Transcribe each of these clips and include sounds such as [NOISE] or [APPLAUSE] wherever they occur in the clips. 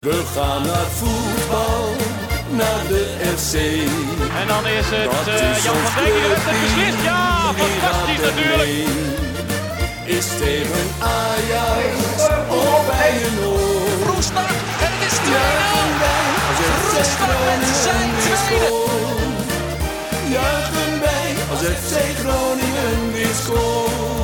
We gaan naar voetbal, naar de FC. En dan is het Dat eh, is Jan van Dijk die de wedstrijd beslist. Ja, die fantastisch natuurlijk. Is tegen Ajax of bij een oor. Roestak en het is 2-0. Juichen wij als FC Roestak met Groningen zijn tweede. Juichen wij als FC Groningen weer scoort.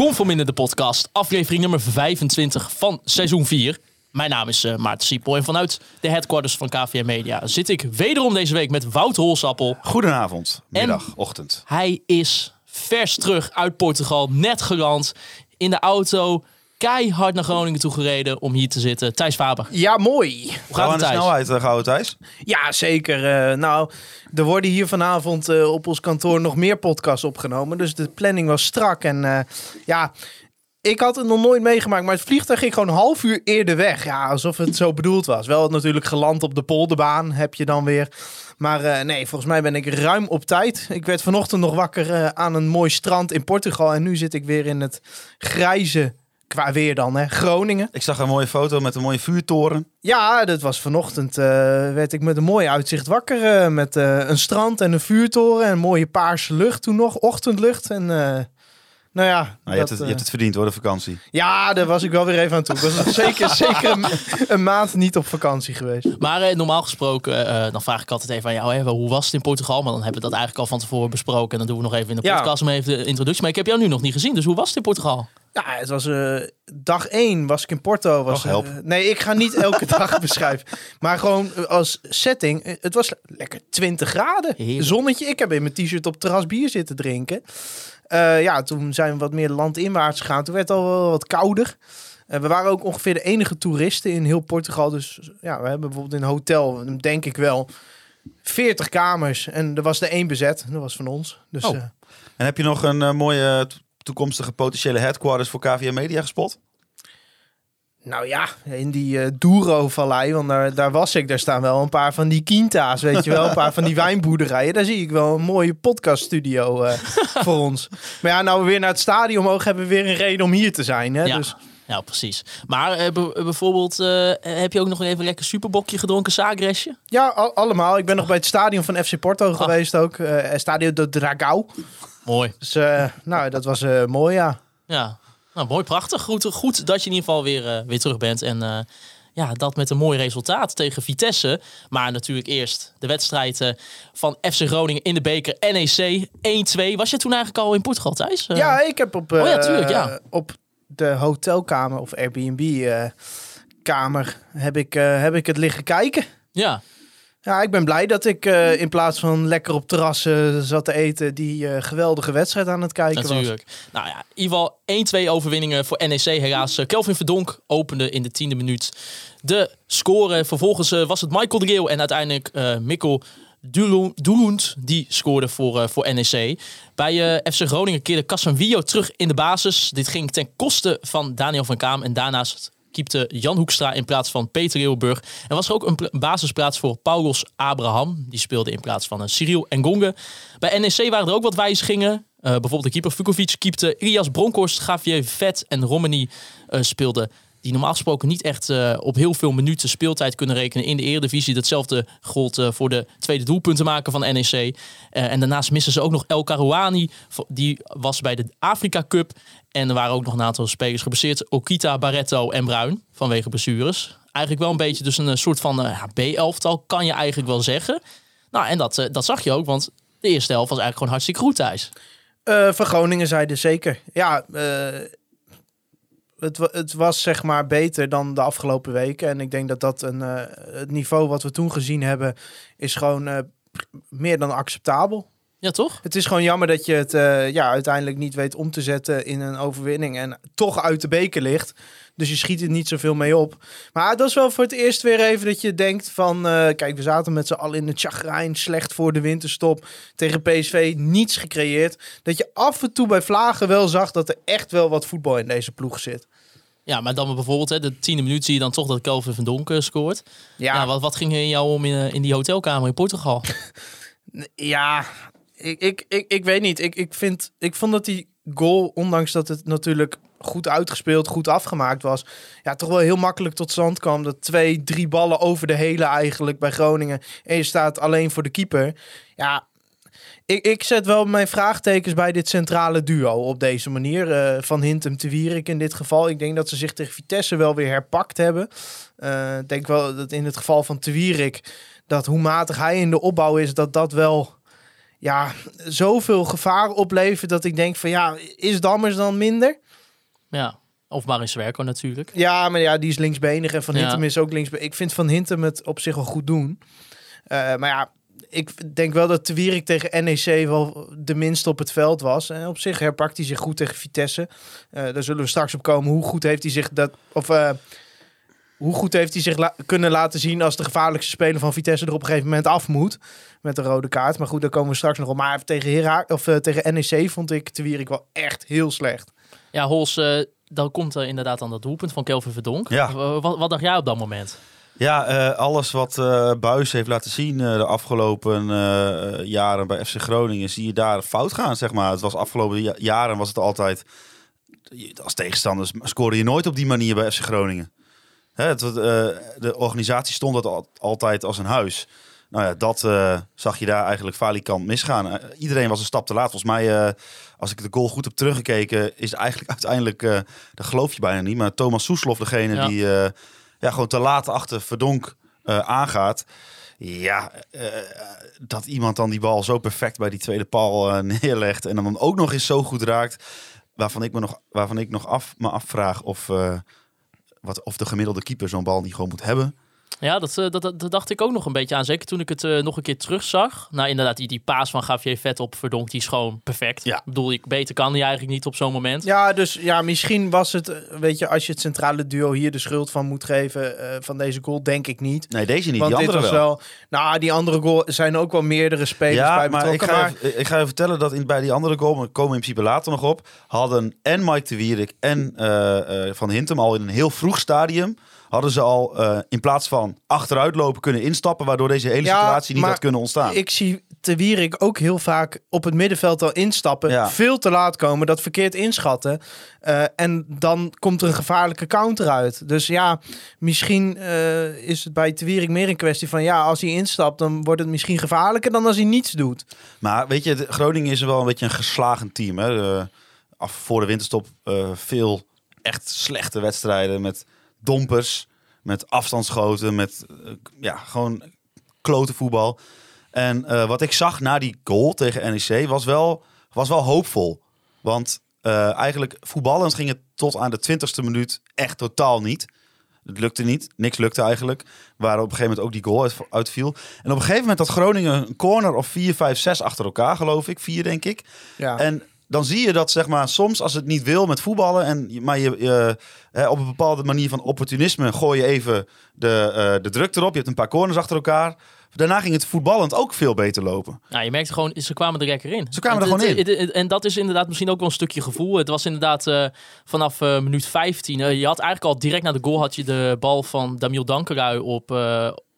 Conform in de podcast, aflevering nummer 25 van seizoen 4. Mijn naam is eh, Maarten Siepel en vanuit de headquarters van KVM Media zit ik wederom deze week met Wout Holsappel. Goedenavond, middag, ochtend. Hij is vers terug uit Portugal, net geland, in de auto, keihard naar Groningen toe gereden om hier te zitten. Thijs Faber, Ja, mooi. hoe Gaan gaat we het aan de Thijs? snelheid, uh, Gouden Thijs? Ja, zeker. Eh, nou, er worden hier vanavond eh, op ons kantoor nog meer podcasts opgenomen. Dus de planning was strak. En eh, ja, ik had het nog nooit meegemaakt. Maar het vliegtuig ging gewoon een half uur eerder weg. Ja, alsof het zo bedoeld was. Wel natuurlijk geland op de polderbaan heb je dan weer. Maar eh, nee, volgens mij ben ik ruim op tijd. Ik werd vanochtend nog wakker eh, aan een mooi strand in Portugal. En nu zit ik weer in het grijze, qua weer dan, hè, Groningen. Ik zag een mooie foto met een mooie vuurtoren. Ja, dat was vanochtend. eh, werd ik met een mooi uitzicht wakker. eh, met eh, een strand en een vuurtoren en mooie paarse lucht toen nog. Ochtendlucht. En nou ja. Nou, je, dat, hebt het, je eh, hebt het verdiend hoor, de vakantie. Ja, daar was ik wel weer even aan toe. Ik was zeker, [LAUGHS] zeker een, een maand niet op vakantie geweest. Maar eh, normaal gesproken, eh, dan vraag ik altijd even aan jou, hè, hoe was het in Portugal? Maar dan hebben we dat eigenlijk al van tevoren besproken. En dan doen we nog even in de Ja. podcast om even de introductie. Maar ik heb jou nu nog niet gezien, dus hoe was het in Portugal? Ja, het was eh, dag één was ik in Porto. Was, help. nee, ik ga niet elke [LAUGHS] dag beschrijven. Maar gewoon als setting. Het was le- lekker 20 graden. Heerlijk. Zonnetje. Ik heb in mijn t-shirt op terras bier zitten drinken. Eh, ja, toen zijn we wat meer landinwaarts gegaan. Toen werd het al wel wat kouder. Eh, we waren ook ongeveer de enige toeristen in heel Portugal. Dus ja, we hebben bijvoorbeeld in een hotel, denk ik wel, 40 kamers. En er was er één bezet. Dat was van ons. Dus Oh. eh, En heb je nog een mooie to- toekomstige potentiële headquarters voor KVM Media gespot? Nou ja, in die eh Douro-vallei, want daar, daar was ik. Daar staan wel een paar van die quinta's, weet je wel. Een paar van die [LAUGHS] wijnboerderijen. Daar zie ik wel een mooie podcaststudio eh [LAUGHS] voor ons. Maar ja, nou we weer naar het stadion mogen, hebben we weer een reden om hier te zijn. Hè? Ja. Dus Ja, precies. Maar eh, be- bijvoorbeeld, heb je ook nog even een lekker superbokje gedronken, zaagresje? ja, al- allemaal. Ik ben nog bij het stadion van FC Porto geweest ook. Stadio de Dragao. Mooi. Dus nou, dat was mooi, ja. Ja, nou, mooi, prachtig. Goed, goed dat je in ieder geval weer, eh, weer terug bent. En eh, ja, dat met een mooi resultaat tegen Vitesse. Maar natuurlijk eerst de wedstrijd eh, van FC Groningen in de beker NEC 1-2. Was je toen eigenlijk al in Portugal? Eh, Ja, ik heb op, Oh ja, tuurlijk, ja. op de hotelkamer of Airbnb-kamer heb, ik, heb ik het liggen kijken. ja. Ja, ik ben blij dat ik eh, in plaats van lekker op terrassen zat te eten, die eh, geweldige wedstrijd aan het kijken was. Natuurlijk. Nou ja, in ieder geval 1-2 overwinningen voor NEC. Helaas, eh, Kelvin Verdonk opende in de tiende minuut de score. Vervolgens was het Michael de Geel en uiteindelijk Mikkel Doelun- Doelund die scoorde voor, voor NEC. Bij FC Groningen keerde Casanvillo terug in de basis. Dit ging ten koste van Daniel van Kaam. En daarnaast keepte Jan Hoekstra in plaats van Peter Eeuwburg. En was er ook een pl- basisplaats voor Paulos Abraham. Die speelde in plaats van Cyril Engonge. Bij NEC waren er ook wat wijzigingen. Uh, bijvoorbeeld de keeper Vukovic keepte Ilias Bronkhorst, Javier Vet en Romani uh, speelden. Die normaal gesproken niet echt uh, op heel veel minuten speeltijd kunnen rekenen in de Eredivisie. Datzelfde gold uh, voor de tweede doelpuntenmaker van NEC. Uh, en daarnaast missen ze ook nog El Karouani. Die was bij de Afrika Cup. En er waren ook nog een aantal spelers geblesseerd. Okita, Barretto en Bruin vanwege blessures. Eigenlijk wel een beetje dus een soort van B-elftal kan je eigenlijk wel zeggen. Nou, en dat, dat zag je ook, want de eerste helft was eigenlijk gewoon hartstikke goed. Uh, van Groningen zeiden zeker. Ja, het, het, was zeg maar beter dan de afgelopen weken. En ik denk dat dat een, uh, het niveau wat we toen gezien hebben, is gewoon uh, meer dan acceptabel. Ja, toch? Het is gewoon jammer dat je het uh, ja, uiteindelijk niet weet om te zetten in een overwinning. En toch uit de beker ligt. Dus je schiet er niet zoveel mee op. Maar dat is wel voor het eerst weer even dat je denkt van... Uh, kijk, we zaten met z'n allen in het chagrijn. Slecht voor de winterstop. Tegen PSV niets gecreëerd. Dat je af en toe bij Vlagen wel zag dat er echt wel wat voetbal in deze ploeg zit. Ja, maar dan bijvoorbeeld hè, de tiende minuut zie je dan toch dat Kelvin van Donk uh, scoort. Ja. ja wat, wat ging er in jou om in, in die hotelkamer in Portugal? [LAUGHS] [LAUGHS] ja, ik, ik, ik, ik weet niet. Ik, ik, vind, ik vond dat die goal, ondanks dat het natuurlijk goed uitgespeeld, goed afgemaakt was. Ja, toch wel heel makkelijk tot stand kwam. Dat twee, drie ballen over de hele eigenlijk bij Groningen. En je staat alleen voor de keeper. Ja, ik, ik zet wel mijn vraagtekens bij dit centrale duo op deze manier. eh, van Hintem te Wierik in dit geval. Ik denk dat ze zich tegen Vitesse wel weer herpakt hebben. Eh, Ik denk wel dat in het geval van te Wierik... dat hoe matig hij in de opbouw is, dat dat wel... Ja, zoveel gevaar oplevert dat ik denk van ja, is Dammers dan minder? Ja. Of Marin Zwerko natuurlijk. Ja, maar ja, die is linksbenig en Van Ja. Hintem is ook linksbenig. Ik vind Van Hintem het op zich wel goed doen. Eh, maar ja, ik denk wel dat Wierik tegen NEC wel de minste op het veld was. En op zich herpakt hij zich goed tegen Vitesse. Eh, daar zullen we straks op komen. Hoe goed heeft hij zich dat... Of, eh, hoe goed heeft hij zich la- kunnen laten zien als de gevaarlijkste speler van Vitesse er op een gegeven moment af moet met de rode kaart. Maar goed, daar komen we straks nog op. Maar tegen, Hera of, tegen NEC vond ik de Wierik wel echt heel slecht. Ja, Hols, eh, dan komt er inderdaad dan dat doelpunt van Kelvin Verdonk. Ja. Wat, wat dacht jij op dat moment? Ja, eh, alles wat eh Buis heeft laten zien de afgelopen jaren bij FC Groningen, zie je daar fout gaan, zeg maar. Het was afgelopen ja- jaren was het altijd, als tegenstanders scoorde je nooit op die manier bij FC Groningen. Hè, het, de organisatie stond dat al- altijd als een huis. Nou ja, dat eh, zag je daar eigenlijk falikant misgaan. Eh, iedereen was een stap te laat. Volgens mij, eh, als ik de goal goed heb teruggekeken, is eigenlijk [LAUGHS] uiteindelijk, eh dat geloof je bijna niet, maar Thomas Soeslof degene Ja. die ja, gewoon te laat achter Verdonk aangaat. Ja, dat iemand dan die bal zo perfect bij die tweede paal [LAUGHS] neerlegt en dan ook nog eens zo goed raakt, waarvan ik me nog, waarvan ik nog af, me afvraag of, wat, of de gemiddelde keeper zo'n bal niet gewoon moet hebben. Ja, dat, eh, dat, dat, dat dacht ik ook nog een beetje aan. Zeker toen ik het eh, nog een keer terugzag. Nou, inderdaad, die, die paas van Gavier Vet op Verdonk, die is gewoon perfect. Ja. Ik bedoel, ik, beter kan hij eigenlijk niet op zo'n moment. Ja, dus ja, misschien was het, eh, weet je, als je het centrale duo hier de schuld van moet geven eh, van deze goal, denk ik niet. Nee, deze niet, Want die dit andere was wel. wel. Nou, die andere goal zijn ook wel meerdere spelers Ja, bij maar ik betrokken. ga, Maar, even, ik ga even vertellen dat in, bij die andere goal, maar we komen in principe later nog op, hadden en Mike de Wierik en eh, eh, Van Hintem al in een heel vroeg stadium, hadden ze al eh, in plaats van achteruitlopen kunnen instappen, waardoor deze hele Ja, situatie niet had kunnen ontstaan. ik zie Te Wierik ook heel vaak op het middenveld al instappen. Ja. Veel te laat komen, dat verkeerd inschatten. Eh, en dan komt er een gevaarlijke counter uit. Dus ja, misschien eh, is het bij Te Wierik meer een kwestie van... ja, als hij instapt, dan wordt het misschien gevaarlijker dan als hij niets doet. Maar weet je, Groningen is wel een beetje een geslagen team. Hè? Af voor de winterstop veel echt slechte wedstrijden met dompers, met afstandsschoten, met eh, ja, gewoon klote voetbal. En eh, wat ik zag na die goal tegen NEC was wel, was wel hoopvol. Want eh, eigenlijk voetballend ging het tot aan de twintigste minuut echt totaal niet. Het lukte niet. Niks lukte eigenlijk. Waar op een gegeven moment ook die goal uit, uitviel. En op een gegeven moment had Groningen een corner of 4, 5, 6 achter elkaar, geloof ik. Vier, denk ik. Ja. En dan zie je dat, zeg maar, soms als het niet wil met voetballen. En, maar je, op een bepaalde manier van opportunisme gooi je even de, eh, de druk erop. Je hebt een paar corners achter elkaar. Daarna ging het voetballend ook veel beter lopen. Nou, je merkte gewoon, ze kwamen er lekker in. Ze kwamen er gewoon het- En dat is inderdaad misschien ook wel een stukje gevoel. Het was inderdaad eh, vanaf eh, minuut 15. eh, je had eigenlijk al direct na de goal had je de bal van Damiel Dankerui op,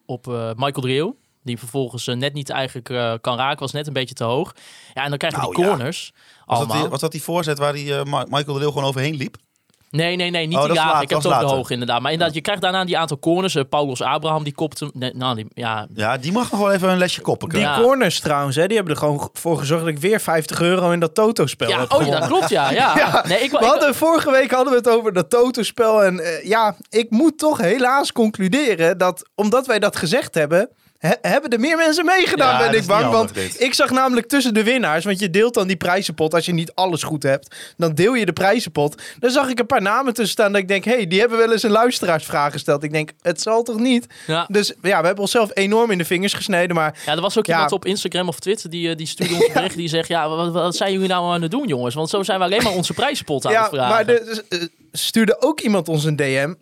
op Michael de Leeuw. Die vervolgens eh, net niet eigenlijk eh, kan raken. Was net een beetje te hoog. Ja, en dan krijg je Nou, die ja. corners. Was dat, allemaal. die, was dat die voorzet waar die, eh, Michael de Leeuw gewoon overheen liep? Nee, nee, nee, niet Oh, die Ik heb het de later. hoog inderdaad. Maar inderdaad, je krijgt daarna die aantal corners. Paulus Abraham, die kopt hem. Nee, nou, die, ja, Ja, die mag nog wel even een lesje koppen Die krijgen. Ja. corners trouwens, hè, die hebben er gewoon voor gezorgd dat ik weer 50 euro in dat Toto-spel ja heb oh ja, dat klopt, ja. ja. [LAUGHS] Ja, nee, ik, We ik- hadden, vorige week hadden we het over dat Toto-spel. En ja, ik moet toch helaas concluderen dat omdat wij dat gezegd hebben, he- hebben er meer mensen meegedaan, Ja, ben ik bang. Want dit. ik zag namelijk tussen de winnaars, want je deelt dan die prijzenpot als je niet alles goed hebt. Dan deel je de prijzenpot. Dan zag ik een paar namen tussen staan dat ik denk, hé, hey, die hebben wel eens een luisteraarsvraag gesteld. Ik denk, het zal toch niet? ja. Dus ja, we hebben onszelf enorm in de vingers gesneden, maar Ja, er was ook Ja. iemand op Instagram of Twitter die, eh, die stuurde ons een [LAUGHS] bericht die zegt... Ja, wat, wat zijn jullie nou aan het doen, jongens? Want zo zijn we alleen maar onze prijzenpot aan Ja, het vragen. maar er eh, stuurde ook iemand ons een DM.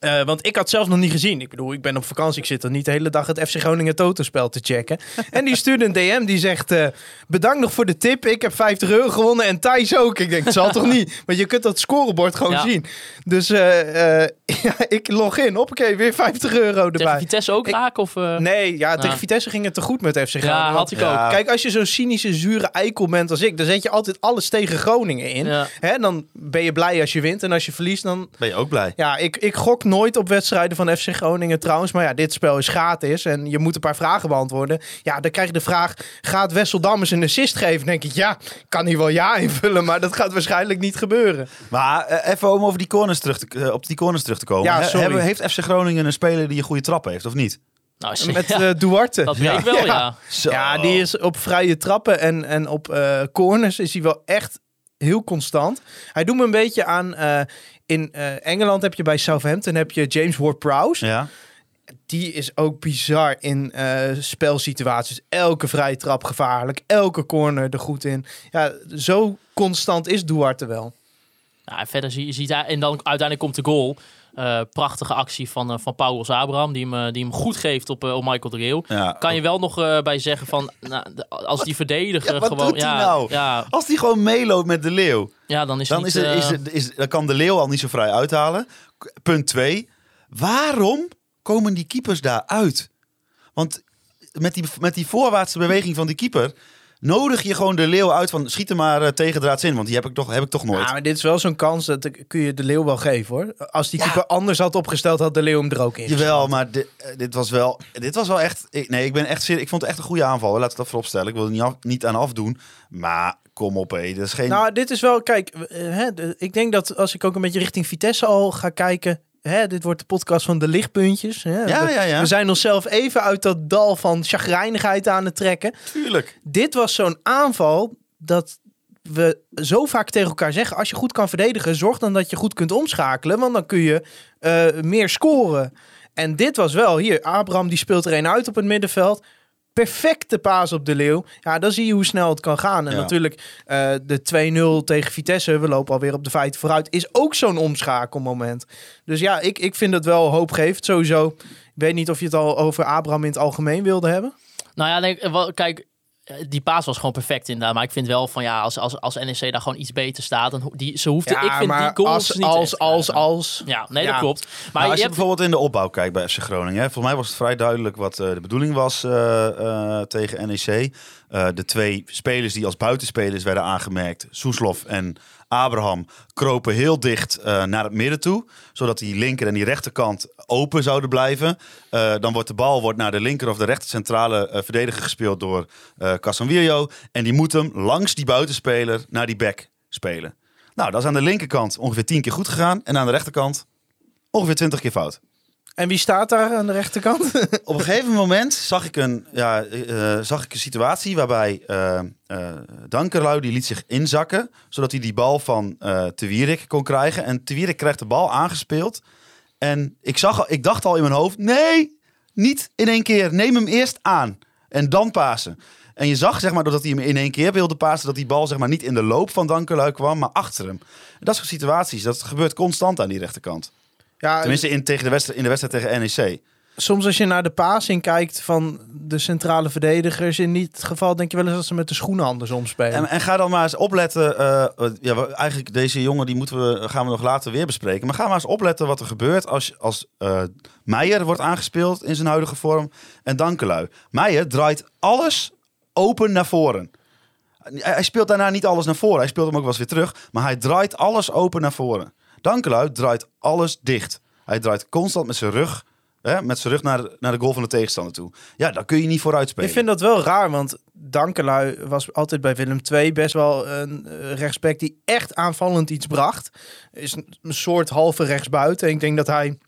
Eh, want ik had zelf nog niet gezien. Ik bedoel, ik ben op vakantie. Ik zit er niet de hele dag het FC Groningen Totospel te checken. [LAUGHS] en die stuurde een DM die zegt... eh, bedankt nog voor de tip. Ik heb 50 euro gewonnen en Thijs ook. Ik denk, het zal toch [LAUGHS] niet? Want je kunt dat scorebord gewoon Ja. zien. Dus eh, eh, [LAUGHS] ja, ik log in. Hoppakee, weer 50 euro Tegen erbij. Vitesse ook Ik- raak? Of, eh, Nee, ja, tegen Ja. Vitesse ging het te goed met FC Groningen. Ja, had ik Ja. ook. Kijk, als je zo'n cynische, zure eikel bent als ik... dan zet je altijd alles tegen Groningen in. Ja. Hè, dan ben je blij als je wint. En als je verliest, dan Ben je ook blij? ja, ik, ik gok nooit op wedstrijden van FC Groningen trouwens. Maar ja, dit spel is gratis en je moet een paar vragen beantwoorden. Ja, dan krijg je de vraag, gaat Wessel Dammers een assist geven? Dan denk ik, ja, kan hij wel ja [LAUGHS] invullen, maar dat gaat waarschijnlijk niet gebeuren. Maar eh, even om over die corners terug te, eh, op die corners terug te komen. Ja, He- heeft FC Groningen een speler die een goede trap heeft, of niet? nou, Met [LAUGHS] ja, eh, Duarte. dat weet ik wel, ja. Ja, die is op vrije trappen en, en op eh, corners is hij wel echt heel constant. Hij doet me een beetje aan... eh, in eh, Engeland heb je bij Southampton heb je James Ward-Prowse. Ja. die is ook bizar in eh, spelsituaties. Elke vrije trap gevaarlijk. Elke corner er goed in. Ja, zo constant is Duarte wel. Ja, verder zie je ziet daar, en dan uiteindelijk komt de goal. Eh, prachtige actie van, eh, van Paulus Abraham, die hem, eh, die hem goed geeft op, op Michael de Leeuw. Ja. Kan je wel nog bij zeggen van, nou, de- als die verdediger Ja, wat gewoon... doet hij ja, nou? Ja, Als die gewoon meeloopt met de leeuw, ja, dan is dan, niet, is er, is er- is, dan kan de leeuw al niet zo vrij uithalen. Punt 2. Waarom komen die keepers daar uit? Want met die, met die voorwaartse beweging van die keeper nodig je gewoon de leeuw uit van schiet er maar uh, tegendraads in. Want die heb ik toch, heb ik toch nooit. Ja, maar dit is wel zo'n kans dat ik- kun je de leeuw wel geven hoor. Als die keeper anders had opgesteld, had de leeuw hem er ook in. Jawel, maar eh, dit was wel, dit was wel echt. Ik, nee, ik ben echt serieus. Ik vond het echt een goede aanval. Laat ik dat vooropstellen. Ik wil er niet, af- niet aan afdoen. Maar kom op, hé. Dat is geen. Nou, dit is wel, kijk, eh, hè, ik denk dat als ik ook een beetje richting Vitesse al ga kijken. Hè, dit wordt de podcast van de lichtpuntjes. Hè. Ja, we, ja, ja. we zijn onszelf even uit dat dal van chagrijnigheid aan het trekken. Tuurlijk. dit was zo'n aanval dat we zo vaak tegen elkaar zeggen: als je goed kan verdedigen, zorg dan dat je goed kunt omschakelen, want dan kun je eh, meer scoren. En dit was wel hier. Abraham die speelt er een uit op het middenveld. Perfecte paas op de leeuw. Ja, dan zie je hoe snel het kan gaan. En Ja. natuurlijk eh, de 2-0 tegen Vitesse. We lopen alweer op de feiten vooruit. Is ook zo'n omschakelmoment. Dus ja, ik, ik vind het wel hoopgevend sowieso. Ik weet niet of je het al over Abraham in het algemeen wilde hebben. Nou ja, denk, kijk, die paas was gewoon perfect inderdaad. Maar ik vind wel van ja, als, als, als NEC daar gewoon iets beter staat, dan ho- die, ze hoefde, ik vind die goals als, niet als, echt, als, eh, als. Ja, nee, Ja. dat klopt. Maar Maar als je je hebt, bijvoorbeeld in de opbouw kijkt bij FC Groningen. Hè, volgens mij was het vrij duidelijk wat eh, de bedoeling was eh, eh, tegen NEC. Eh, de twee spelers die als buitenspelers werden aangemerkt, Soeslof en Abraham, kropen heel dicht eh, naar het midden toe. Zodat die linker en die rechterkant open zouden blijven. Eh, dan wordt de bal wordt naar de linker of de rechter centrale eh, verdediger gespeeld door Casanvirio. En die moet hem langs die buitenspeler naar die back spelen. Nou, dat is aan de linkerkant ongeveer 10 keer goed gegaan. En aan de rechterkant ongeveer 20 keer fout. En wie staat daar aan de rechterkant? [LAUGHS] Op een gegeven moment zag ik een, ja, eh, zag ik een situatie waarbij eh eh Dankerlui die liet zich inzakken, zodat hij die bal van eh Te Wierik kon krijgen. En Te Wierik krijgt de bal aangespeeld. En ik, zag, ik dacht al in mijn hoofd, nee, niet in één keer. Neem hem eerst aan en dan pasen. En je zag, zeg maar, doordat hij hem in één keer wilde pasen, dat die bal zeg maar, niet in de loop van Dankerlui kwam, maar achter hem. Dat soort situaties, dat gebeurt constant aan die rechterkant. Ja, Tenminste in, tegen de wedstrijd, in de wedstrijd tegen NEC. soms als je naar de passing kijkt van de centrale verdedigers, in dit geval denk je wel eens dat ze met de schoenen andersom spelen. En, en ga dan maar eens opletten. eh, eh, ja, we- eigenlijk deze jongen die moeten we, gaan we nog later weer bespreken. Maar ga maar eens opletten wat er gebeurt als, als eh, Meijer wordt aangespeeld in zijn huidige vorm en Dankelui. Meijer draait alles open naar voren. Hij hij speelt daarna niet alles naar voren. Hij speelt hem ook wel eens weer terug. Maar hij draait alles open naar voren. Dankelui draait alles dicht. Hij draait constant met zijn rug, hè, met zijn rug naar, naar de goal van de tegenstander toe. Ja, dan kun je niet vooruit spelen. Ik vind dat wel raar, want Dankelui was altijd bij Willem II best wel een eh, rechtsback die echt aanvallend iets bracht. Is een een soort halve rechtsbuiten. Ik denk dat hij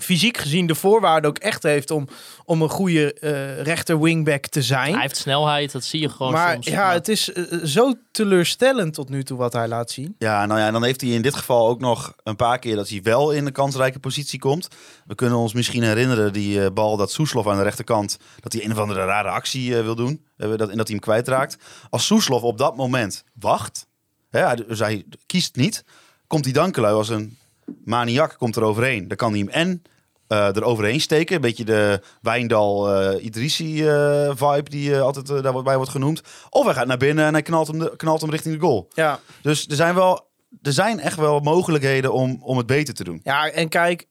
fysiek gezien de voorwaarden ook echt heeft om, om een goede eh rechter wingback te zijn. hij heeft snelheid, dat zie je gewoon maar soms. ja, het is eh, zo teleurstellend tot nu toe wat hij laat zien. Ja, nou ja, en dan heeft hij in dit geval ook nog een paar keer dat hij wel in een kansrijke positie komt. We kunnen ons misschien herinneren die eh, bal dat Soeslof aan de rechterkant, dat hij een of andere rare actie eh, wil doen. Eh, dat, en dat hij hem kwijtraakt. Als Soeslof op dat moment wacht, hè, hij- dus hij kiest niet, komt die Dankelui als een Maniak komt er overheen. Dan kan hij hem en eh er overheen steken. Een beetje de Wijndal eh Idrissi eh, vibe die altijd daarbij wordt genoemd. Of hij gaat naar binnen en hij knalt hem, de- knalt hem richting de goal. Ja. Dus er zijn, wel, er zijn echt wel mogelijkheden om, om het beter te doen. Ja, en kijk,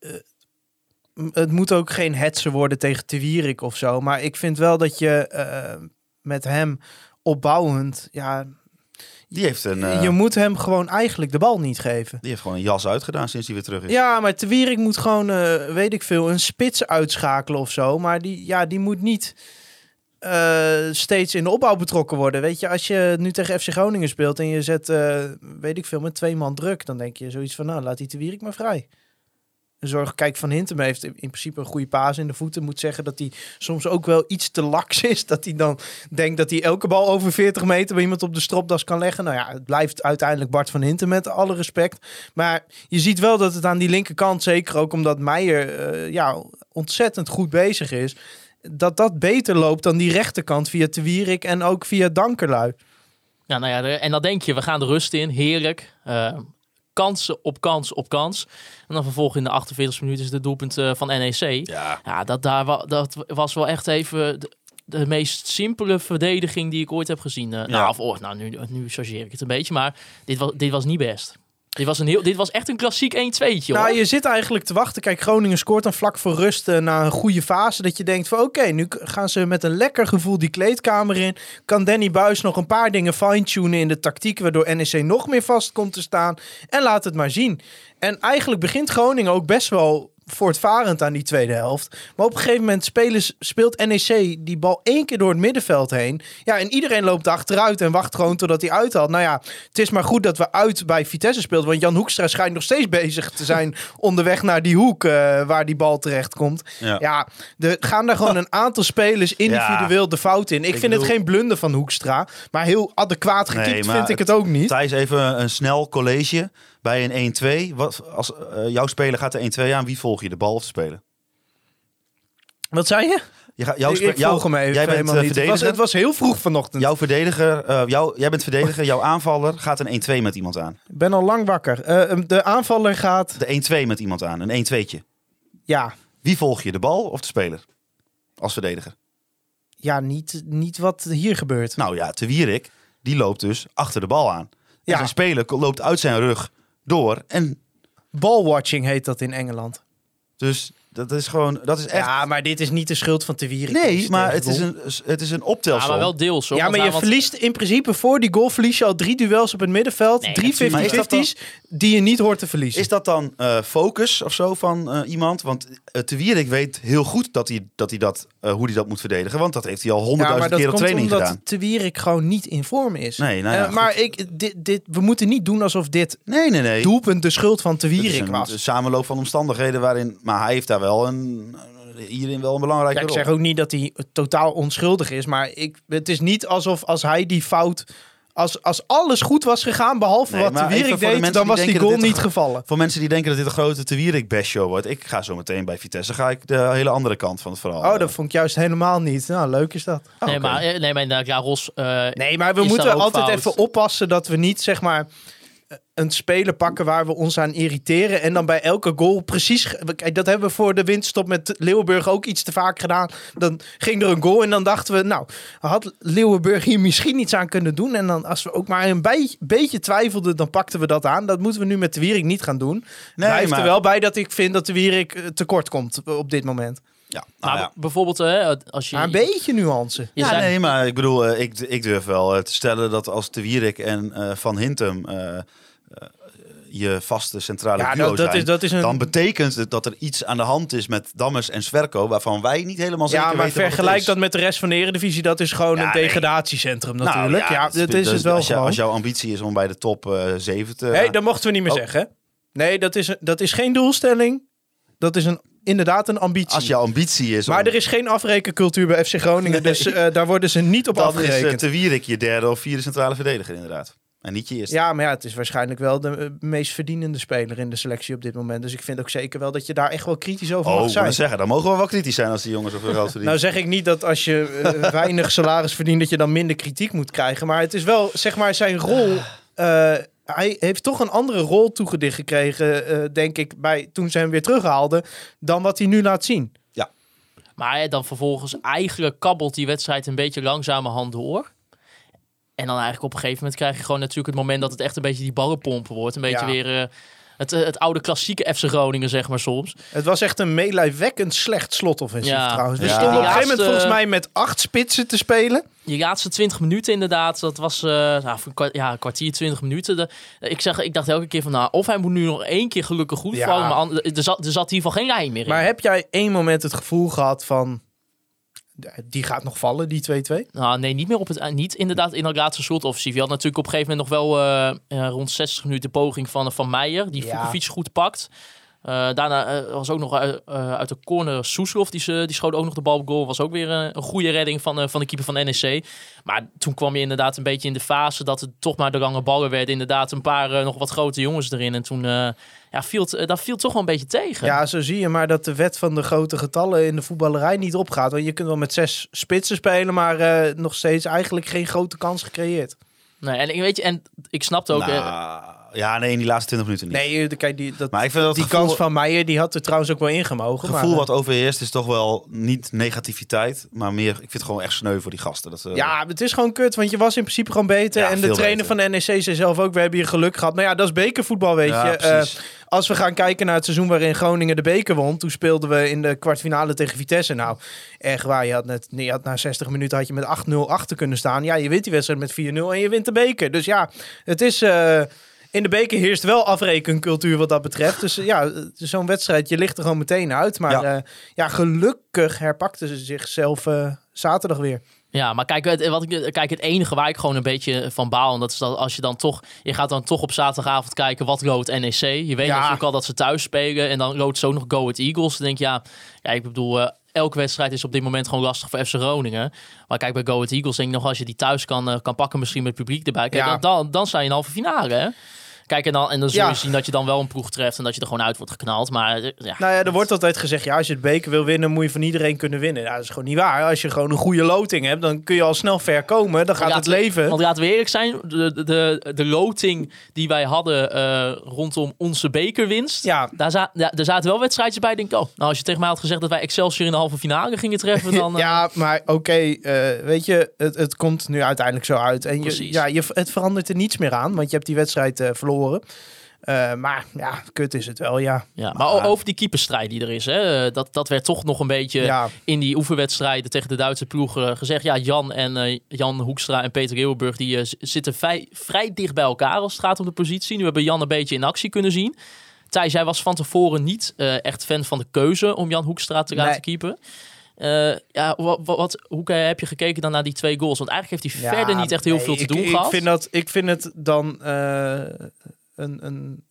het moet ook geen hetsen worden tegen Te Wierik of zo. Maar ik vind wel dat je met hem opbouwend, ja, Die heeft, een, eh, je moet hem gewoon eigenlijk de bal niet geven. die heeft gewoon een jas uitgedaan sinds hij weer terug is. Ja, maar Te Wierik moet gewoon, eh, weet ik veel, een spits uitschakelen of zo. Maar die, ja, die moet niet eh, steeds in de opbouw betrokken worden. Weet je, als je nu tegen FC Groningen speelt en je zet, weet ik veel, met twee man druk, dan denk je zoiets van, nou, laat die Te Wierik maar vrij. Zorg, kijk, Van Hintem heeft in in principe een goede paas in de voeten. Moet zeggen dat hij soms ook wel iets te laks is. Dat hij dan denkt dat hij elke bal over 40 meter bij iemand op de stropdas kan leggen. Nou ja, het blijft uiteindelijk Bart van Hintem met alle respect. Maar je ziet wel dat het aan die linkerkant, zeker ook omdat Meijer eh, ja, ontzettend goed bezig is. Dat dat beter loopt dan die rechterkant via Te en ook via Dankerlui. Ja, nou ja, en dan denk je, we gaan de rust in. Heerlijk. Eh, kansen op kans op kans. En dan vervolgens in de 48 minuten is het doelpunt eh, van NEC. Ja. Ja, dat, daar, wa- dat was wel echt even de, de meest simpele verdediging die ik ooit heb gezien. Eh, Ja. Nou, of, oh, nou nu, nu chargeer ik het een beetje, maar dit was, dit was niet best. Dit was, een heel, dit was echt een klassiek 1-2'tje. Nou, je zit eigenlijk te wachten. Kijk, Groningen scoort dan vlak voor rust eh, na een goede fase. Dat je denkt van oké, nu gaan ze met een lekker gevoel die kleedkamer in. Kan Danny Buis nog een paar dingen fine-tunen in de tactiek. Waardoor NEC nog meer vast komt te staan. En laat het maar zien. En eigenlijk begint Groningen ook best wel voortvarend aan die tweede helft. Maar op een gegeven moment spelen, speelt NEC die bal één keer door het middenveld heen. Ja, en iedereen loopt achteruit en wacht gewoon totdat hij uithaalt. Nou ja, het is maar goed dat we uit bij Vitesse speelden. Want Jan Hoekstra schijnt nog steeds [LAUGHS] bezig te zijn onderweg naar die hoek eh, waar die bal terecht komt. Ja. Ja, er gaan daar gewoon een aantal spelers [LAUGHS] individueel de fout in. Ik, Ik vind het geen blunder van Hoekstra. Maar heel adequaat Nee, maar vind ik het ook niet. Thijs, even een snel college bij een 1-2. Wat, als eh, jouw speler gaat de 1-2 aan, wie volg je? De bal of de speler? Wat zei je? Je gaat, jouw ik jouw- volg hem even jij bent helemaal eh, niet. Het was, het was heel vroeg vanochtend. Jouw verdediger, eh, jouw, jij bent verdediger, jouw aanvaller gaat een 1-2 met iemand aan. Ik ben al lang wakker. Eh, de aanvaller gaat... De 1-2 met iemand aan, een 1-2'tje. Ja, Wie volg je, de bal of de speler? Als verdediger. ja niet, niet wat hier gebeurt. Nou ja, Te Wierik, die loopt dus achter de bal aan. En Ja. zijn speler loopt uit zijn rug door. En Ballwatching heet dat in Engeland. dus dat is gewoon, dat is echt... Ja, maar dit is niet de schuld van Te Wierik. nee, maar het is een, het is een ja, optelsom. maar wel deels. Hoor, Ja, maar je want- verliest in principe voor die goal verlies je al drie duels op het middenveld. Nee, drie natuurlijk. Maar is dat 50-50's die je niet hoort te verliezen. Is dat dan eh, focus of zo van eh, iemand? Want uh, Te Wierik weet heel goed dat hij dat, hij dat eh, hoe hij dat moet verdedigen. Want dat heeft hij al ja, honderdduizend dat keer op komt training omdat gedaan. Te Wierik gewoon niet in vorm is. Nee, nou ja, Eh, maar ik, dit, dit, we moeten niet doen alsof dit Nee, nee, nee. doelpunt de schuld van Te Het is Wierik een, was. een samenloop van omstandigheden waarin... Maar hij heeft daar wel een, hierin wel een belangrijke Ja, ik rol. zeg ook niet dat hij totaal onschuldig is, maar ik, het is niet alsof als hij die fout... Als, als alles goed was gegaan, behalve Nee, wat even Wierik de deed, dan was die goal niet gevallen. Voor mensen die denken dat dit een grote Te Wierik best show wordt. Ik ga zo meteen bij Vitesse. ga ik de hele andere kant van het verhaal. Oh, dat vond ik juist helemaal niet. Nou, leuk is dat. Oh, nee, oké. maar, eh, nee, maar inderdaad, ja, Ros... eh, Nee, maar we moeten altijd fout? even oppassen dat we niet, zeg maar, een speler pakken waar we ons aan irriteren. En dan bij elke goal precies. Kijk, dat hebben we voor de winststop met Leeuwenburg ook iets te vaak gedaan. Dan ging er een goal en dan dachten we, nou, had Leeuwenburg hier misschien iets aan kunnen doen. En dan, als we ook maar een bij- beetje twijfelden, dan pakten we dat aan. Dat moeten we nu met de Wierik niet gaan doen. Nee, Blijft maar- er wel bij dat ik vind dat de Wierik eh, tekort komt op dit moment. Ja, maar nou ja. bijvoorbeeld, eh, als je... Maar een beetje nuance. Ja, zei- nee, maar ik bedoel, eh, ik, ik durf wel eh, te stellen dat als De Wierik en eh, Van Hintem je vaste centrale Ja, duo dat, dat, zijn, is, dat is een... dan betekent het dat er iets aan de hand is met Dammers en Sverko, waarvan wij niet helemaal zeker Ja, maar weten wat het vergelijk is. dat met de rest van de Eredivisie. Dat is gewoon Ja, een nee. degradatiecentrum Nou, natuurlijk. ja, dat is dus het wel als, als jouw ambitie is om bij de top eh 7 te... Nee, dat mochten we niet meer Oh. zeggen. Nee, dat is, dat is geen doelstelling. Dat is een, inderdaad een ambitie. als jouw ambitie is maar om, er is geen afrekencultuur bij FC Groningen. Dus eh, daar worden ze niet op dan is eh, afgerekend. Te Wierik je derde of vierde centrale verdediger inderdaad. En niet je eerste. Ja, maar ja, het is waarschijnlijk wel de eh, meest verdienende speler in de selectie op dit moment. Dus ik vind ook zeker wel dat je daar echt wel kritisch over Oh, mag zijn. zeggen, dan mogen we wel kritisch zijn als die jongens zoveel geld verdienen. Nou zeg ik niet dat als je eh, [LAUGHS] weinig salaris verdient dat je dan minder kritiek moet krijgen. Maar het is wel, zeg maar, zijn rol eh, hij heeft toch een andere rol toegedicht gekregen, eh, denk ik, bij, toen ze hem weer terughaalden, dan wat hij nu laat zien. Maar hè, dan vervolgens eigenlijk kabbelt die wedstrijd een beetje langzamerhand door. En dan eigenlijk op een gegeven moment krijg je gewoon natuurlijk het moment dat het echt een beetje die ballenpompen wordt. Een beetje Ja. weer eh, het, eh, het oude klassieke FC Groningen, zeg maar soms. Het was echt een meelijwekkend slecht slotoffensief Ja. trouwens. We Ja. stonden op een gegeven moment volgens mij met acht spitsen te spelen. Die laatste 20 minuten inderdaad, dat was eh, nou, ja, een kwartier, 20 minuten. De, ik, zeg, ik dacht elke keer van, nou, of hij moet nu nog één keer gelukkig goed Ja. vallen. Maar er, zat, er zat in ieder geval geen lijn meer in. Maar heb jij één moment het gevoel gehad van... Die gaat nog vallen, die 2-2? Nou, nee, niet meer op het eh, niet inderdaad in dat laatste slotoffensief. Je had natuurlijk op een gegeven moment nog wel eh, eh, rond 60 minuten de poging van, van Meijer, die Ja. Vukovic goed pakt. Eh, daarna eh, was ook nog uit, eh, uit de corner Soeslof, die, die schoot ook nog de bal op goal. Was ook weer een goede redding van, eh, van de keeper van NEC. Maar toen kwam je inderdaad een beetje in de fase dat het toch maar de lange ballen werden. Inderdaad een paar nog wat grote jongens erin. En toen eh, ja, viel het, dat viel toch wel een beetje tegen. Ja, zo zie je maar dat de wet van de grote getallen in de voetballerij niet opgaat. Want je kunt wel met zes spitsen spelen, maar eh, nog steeds eigenlijk geen grote kans gecreëerd. Nee, en, ik- weet je, en ik snapte ook... eh, Nou, ja, nee, in die laatste 20 minuten niet. Nee, kijk, die, dat, Maar ik vind dat die het gevoel, kans van Meijer, die had er trouwens ook wel ingemogen. gevoel maar, wat overheerst is toch wel niet negativiteit, maar meer, ik vind het gewoon echt sneu voor die gasten. Dat, Ja, het is gewoon kut, want je was in principe gewoon beter. Ja, en de trainer beter. van de NEC zei zelf ook, we hebben hier geluk gehad. Maar ja, dat is bekervoetbal, weet Ja, je. Eh, als we gaan kijken naar het seizoen waarin Groningen de beker won, toen speelden we in de kwartfinale tegen Vitesse. Nou, echt waar, je had, net, je had na 60 minuten had je met 8-0 achter kunnen staan. Ja, je wint die wedstrijd met 4-0 en je wint de beker. Dus ja, het is... eh, in de beker heerst wel afrekencultuur wat dat betreft. Dus eh, ja, zo'n wedstrijd, je ligt er gewoon meteen uit. Maar Ja. ja, ja gelukkig herpakten ze zichzelf eh, zaterdag weer. Ja, maar kijk het, wat ik, kijk, het enige waar ik gewoon een beetje van baal... en dat is dat als je dan toch... je gaat dan toch op zaterdagavond kijken wat loodt NEC. Je weet Ja. natuurlijk al dat ze thuis spelen... en dan loodt ze ook nog Go Eagles. Dan denk je, ja, ja ik bedoel... eh, elke wedstrijd is op dit moment gewoon lastig voor FC Groningen. Maar kijk, bij Go Ahead Eagles denk ik nog... als je die thuis kan, eh, kan pakken, misschien met het publiek erbij... Kijk, Ja. dan, dan, dan sta je in halve finale, hè? Kijk, en dan, en dan zul je Ja. zien dat je dan wel een ploeg treft... en dat je er gewoon uit wordt geknald. Maar eh, ja, Nou ja, er wordt altijd gezegd, ja, als je het beker wil winnen, moet je van iedereen kunnen winnen. Nou, dat is gewoon niet waar. Als je gewoon een goede loting hebt, dan kun je al snel ver komen. Dan gaat het leven. Want laten we eerlijk zijn, de, de, de, loting die wij hadden eh, rondom onze bekerwinst. Ja. Daar, za ja, er zaten wel wedstrijdjes bij. Denk ik, oh, nou als je tegen mij had gezegd dat wij Excelsior in de halve finale gingen treffen, [LAUGHS] dan... eh, Ja, maar oké, weet je, het, het komt nu uiteindelijk zo uit. En je, ja, je, het verandert er niets meer aan, want je hebt die wedstrijd eh, Eh, maar ja, kut is het wel, ja. ja. Maar o- over die keeperstrijd die er is, hè, dat, dat werd toch nog een beetje Ja, in die oefenwedstrijden tegen de Duitse ploegen gezegd. Ja, Jan en eh, Jan Hoekstra en Peter Eeuwenburg die eh, zitten vrij, vrij dicht bij elkaar als het gaat om de positie. Nu hebben Jan een beetje in actie kunnen zien. Thijs, jij was van tevoren niet eh, echt fan van de keuze om Jan Hoekstra te laten Nee. keepen. Eh, ja, wat, wat, hoe heb je gekeken dan naar die twee goals? Want eigenlijk heeft hij Ja, verder niet echt heel nee, veel te ik, doen ik gehad. Vind dat, ik vind het dan eh, een, een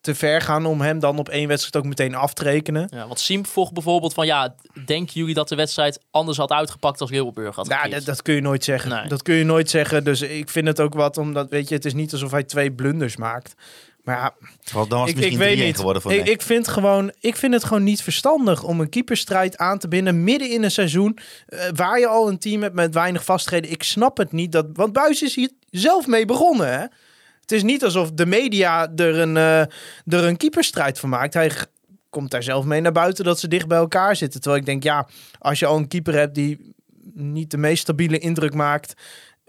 te ver gaan om hem dan op één wedstrijd ook meteen af te rekenen. Ja, want Siem vroeg bijvoorbeeld van ja, denken jullie dat de wedstrijd anders had uitgepakt als Leeuwenburg had Ja, gekipt? dat, dat kun je nooit zeggen. Nee. Dat kun je nooit zeggen. Dus ik vind het ook wat, omdat weet je, het is niet alsof hij twee blunders maakt. Maar ja, Want dan was ik, het ik misschien weet 3-1 niet. geworden voor ik, ik, vind gewoon, ik vind het gewoon niet verstandig om een keeperstrijd aan te binden midden in een seizoen eh, waar je al een team hebt met weinig vastheden. Ik snap het niet. Dat, want Buis is hier zelf mee begonnen. Hè? Het is niet alsof de media er een, eh, er een keeperstrijd van maakt. Hij komt daar zelf mee naar buiten dat ze dicht bij elkaar zitten. Terwijl ik denk, ja, als je al een keeper hebt die niet de meest stabiele indruk maakt.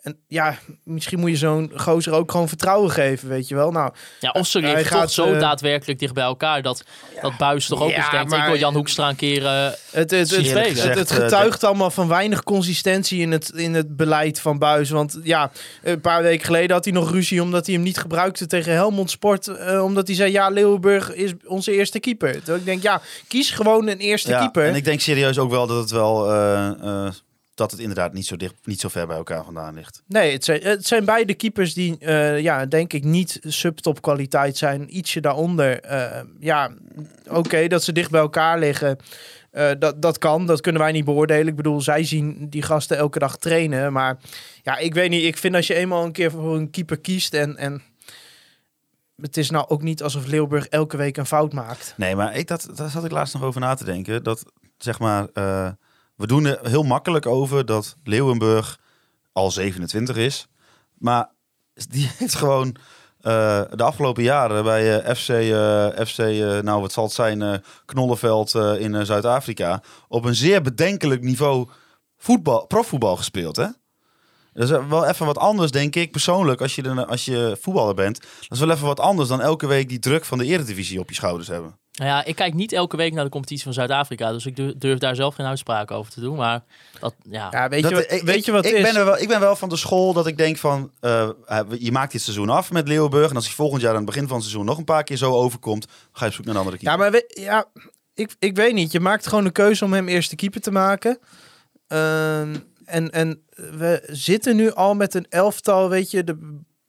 En ja, misschien moet je zo'n gozer ook gewoon vertrouwen geven, weet je wel. Nou, Ja, of ze liggen gaat, toch zo eh, daadwerkelijk dicht bij elkaar dat, dat Buis toch ook Ja, eens denkt, ik maar- wil Jan Hoekstra een keer... eh, Het, het, het, het, eh, getuigt allemaal van weinig consistentie in het, in het beleid van Buis. Want ja, een paar weken geleden had hij nog ruzie omdat hij hem niet gebruikte tegen Helmond Sport. eh, omdat hij zei, ja, Leeuwenburg is onze eerste keeper. Terwijl ik denk, ja, kies gewoon een eerste Ja, keeper. en ik denk serieus ook wel dat het wel eh, eh, dat het inderdaad niet zo dicht, niet zo ver bij elkaar vandaan ligt. Nee, het zijn, het zijn beide keepers die, eh, ja, denk ik, niet subtop kwaliteit zijn. Ietsje daaronder. Eh, ja, oké, dat ze dicht bij elkaar liggen. eh, dat, dat kan, dat kunnen wij niet beoordelen. Ik bedoel, zij zien die gasten elke dag trainen. Maar ja, ik weet niet. Ik vind als je eenmaal een keer voor een keeper kiest en... en het is nou ook niet alsof Leeuwburg elke week een fout maakt. Nee, maar ik, dat, daar zat ik laatst nog over na te denken. Dat zeg maar, we doen er heel makkelijk over dat Leeuwenburg al 27 is. Maar die [LAUGHS] heeft gewoon eh, de afgelopen jaren bij FC, eh, FC nou wat zal het zijn, eh, Knollenveld eh, in Zuid-Afrika, op een zeer bedenkelijk niveau voetbal, profvoetbal gespeeld. Hè? Dat is wel even wat anders, denk ik, persoonlijk, als je, de, als je voetballer bent. Dat is wel even wat anders dan elke week die druk van de eredivisie op je schouders hebben. Nou ja, ik kijk niet elke week naar de competitie van Zuid-Afrika. Dus ik durf, daar zelf geen uitspraak over te doen. Maar dat, ja. Ja, weet Dat- je wat, ik- weet ik- je wat ik is? Ben er wel, ik ben wel van de school dat ik denk van... eh, je maakt dit seizoen af met Leeuwenburg. En als hij volgend jaar aan het begin van het seizoen nog een paar keer zo overkomt... ga je op zoek naar een andere keeper. Ja, maar we- ja, ik, ik weet niet. Je maakt gewoon een keuze om hem eerste keeper te maken. Ehm, en, en we zitten nu al met een elftal, weet je. Er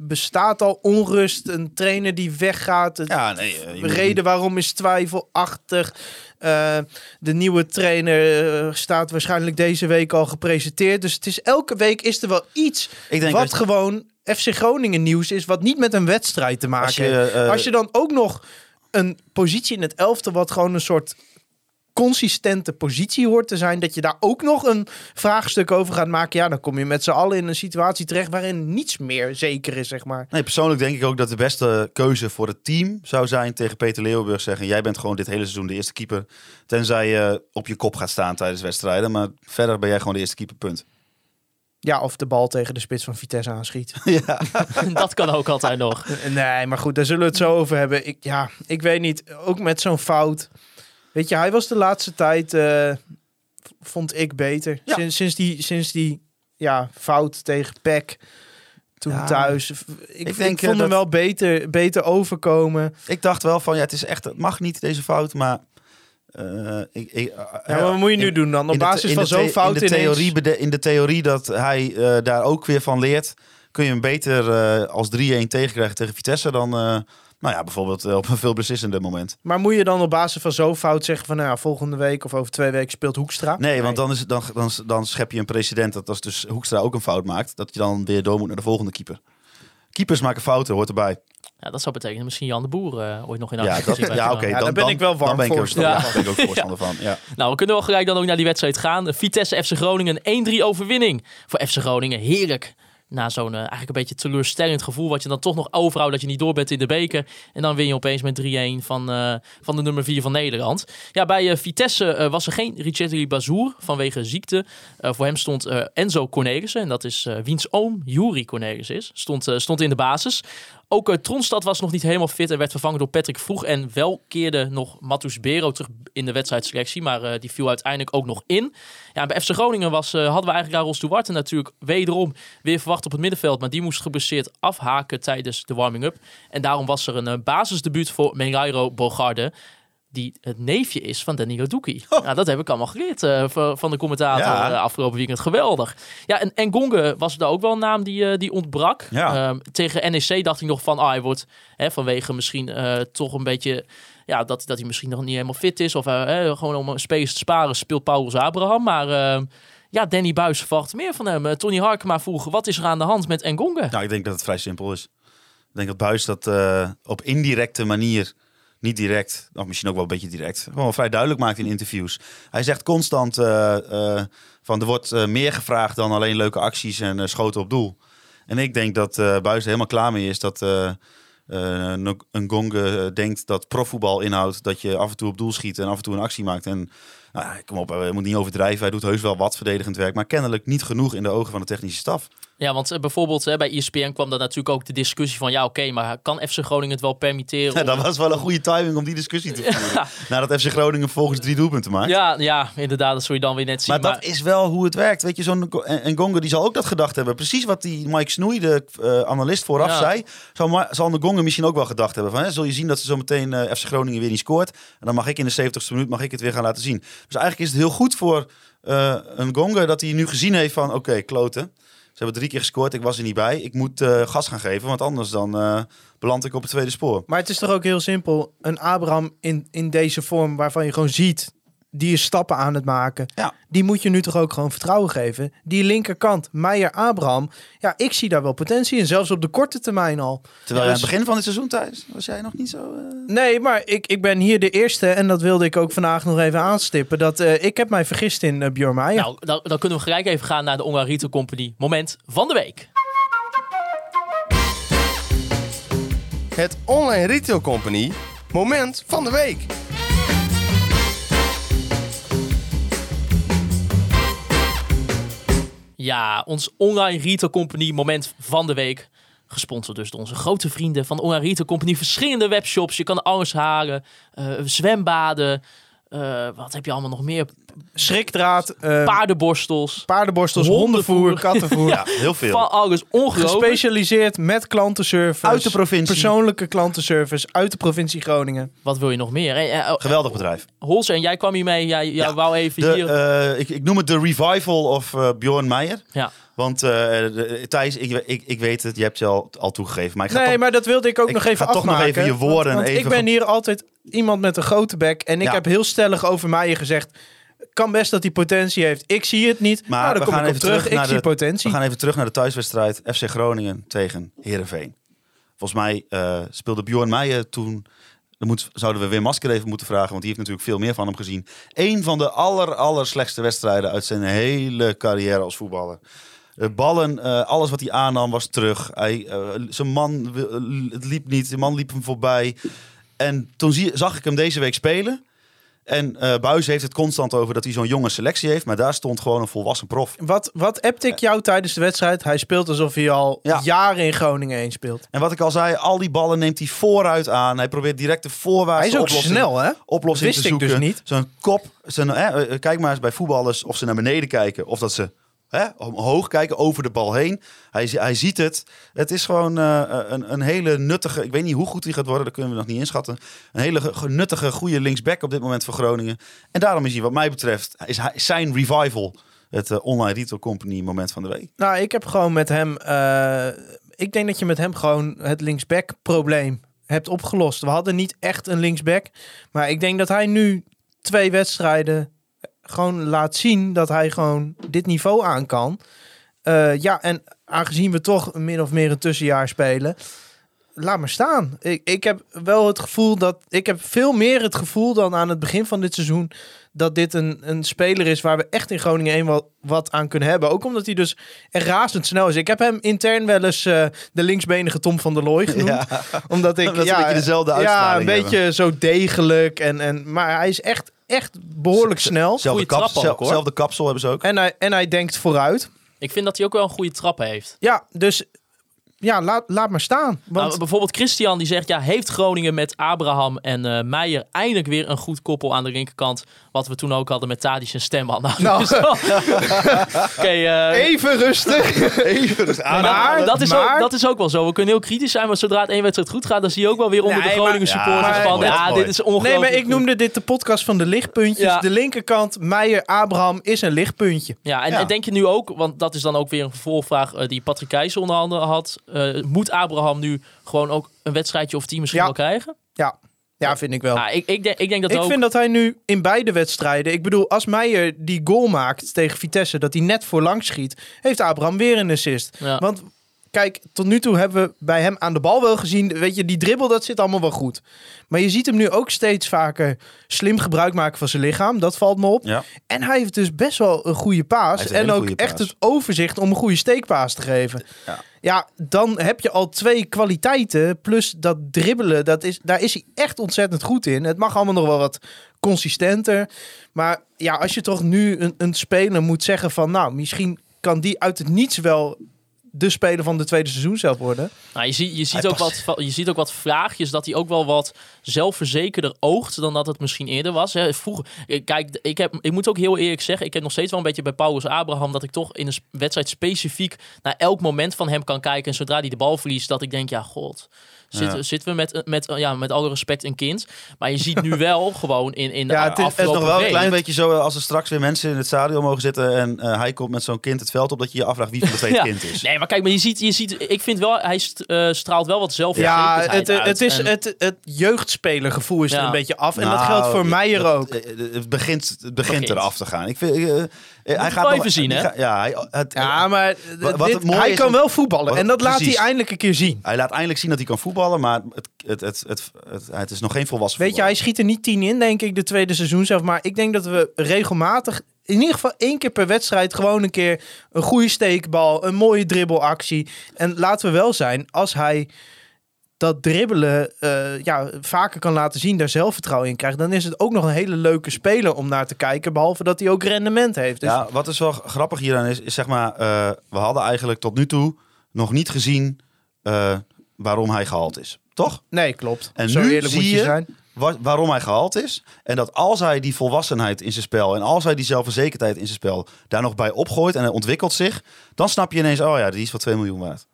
bestaat al onrust. Een trainer die weggaat. Het Ja, nee. eh, moet- reden waarom is twijfelachtig. Eh, de nieuwe trainer eh, staat waarschijnlijk deze week al gepresenteerd. Dus het is elke week is er wel iets Ik denk wat als- gewoon FC Groningen nieuws is, wat niet met een wedstrijd te maken Als heeft. eh, Als je dan ook nog een positie in het elfte wat gewoon een soort consistente positie hoort te zijn, dat je daar ook nog een vraagstuk over gaat maken, ja, dan kom je met z'n allen in een situatie terecht waarin niets meer zeker is, zeg maar. Nee, persoonlijk denk ik ook dat de beste keuze voor het team zou zijn tegen Peter Leeuwenburg zeggen: jij bent gewoon dit hele seizoen de eerste keeper. Tenzij je op je kop gaat staan tijdens wedstrijden. Maar verder ben jij gewoon de eerste keeper, punt. Ja, of de bal tegen de spits van Vitesse aanschiet. [LAUGHS] ja. [LAUGHS] dat kan ook altijd nog. Nee, maar goed, daar zullen we het zo over hebben. Ik, ja, ik weet niet, ook met zo'n fout. Weet je, hij was de laatste tijd, eh, vond ik beter. Ja. Sinds, sinds die, sinds die ja, fout tegen Peck toen Ja, thuis. Ik, ik ik denk, vond eh, hem wel beter, beter overkomen. Ik dacht wel van ja, het is echt, het mag niet deze fout, maar. eh, ik, ik, Ja, maar wat moet je nu in- doen dan? Op de basis van zo'n fout in de, theorie, ineens... in de theorie dat hij eh, daar ook weer van leert, kun je hem beter eh, als 3-1 tegenkrijgen tegen Vitesse dan, eh, nou ja, bijvoorbeeld eh, op een veel beslissender moment. Maar moet je dan op basis van zo'n fout zeggen van... Nou ja, volgende week of over twee weken speelt Hoekstra? Nee, want dan, is, het- dan, dan, dan schep je een precedent dat als dus Hoekstra ook een fout maakt, dat je dan weer door moet naar de volgende keeper. Keepers maken fouten, hoort erbij. Ja, dat zou betekenen misschien Jan de Boer eh, ooit nog in Ja, actie dat, ja Feyenoord. oké. Ja, dan, daar ben ik wel warm dan ben ik ook- voorstander ja, ben ik ook [LAUGHS] voorstander van. Ja. Nou, we kunnen wel gelijk dan ook naar die wedstrijd gaan. Vitesse FC Groningen, een 1-3 overwinning voor FC Groningen. Heerlijk. Na zo'n eh, eigenlijk een beetje teleurstellend gevoel, wat je dan toch nog overhoudt dat je niet door bent in de beker. En dan win je opeens met 3-1 van, eh, van de nummer 4 van Nederland. Ja, bij eh, Vitesse was er geen Richetri Bazour vanwege ziekte. Voor hem stond Enzo Cornelissen, en dat is wiens oom Juri Cornelissen is, stond, stond in de basis. Ook eh, Tronstad was nog niet helemaal fit en werd vervangen door Patrick Vroeg. En wel keerde nog Matus Bero terug in de wedstrijdselectie, maar eh, die viel uiteindelijk ook nog in. Ja, bij FC Groningen was, eh, hadden we eigenlijk Karel Duarte natuurlijk wederom weer verwacht op het middenveld. Maar die moest geblesseerd afhaken tijdens de warming-up. En daarom was er een basisdebuut voor Mengairo Bogarde. Die het neefje is van Danilo Duki. Nou, dat heb ik allemaal geleerd eh, van de commentator Ja. eh, afgelopen weekend. Geweldig. Ja, en Engonge was daar ook wel een naam die, eh, die ontbrak. Ja. Ehm, tegen NEC dacht ik nog van, ah, hij wordt hè, vanwege misschien toch een beetje, ja, dat, dat hij misschien nog niet helemaal fit is. Of hè, gewoon om spelers te sparen speelt Paulus Abraham. Maar ehm, ja, Danny Buis verwacht meer van hem. Tony Harkema vroeg, wat is er aan de hand met Engonge? Nou, ik denk dat het vrij simpel is. Ik denk dat Buis dat op indirecte manier, niet direct, of misschien ook wel een beetje direct, gewoon vrij duidelijk maakt in interviews. Hij zegt constant eh, eh, van er wordt eh, meer gevraagd dan alleen leuke acties en schoten op doel. En ik denk dat eh Buis er helemaal klaar mee is dat Ng- Ngonge denkt dat profvoetbal inhoudt dat je af en toe op doel schiet en af en toe een actie maakt. En nou, kom op, hij moet niet overdrijven. Hij doet heus wel wat verdedigend werk, maar kennelijk niet genoeg in de ogen van de technische staf. Ja, want eh, bijvoorbeeld hè, bij ESPN kwam dan natuurlijk ook de discussie van... ja, oké, maar kan FC Groningen het wel permitteren? Ja, om- dat was wel een goede timing om die discussie te voeren. Ja. Nadat FC Groningen volgens drie doelpunten maakt. Ja, ja, inderdaad, dat zul je dan weer net zien. maar dat is wel hoe het werkt. Weet je, zo'n Ngonge die zal ook dat gedacht hebben. Precies wat die Mike Snoei, de eh, analist vooraf, Ja. zei. Zal, zal Ngonge misschien ook wel gedacht hebben. Van, hè, zul je zien dat ze zo meteen eh, FC Groningen weer niet scoort. En dan mag ik in de 70ste minuut mag ik het weer gaan laten zien. Dus eigenlijk is het heel goed voor eh Ngonge dat hij nu gezien heeft van... Oké, kloten. Hebben drie keer gescoord. Ik was er niet bij. Ik moet eh, gas gaan geven. Want anders dan eh, beland ik op het tweede spoor. Maar het is toch ook heel simpel. Een Abraham in, in deze vorm waarvan je gewoon ziet... die is stappen aan het maken. Ja. Die moet je nu toch ook gewoon vertrouwen geven. Die linkerkant, Meijer-Abraham... ja, ik zie daar wel potentie in. Zelfs op de korte termijn al. Terwijl Ja, aan het dus- begin van het seizoen thuis was jij nog niet zo... eh, Nee, maar ik, ik ben hier de eerste... en dat wilde ik ook vandaag nog even aanstippen... dat eh, ik heb mij vergist in uh, Bjorn Meijer. Nou, dan, dan kunnen we gelijk even gaan naar de Ongarito Company. Moment van de week. Het Online Retail Company moment van de week. Ja, ons online retail company moment van de week. Gesponsord dus door onze grote vrienden van Online Retail Company. Verschillende webshops. Je kan alles halen. eh, zwembaden. Eh, wat heb je allemaal nog meer? Schrikdraad, eh, Paardenborstels. paardenborstels, hondenvoer. hondenvoer, kattenvoer. [LAUGHS] Ja, heel veel. Van alles ongelooflijk. Gespecialiseerd met klantenservice. Uit de provincie. Persoonlijke klantenservice uit de provincie Groningen. Wat wil je nog meer? Eh, eh, Geweldig bedrijf. Holse, en jij kwam hier mee. Jij, jij Ja, wou even De, hier... ik, ik noem het de revival of Bjorn Meijer. ja. Want de- Thijs, ik, ik, ik weet het, je hebt je al, al toegegeven. Maar ik ga Nee, toch, maar dat wilde ik ook ik nog even ga toch nog even je woorden want, want even ik ben hier altijd iemand met een grote bek. En ik Ja. heb heel stellig over mij gezegd... kan best dat hij potentie heeft. Ik zie het niet. Maar nou, we dan kom gaan ik even terug. terug Ik naar zie de- potentie. we gaan even terug naar de thuiswedstrijd FC Groningen tegen Heerenveen. Volgens mij eh, speelde Bjorn Meijer toen... Dan moet, zouden we weer Masker even moeten vragen, want die heeft natuurlijk veel meer van hem gezien. Eén van de aller, aller slechtste wedstrijden uit zijn hele carrière als voetballer. Eh, ballen, eh, alles wat hij aannam was terug. Hij, eh, zijn man het liep niet, de man liep hem voorbij. En toen zie, zag ik hem deze week spelen. En eh Buis heeft het constant over dat hij zo'n jonge selectie heeft. Maar daar stond gewoon een volwassen prof. Wat, wat appte ik jou tijdens de wedstrijd? Hij speelt alsof hij al Ja. jaren in Groningen 1 speelt. En wat ik al zei, al die ballen neemt hij vooruit aan. Hij probeert direct de voorwaartse Hij is ook snel, hè? oplossing Wist te ik zoeken. dus niet. Zijn kop, zijn, eh, kijk maar eens bij voetballers of ze naar beneden kijken. Of dat ze hè, omhoog kijken, over de bal heen. Hij, hij ziet het. Het is gewoon eh, een, een hele nuttige, ik weet niet hoe goed hij gaat worden, dat kunnen we nog niet inschatten. Een hele ge- nuttige, goede linksback op dit moment voor Groningen. En daarom is hij wat mij betreft, is zijn revival het eh, online retail company moment van de week. Nou, ik heb gewoon met hem... eh, ik denk dat je met hem gewoon het linksback probleem hebt opgelost. We hadden niet echt een linksback. Maar ik denk dat hij nu twee wedstrijden gewoon laat zien dat hij gewoon dit niveau aan kan. Eh, ja, en aangezien we toch min of meer een tussenjaar spelen, laat maar staan. Ik, ik heb wel het gevoel dat ik heb veel meer het gevoel dan aan het begin van dit seizoen dat dit een, een speler is waar we echt in Groningen 1 wel wat aan kunnen hebben. Ook omdat hij dus echt razendsnel is. Ik heb hem intern wel eens eh, de linksbenige Tom van der Looy genoemd. Omdat ik [LAUGHS] ze een beetje dezelfde Ja, een beetje zo degelijk. En, en, maar hij is echt, echt behoorlijk snel. Zelfde, kap, trap ook, hoor. zelfde kapsel hebben ze ook. En hij, en hij denkt vooruit. Ik vind dat hij ook wel een goede trap heeft. Ja, dus ja, laat, laat maar staan. Want Nou, bijvoorbeeld Christian die zegt, ja, heeft Groningen met Abraham en eh Meijer eindelijk weer een goed koppel aan de linkerkant. Wat we toen ook hadden met Tadic en Stemman. [LAUGHS] Nou, Nou. [LAUGHS] Oké, eh, even rustig. Even dus maar, dat, is maar- ook, dat is ook wel zo. We kunnen heel kritisch zijn, maar zodra het één wedstrijd goed gaat, dan zie je ook wel weer onder Nee, de Groningen maar- supporters Ja, van, mooi, ja, mooi. dit is ongelooflijk. Nee, maar ik noemde dit de podcast van de lichtpuntjes. Ja. De linkerkant, Meijer, Abraham is een lichtpuntje. Ja, en, Ja. en denk je nu ook, want dat is dan ook weer een vervolgvraag eh, die Patrick Keijs onder andere had. Eh, moet Abraham nu gewoon ook een wedstrijdje of tien misschien Ja. wel krijgen? Ja, ja vind ik wel. Ik, ik, denk, ik denk dat ik ook. vind dat hij nu in beide wedstrijden... Ik bedoel, als Meijer die goal maakt tegen Vitesse... dat hij net voorlangs schiet... heeft Abraham weer een assist. Ja. Want kijk, tot nu toe hebben we bij hem aan de bal wel gezien... weet je, die dribbel, dat zit allemaal wel goed. Maar je ziet hem nu ook steeds vaker slim gebruik maken van zijn lichaam. Dat valt me op. Ja. En hij heeft dus best wel een goede paas. een En ook echt paas. het overzicht om een goede steekpaas te geven. Ja. Ja, dan heb je al twee kwaliteiten. Plus dat dribbelen, dat is, daar is hij echt ontzettend goed in. Het mag allemaal nog wel wat consistenter. Maar ja, als je toch nu een, een speler moet zeggen van... nou, misschien kan die uit het niets wel de speler van de tweede seizoen zelf worden. Nou, je, ziet, je, ziet ook wat, je ziet ook wat vraagjes dat hij ook wel wat zelfverzekerder oogt dan dat het misschien eerder was. Hè. Vroeger, eh, kijk, ik, heb, ik moet ook heel eerlijk zeggen, ik heb nog steeds wel een beetje bij Paulus Abraham dat ik toch in een wedstrijd specifiek naar elk moment van hem kan kijken. En zodra hij de bal verliest, dat ik denk, ja, god. Zitten, Ja. zitten we met, met, ja, met alle respect een kind. Maar je ziet nu [LAUGHS] wel gewoon in, in de Ja, het is- het is Het is nog wel een klein beetje zo eh, als er straks weer mensen in het stadion mogen zitten en eh, hij komt met zo'n kind het veld op dat je je afvraagt wie van de [LAUGHS] twee het Ja. kind is. Nee, maar kijk, maar je ziet, je ziet ik vind wel, hij st- eh, straalt wel wat Ja, zelfverzekerdheid het, uit. het, is, En- het, het jeugdspelergevoel is er Ja. een beetje af. En dat Nou, geldt voor Meijer dat- ook. eh, Het begint, het begint Begint. eraf te gaan. Ik vind, eh, eh, hij wel nog- even zien, hè? gaat- Ja, hij, het, Ja, maar Wat- wat dit- het mooie hij is kan wel voetballen. wat- en dat laat hij eindelijk een keer zien. hij laat eindelijk zien dat hij kan voetballen, maar het, het, het, het, het, het is nog geen volwassen Weet je, hij schiet er niet tien in, denk ik, de tweede seizoen zelf. Maar ik denk dat we regelmatig, in ieder geval één keer per wedstrijd, gewoon een keer een goede steekbal, een mooie dribbelactie. En laten we wel zijn, als hij dat dribbelen eh, ja, vaker kan laten zien, daar zelfvertrouwen in krijgt, dan is het ook nog een hele leuke speler om naar te kijken. Behalve dat hij ook rendement heeft. Dus Ja, wat is wel grappig hieraan is, is zeg maar, eh, we hadden eigenlijk tot nu toe nog niet gezien eh, waarom hij gehaald is. Toch? nee, klopt. En Zo nu eerlijk moet zie je je- zijn. Wa- waarom hij gehaald is. En dat als hij die volwassenheid in zijn spel en als hij die zelfverzekerdheid in zijn spel daar nog bij opgooit en hij ontwikkelt zich, dan snap je ineens, oh ja, die is wel 2 miljoen waard.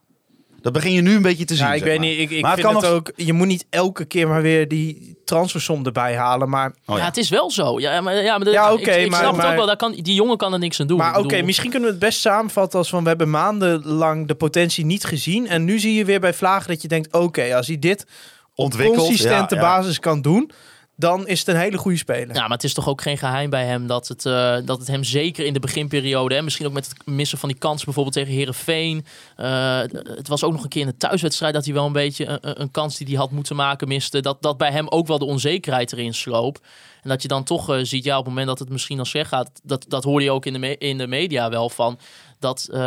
Dat begin je nu een beetje te zien. Ja, ik weet maar. niet. Ik, ik Maar vind kan het nog- ook. Je moet niet elke keer maar weer die transfersom erbij halen. Maar, Oh, ja. ja. het is wel zo. Ja, maar, ja, maar, Ja, oké, ik, maar- snap het maar- ook wel. Daar kan, die jongen kan er niks aan doen. maar oké, misschien kunnen we het best samenvatten als van we hebben maandenlang de potentie niet gezien. En nu zie je weer bij Vlagen dat je denkt: oké, als hij dit op consistente ja, ja. basis kan doen, dan is het een hele goede speler. Ja, maar het is toch ook geen geheim bij hem dat het, eh, dat het hem zeker in de beginperiode, en misschien ook met het missen van die kans bijvoorbeeld tegen Herenveen. het was ook nog een keer in de thuiswedstrijd dat hij wel een beetje een, kans die hij had moeten maken miste. Dat, dat bij hem ook wel de onzekerheid erin sloop. En dat je dan toch eh, ziet, ja, op het moment dat het misschien al slecht gaat, dat, dat hoorde je ook in de, in de media wel van. Dat, eh,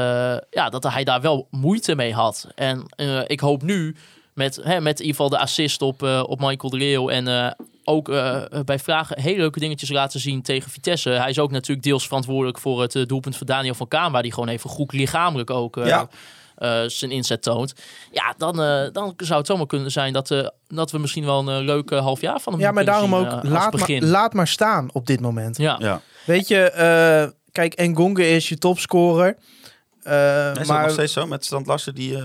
ja, dat hij daar wel moeite mee had. En eh, ik hoop nu met, hè, met in ieder geval de assist op, eh, op Michael de Leeuw. En eh, ook eh, bij vragen hele leuke dingetjes laten zien tegen Vitesse. Hij is ook natuurlijk deels verantwoordelijk voor het eh, doelpunt van Daniel van Kaan. Waar die gewoon even goed lichamelijk ook eh, Ja. eh, zijn inzet toont. Ja, dan, eh, dan zou het zomaar kunnen zijn dat, eh, dat we misschien wel een leuk eh, half jaar van hem Ja, maar daarom zien, ook laat maar, laat maar staan op dit moment. ja. Ja. Weet je, eh, kijk, Engonge is je topscorer. Is dat maar nog steeds zo met Strand Larsen die...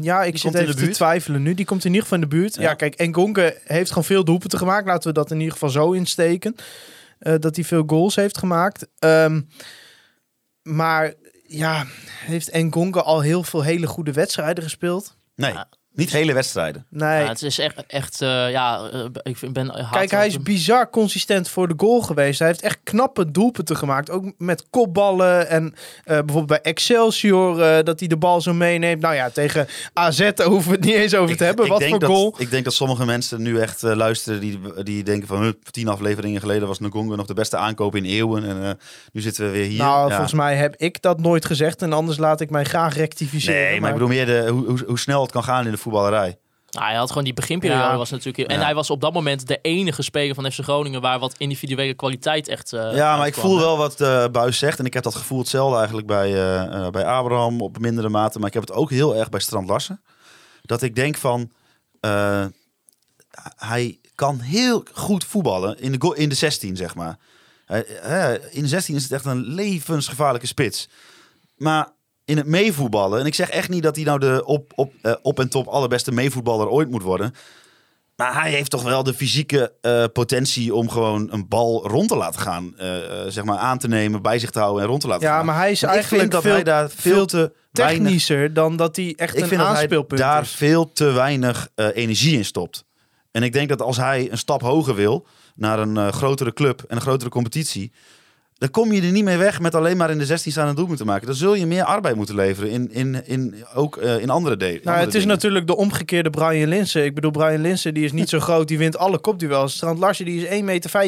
Ja, ik Die zit even te twijfelen nu. Die komt in ieder geval in de buurt. Ja, Ja. kijk, Engonge heeft gewoon veel doelpunten gemaakt. Laten we dat in ieder geval zo insteken. Eh, dat hij veel goals heeft gemaakt. Ehm, maar ja, heeft Engonge al heel veel hele goede wedstrijden gespeeld? nee, Ja. Niet hele wedstrijden. Nee. Ja, het is echt, echt eh, ja, eh, ik vind- ben hard Kijk, hij is bizar consistent voor de goal geweest. Hij heeft echt knappe doelpunten gemaakt. Ook met kopballen en eh, bijvoorbeeld bij Excelsior eh, dat hij de bal zo meeneemt. Nou ja, tegen AZ hoeven we het niet eens over te hebben. Wat denk voor dat, goal. Ik denk dat sommige mensen nu echt luisteren die, die denken van... "Huh, tien afleveringen geleden was Ngongo nog de beste aankoop in eeuwen. En eh, nu zitten we weer hier. Nou, Ja. volgens mij heb ik dat nooit gezegd. En anders laat ik mij graag rectificeren. Nee, maar ik bedoel meer de, hoe, hoe, hoe snel het kan gaan in de voetballerij. Nou, hij had gewoon die beginperiode Ja. was natuurlijk en Ja. hij was op dat moment de enige speler van FC Groningen waar wat individuele kwaliteit echt. eh, ja, maar ik voel wel wat eh Buis zegt. En ik heb dat gevoel hetzelfde eigenlijk bij, eh, bij Abraham op mindere mate. Maar ik heb het ook heel erg bij Strand Larsen. Dat ik denk van... eh, hij kan heel goed voetballen in de, go- in de 16, zeg maar. Hij- hè, in de 16 is het echt een levensgevaarlijke spits. Maar in het meevoetballen... En ik zeg echt niet dat hij nou de op, op, eh, op en top allerbeste meevoetballer ooit moet worden... Maar hij heeft toch wel de fysieke eh, potentie om gewoon een bal rond te laten gaan. eh, zeg maar aan te nemen, bij zich te houden en rond te laten Ja, gaan. maar hij is Want eigenlijk dat veel hij daar veel te weinig... technischer dan dat hij echt Ik een vind dat hij daar is. veel te weinig energie in stopt. En ik denk dat als hij een stap hoger wil naar een grotere club en een grotere competitie, dan kom je er niet mee weg met alleen maar in de 16 staan een doelpunt te maken. Dan zul je meer arbeid moeten leveren in, in, in, ook eh, in andere delen. Nou, het is natuurlijk de omgekeerde Brian Linsen. Ik bedoel, Brian Linsen die is niet zo [LAUGHS] groot, die wint alle kopduels. Strand Larsen die is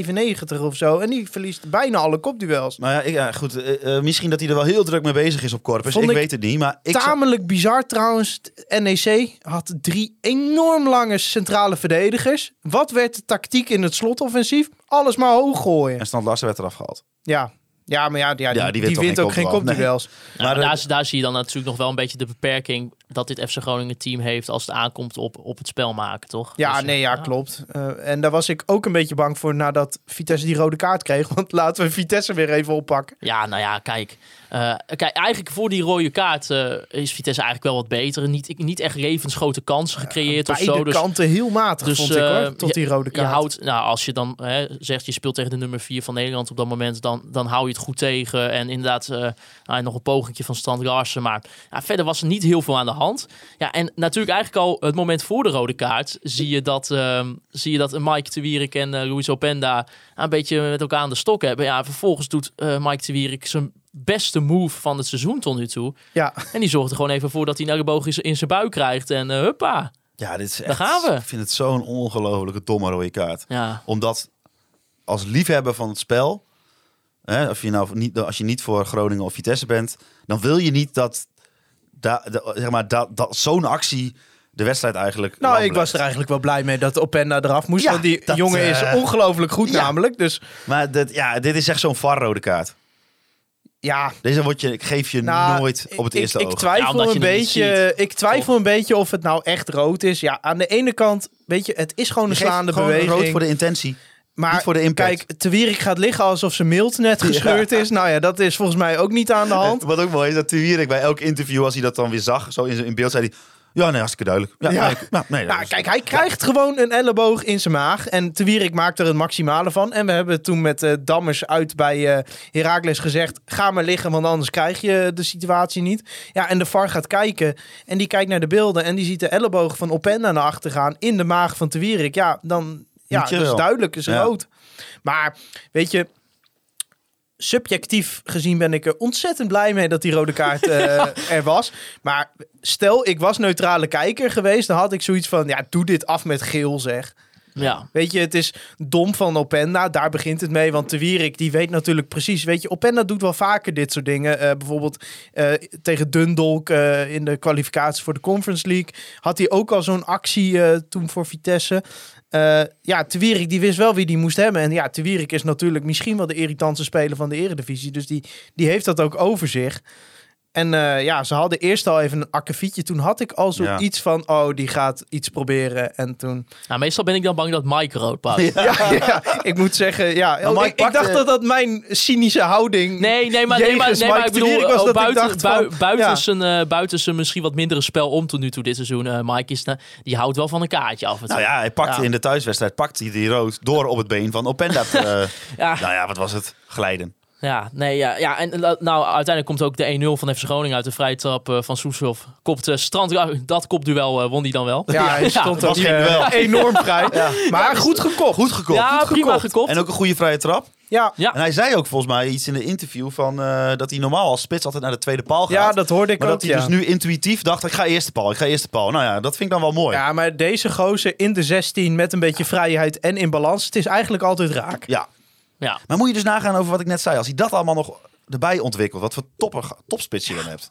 1,95 meter of zo en die verliest bijna alle kopduels. Maar ja, ik, ja goed, eh, eh, misschien dat hij er wel heel druk mee bezig is op Corpus. Ik, ik weet het niet, maar ik Tamelijk bizar trouwens. NEC had drie enorm lange centrale verdedigers. Wat werd de tactiek in het slotoffensief? Alles maar hoog gooien. En Stand Larsen werd eraf gehaald. Ja, ja maar ja, ja, die, die die wint ook geen geen kopduel? kopduels. Ja, maar Maar, daar, daar zie je dan natuurlijk nog wel een beetje de beperking dat dit FC Groningen team heeft als het aankomt op, op het spel maken, toch? Ja, Dus, nee, ja, klopt. Eh, en daar was ik ook een beetje bang voor nadat Vitesse die rode kaart kreeg. [LAUGHS] Want laten we Vitesse weer even oppakken. Ja, nou ja, kijk. Eh, kijk, eigenlijk voor die rode kaart eh, is Vitesse eigenlijk wel wat beter. Niet, niet echt levensgrote kansen gecreëerd of zo. Dus, kanten heel matig, dus, vond ik hoor. Tot die rode je kaart. houdt, nou, als je dan hè, zegt je speelt tegen de nummer 4 van Nederland op dat moment, dan, dan hou je het goed tegen. En inderdaad, nou, nog een pogingje van Strand Larsen. Maar ja, verder was er niet heel veel aan de hand. Ja, en natuurlijk eigenlijk al het moment voor de rode kaart zie je dat, ehm, zie je dat Mike de Wierik en eh Luis Openda een beetje met elkaar aan de stok hebben. Ja, vervolgens doet eh, Mike de Wierik zijn beste move van het seizoen tot nu toe. Ja, En die zorgt er gewoon even voor dat hij een elleboog in zijn- in zijn buik krijgt. En eh, huppa. Ja, dit is echt, gaan we. Ik vind het zo'n ongelofelijke domme rode kaart. Ja, Omdat als liefhebber van het spel, hè, of je nou niet, als je niet voor Groningen of Vitesse bent, dan wil je niet dat, da, da- zeg maar, dat, dat zo'n actie de wedstrijd eigenlijk. Nou, ik was er eigenlijk wel blij mee dat Openda eraf moest. Ja, want die dat, jongen is eh, ongelooflijk goed ja. namelijk. Dus Maar dit, ja, dit is echt zo'n VAR-rode kaart. ja, Deze word je, ik geef je Nou, nooit op het ik- eerste ik, oog. Twijfel een beetje. Ik twijfel een beetje of het nou echt rood is. Ja, aan de ene kant, weet je, het is gewoon een slaande gewoon beweging. rood voor de intentie. Maar voor de impact. kijk, Wierik gaat liggen alsof zijn milt net gescheurd is. Nou ja, dat is volgens mij ook niet aan de hand. [LAUGHS] Wat ook mooi is, dat Tuwierik bij elk interview, als hij dat dan weer zag, zo in, in beeld, zei hij... Ja, nee, hartstikke duidelijk. Ja, Ja. Nee, nou, nee, Nou, kijk, hij krijgt gewoon een elleboog in zijn maag. En Te Wierik maakt er het maximale van. En we hebben toen met eh, Dammers uit bij eh Heracles gezegd... ga maar liggen, want anders krijg je de situatie niet. Ja, en de VAR gaat kijken. En die kijkt naar de beelden. En die ziet de elleboog van Openda naar achter gaan... in de maag van Te Wierik. Ja, dan... Ja, dat is duidelijk, is rood. Maar, weet je... Subjectief gezien ben ik er ontzettend blij mee dat die rode kaart [LAUGHS] eh, er was. Maar stel, ik was neutrale kijker geweest, dan had ik zoiets van: ja, doe dit af met geel, zeg. Ja. Weet je, het is dom van Openda. Daar begint het mee. Want de Wierik, die weet natuurlijk precies. Weet je, Openda doet wel vaker dit soort dingen. Eh, bijvoorbeeld eh, tegen Dundalk eh, in de kwalificatie voor de Conference League. Had hij ook al zo'n actie toen voor Vitesse. Ja, Te Wierik die wist wel wie die moest hebben. En ja, Te Wierik is natuurlijk misschien wel de irritantste speler van de eredivisie. Dus die, die heeft dat ook over zich. En eh, ja, ze hadden eerst al even een akkefietje. Toen had ik al Ja. zoiets van, oh, die gaat iets proberen. En toen... Nou, meestal ben ik dan bang dat Mike rood pakt. [LAUGHS] Ja, ja, ik moet zeggen, ja. Mike ik, dacht dat dat mijn cynische houding. Nee, nee, maar, nee, maar, nee, maar ik bedoel, was oh, dat buiten, dacht bui- van, buiten, ja. zijn, eh, buiten zijn misschien wat mindere spel om tot nu toe dit seizoen. eh, Mike is, die houdt wel van een kaartje af en toe. Nou ja, hij pakte Ja. in de thuiswedstrijd pakte hij die rood door op het been van Openda. [LAUGHS] eh. Nou ja, wat was het? Glijden. Ja, nee, ja, ja. En nou, uiteindelijk komt ook de 1-0 van FC Groningen uit de vrije trap eh, van Soeslof. Kopt uh, Strand, ja, dat kopduel eh won hij dan wel. Ja, hij [LAUGHS] stond was ook duel. enorm vrij. [LAUGHS] Maar goed gekocht. Goed gekocht. Ja, Goed prima gekocht. En ook een goede vrije trap. Ja. Ja. En hij zei ook volgens mij iets in de interview van eh, dat hij normaal als spits altijd naar de tweede paal gaat. ja, dat hoorde ik maar ook, dat hij ja. dus nu intuïtief dacht, ik ga eerste paal, ik ga eerste paal. Nou ja, dat vind ik dan wel mooi. Ja, maar deze gozer in de 16 met een beetje vrijheid en in balans. Het is eigenlijk altijd raak. Ja. Ja. Maar moet je dus nagaan over wat ik net zei. Als hij dat allemaal nog erbij ontwikkelt, wat voor topper, topspits je dan hebt.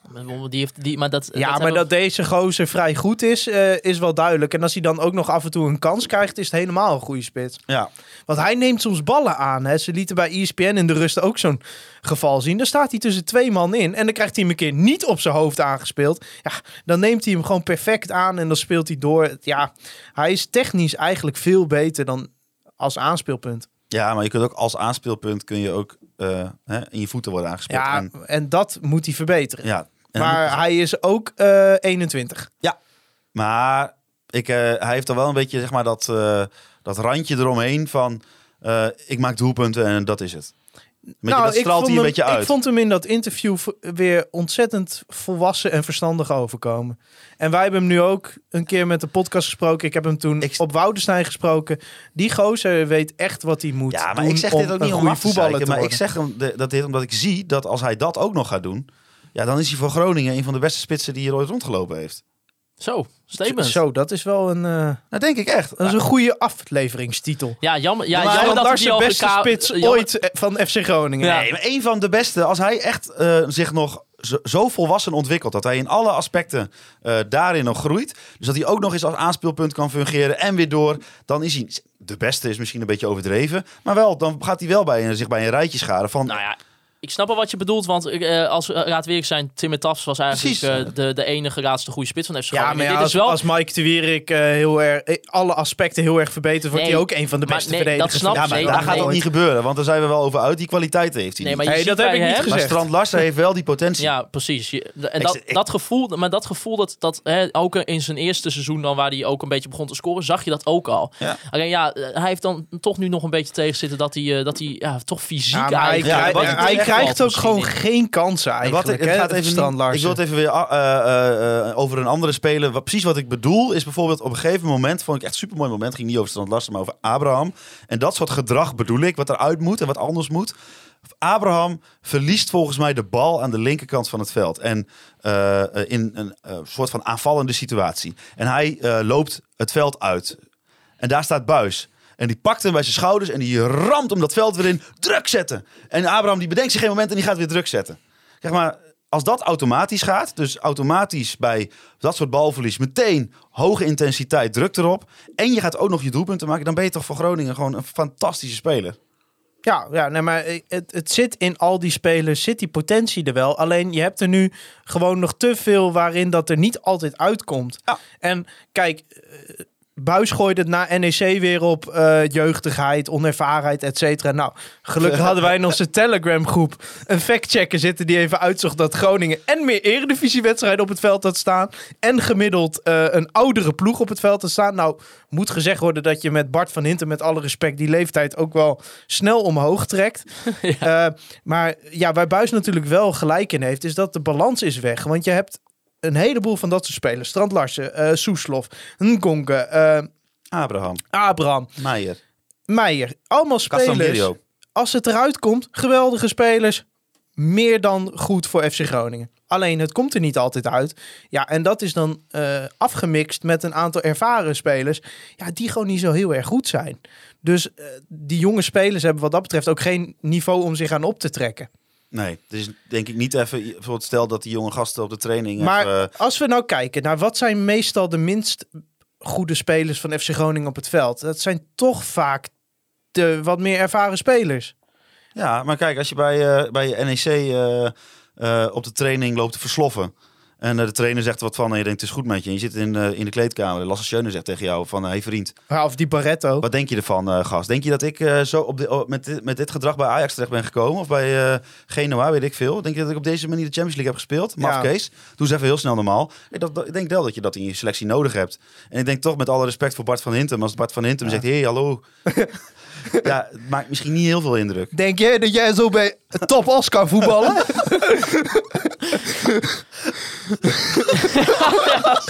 Die heeft, die, maar dat, Ja, maar dat deze gozer vrij goed is, eh, is wel duidelijk. En als hij dan ook nog af en toe een kans krijgt, is het helemaal een goede spits. Ja. Want hij neemt soms ballen aan. Hè. Ze lieten bij ESPN in de rust ook zo'n geval zien. Daar staat hij tussen twee man in. En dan krijgt hij hem een keer niet op zijn hoofd aangespeeld. Ja, dan neemt hij hem gewoon perfect aan en dan speelt hij door. Ja, hij is technisch eigenlijk veel beter dan als aanspeelpunt. Ja, maar je kunt ook als aanspeelpunt kun je ook eh, hè, in je voeten worden aangespeeld. Ja, En, en dat moet hij verbeteren. ja. Dan maar hij is ook eh 21. Maar ik, eh, hij heeft er wel een beetje zeg maar, dat, dat randje eromheen van ik maak doelpunten en dat is het. Je, dat straalt Nou, hij een hem- beetje uit. Ik vond hem in dat interview weer ontzettend volwassen en verstandig overkomen. En wij hebben hem nu ook een keer met de podcast gesproken. Ik heb hem toen Ik- op Woudenstein gesproken. Die gozer weet echt wat hij moet Ja, maar doen ik zeg dit ook niet om te voetballer te maar ik zeg hem dat dit omdat ik zie dat als hij dat ook nog gaat doen, ja, dan is hij voor Groningen een van de beste spitsen die hier ooit rondgelopen heeft. Zo, statement. Zo, dat is wel een, eh, Dat denk ik echt. dat is een goede afleveringstitel. Ja, jammer, ja, maar jammer Van dat Larsen, hij al beste spits jammer- ooit eh, van FC Groningen. Ja. Nee, maar een van de beste, als hij echt eh, zich nog zo, zo volwassen ontwikkelt, dat hij in alle aspecten eh, daarin nog groeit, dus dat hij ook nog eens als aanspeelpunt kan fungeren en weer door, dan is hij de beste is misschien een beetje overdreven, maar wel, dan gaat hij wel bij, een- zich bij een rijtje scharen van Nou ja, ik snap wel wat je bedoelt, want eh, als we raad weer zijn, Timmer Tafs was eigenlijk eh, de, de enige raadste goede spits van FC Ja, Groningen. maar ja, Dit als, is wel... als Mike de Wierik eh, heel erg, eh, alle aspecten heel erg verbeterd, wordt Nee, hij ook een van de beste nee, verdedigers. dat Ja, maar Nee, daar gaat dat nee. niet gebeuren, want daar zijn we wel over uit. Die kwaliteiten heeft hij Nee, niet. maar je dat heb ik niet hem- gezegd. Maar Strand Larsen heeft wel die potentie. Ja, precies. Je- En dat, ik- dat gevoel, maar dat gevoel dat, dat hè, ook in zijn eerste seizoen dan waar hij ook een beetje begon te scoren, zag je dat ook al. Ja. Alleen ja, eh, hij heeft dan toch nu nog een beetje tegenzitten dat hij, eh, dat hij ja, toch fysiek Ja, eigenlijk... Ja, krijgt- ook gewoon geen kansen En eigenlijk. Wat, ik- het hè, gaat even Strand niet, ik wil het even weer ah, eh, eh, eh, over een andere speler. Wat, precies wat ik bedoel is bijvoorbeeld op een gegeven moment, vond ik echt een supermooi moment, ging niet over Strand Larsen, maar over Abraham. En dat soort gedrag bedoel ik, wat eruit moet en wat anders moet. Abraham verliest volgens mij de bal aan de linkerkant van het veld. En in een eh, soort van aanvallende situatie. En hij eh, loopt het veld uit. En daar staat Buis. En die pakt hem bij zijn schouders en die ramt om dat veld weer in. Druk zetten. En Abraham die bedenkt zich geen moment en die gaat weer druk zetten. Zeg maar, als dat automatisch gaat, dus automatisch bij dat soort balverlies meteen hoge intensiteit, druk erop. En je gaat ook nog je doelpunten maken, dan ben je toch voor Groningen gewoon een fantastische speler. Ja, ja nee, maar het, het zit in al die spelers, zit die potentie er wel. Alleen je hebt er nu gewoon nog te veel waarin dat er niet altijd uitkomt. Ja. En kijk, eh, Buis gooide het na NEC weer op eh, jeugdigheid, onervarenheid, et cetera. Nou, gelukkig [LAUGHS] hadden wij in onze Telegram groep een factchecker zitten die even uitzocht dat Groningen en meer eredivisiewedstrijden op het veld had staan. En gemiddeld eh, een oudere ploeg op het veld had staan. Nou, moet gezegd worden dat je met Bart van Hinten, met alle respect, die leeftijd ook wel snel omhoog trekt. [LAUGHS] Eh, maar ja, waar Buis natuurlijk wel gelijk in heeft, is dat de balans is weg. Want je hebt een heleboel van dat soort spelers. Strand Larsen, eh Soeslof, Ngonke, eh Abraham, Abraham, Meijer, Meijer. Allemaal spelers. Als het eruit komt, geweldige spelers. Meer dan goed voor FC Groningen. Alleen het komt er niet altijd uit. Ja, en dat is dan eh, afgemixt met een aantal ervaren spelers. Ja, die gewoon niet zo heel erg goed zijn. Dus eh, die jonge spelers hebben wat dat betreft ook geen niveau om zich aan op te trekken. Nee, dus denk ik niet even, bijvoorbeeld stel dat die jonge gasten op de training Maar even, als we nou kijken naar wat zijn meestal de minst goede spelers van FC Groningen op het veld. Dat zijn toch vaak de wat meer ervaren spelers. Ja, maar kijk, als je bij, eh, bij je NEC eh, eh, op de training loopt te versloffen. En eh, de trainer zegt wat van en je denkt het is goed met je. En je zit in, eh, in de kleedkamer. Lasse Schöne zegt tegen jou van, hé hey vriend, Ja, Of die Barretto. wat denk je ervan eh, gast? Denk je dat ik zo op de, met, dit, met dit gedrag bij Ajax terecht ben gekomen? Of bij Genoa, weet ik veel. Denk je dat ik op deze manier de Champions League heb gespeeld? Maf Ja. Kees, doe eens even heel snel normaal. Ik, dat, dat- ik denk wel dat je dat in je selectie nodig hebt. En ik denk toch met alle respect voor Bart van Hintem. Als Bart van Hintem zegt, hé hey, hallo. [LAUGHS] [LAUGHS] ja, het maakt misschien niet heel veel indruk. Denk jij dat jij zo bij top Os kan voetballen? [LAUGHS]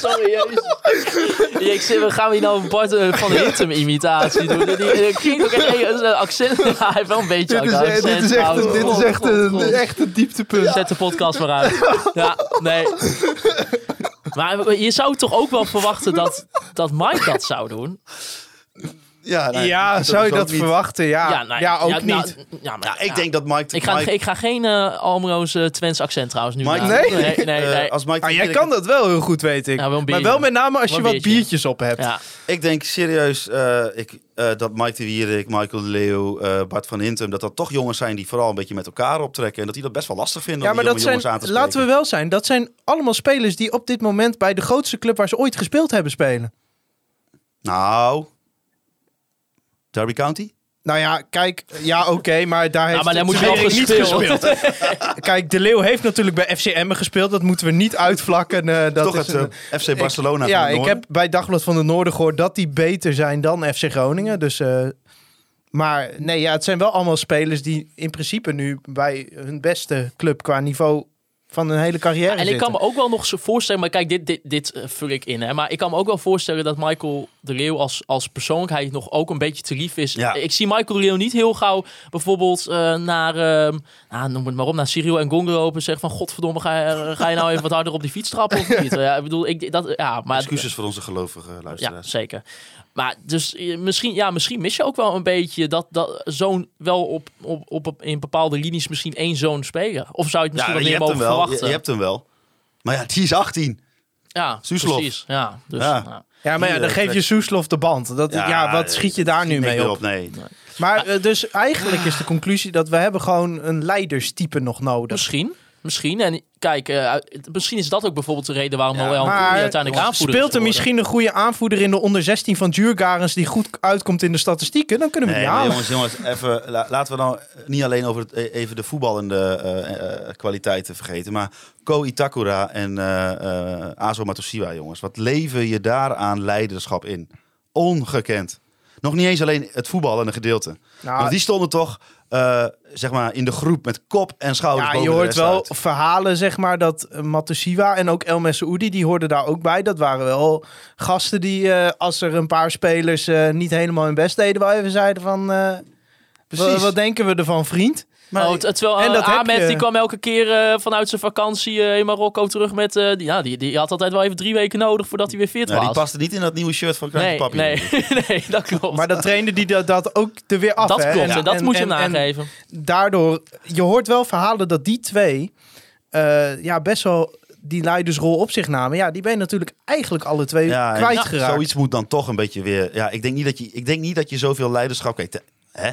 Sorry, jezus. Ja, ik zit, we gaan we hier nou een Bart eh, van Hintem imitatie doen? Die, die klinkt ook echt een accent. [LAUGHS] Ja, hij heeft wel een beetje dit, is, accent. dit is echt, een- dit is God, echt, God, een, God. echt een dieptepunt. Zet de podcast maar uit. Ja, nee. Maar je zou toch ook wel verwachten dat, dat Mike dat zou doen? Ja, nee, Ja, zou je dat niet- verwachten? Ja, nou, ja, ook nou, niet. ja, maar, Ja, ik ja. denk dat Mike... Ik ga, Mike- ik ga geen Almero's eh, Twents accent trouwens nu. Mike-. Nee? Nee, nee, eh, als Mike Ah, jij kan dat wel heel goed, weet ik. Ja, wel een maar wel met name als Wel je wat biertje. biertjes op hebt. Ja. Ik denk serieus eh, ik, eh, dat Mike de Wierik, Michael de Leeuw, eh, Bart van Hintem... dat dat toch jongens zijn die vooral een beetje met elkaar optrekken... en dat die dat best wel lastig vinden Ja, om maar die dat zijn, jongens aan te spreken. laten we wel zijn, dat zijn allemaal spelers die op dit moment bij de grootste club waar ze ooit gespeeld hebben spelen. Nou... Derby County? Nou ja, kijk, ja oké, maar daar heeft maar daar moet je Twering wel niet gespeeld. gespeeld. [LAUGHS] kijk, De Leeuw heeft natuurlijk bij FCM gespeeld, dat moeten we niet uitvlakken. eh, dat toch is het een- eh, FC Barcelona ja, ik heb bij Dagblad van de Noorden gehoord dat die beter zijn dan FC Groningen. Dus, eh, maar nee, ja, het zijn wel allemaal spelers die in principe nu bij hun beste club qua niveau van hun hele carrière En ik kan me ook wel nog zo voorstellen, maar kijk, dit, dit, dit eh, vul ik in. Hè, maar ik kan me ook wel voorstellen dat Michael de Leeuw als, als persoonlijkheid nog ook een beetje te lief is. Ja. Ik zie Michael de Leeuw niet heel gauw bijvoorbeeld eh, naar, ehm, nou, noem het maar op, naar Cyril en Gong lopen en zeggen van godverdomme, ga, je- ga je nou even wat harder op die fiets trappen of niet? ja, [LAUGHS] ik bedoel, ik, dat, ja, maar Excuses voor onze gelovige ja, luisteraars. zeker. Maar dus eh, misschien, ja, misschien mis je ook wel een beetje dat, dat zo'n wel op, op, op, in bepaalde linies misschien één zo'n speler. Of zou je het misschien Ja, wel je meer hebt hem mogen wel. Je, verwachten? je hebt hem wel. Maar ja, die is 18. Ja, Soeslof. precies. Ja, dus, Ja. ja. Ja, maar ja, dan eh, geef je Soeslof de band. Dat, ja, wat schiet je daar nu mee op? Nee. Maar eh, dus eigenlijk is de conclusie dat we hebben gewoon een leiderstype nog nodig. Misschien. Misschien. En kijk, eh, misschien is dat ook bijvoorbeeld de reden waarom Ja, Noël uiteindelijk aanvoerder Speelt er geworden. misschien een goede aanvoerder in de onder 16 van Djurgarens die goed uitkomt in de statistieken? Dan kunnen we Nee, die maar halen. jongens, jongens, even, la- laten we nou niet alleen over het, eh, even de voetballende eh, eh, kwaliteiten vergeten. Maar Ko Itakura en eh eh, Azo Matosiwa, jongens. Wat leven je daar aan leiderschap in? Ongekend. Nog niet eens alleen het voetballende gedeelte. Nou, Want die stonden toch eh, zeg maar in de groep met kop en schouders ja, je hoort wel uit. verhalen, zeg maar, dat uh, Matusiwa en ook El Messoudi, die hoorden daar ook bij. Dat waren wel gasten die, eh, als er een paar spelers eh, niet helemaal hun best deden, wel even zeiden van... eh, Precies. Wat, wat denken we ervan, vriend? Maar- Oh, terwijl En en dat heb Ahmed die kwam elke keer eh, vanuit zijn vakantie eh, in Marokko terug met... eh, die, ja, die, die had altijd wel even drie weken nodig voordat hij weer fit Ja, die was. paste niet in dat nieuwe shirt van Kraantje nee, Papi. nee, [LAUGHS] nee, dat klopt. Maar dat trainde die dat, dat ook er weer af. dat hè? klopt, en, dat moet je en- en nageven. daardoor, je hoort wel verhalen dat die twee eh, ja, best wel die leidersrol op zich namen. Ja, die ben je natuurlijk eigenlijk alle twee Ja, kwijtgeraakt. Zoiets moet dan toch een beetje weer. Ja, ik denk niet dat je, ik denk niet dat je zoveel leiderschap. Kijk, te- hè?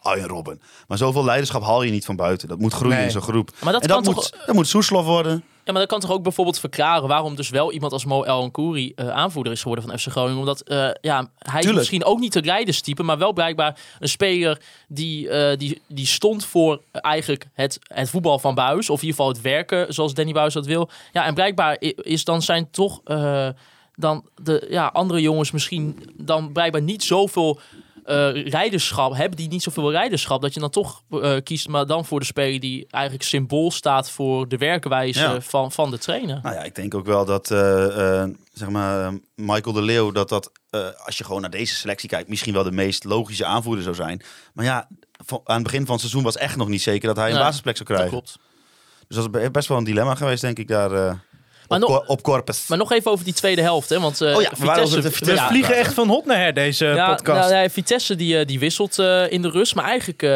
Arjen Robben. Maar zoveel leiderschap haal je niet van buiten. Dat moet groeien Nee. in zo'n groep. Maar dat en kan dat toch- moet, dat moet Soeslof worden. Ja, maar dat kan toch ook bijvoorbeeld verklaren waarom dus wel iemand als Mo El Nkouri eh aanvoerder is geworden van FC Groningen. Omdat eh, ja, hij is misschien ook niet de leiderstype, maar wel blijkbaar een speler die, eh, die, die stond voor eigenlijk het, het voetbal van Buis. Of in ieder geval het werken zoals Danny Buis dat wil. Ja, en blijkbaar is dan zijn toch dan de ja, andere jongens misschien dan blijkbaar niet zoveel rijderschap, hebben die niet zoveel rijderschap, dat je dan toch eh, kiest, maar dan voor de speler die eigenlijk symbool staat voor de werkwijze Ja. van, van de trainer. Nou ja, ik denk ook wel dat eh, eh, zeg maar, eh, Michael de Leeuw, dat dat, eh, als je gewoon naar deze selectie kijkt, misschien wel de meest logische aanvoerder zou zijn. Maar ja, van- aan het begin van het seizoen was echt nog niet zeker dat hij een Nee, basisplek zou Dat krijgen. klopt. Dus dat is best wel een dilemma geweest, denk ik, daar eh, Maar op, nog- op Corpus. Maar nog even over die tweede helft, hè? Want eh Oh ja, we ja, vliegen echt van hot naar her, deze ja, podcast. nou, nee, Vitesse die, eh, die wisselt eh, in de rust, maar eigenlijk eh,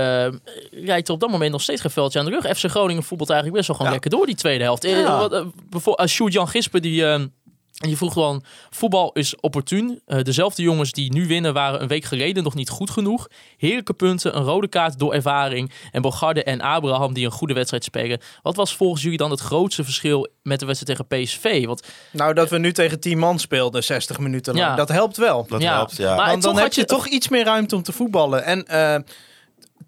rijdt er op dat moment nog steeds geen veldje aan de rug. FC Groningen voetbalt eigenlijk best wel gewoon Ja. lekker door die tweede helft. Eh, Ja. wat, eh, bijvoorbeeld, als Sjoerd-Jan Gispen die, eh, die vroeg dan, voetbal is opportun. Eh, dezelfde jongens die nu winnen waren een week geleden nog niet goed genoeg. Heerlijke punten, een rode kaart door ervaring. En Bogarde en Abraham die een goede wedstrijd spelen. Wat was volgens jullie dan het grootste verschil met de wedstrijd tegen PSV? Want Nou, dat we nu tegen 10 man speelden, 60 minuten lang. Ja. Dat helpt wel. dat ja, helpt, ja. maar- Want dan heb had je je- toch iets meer ruimte om te voetballen. En eh,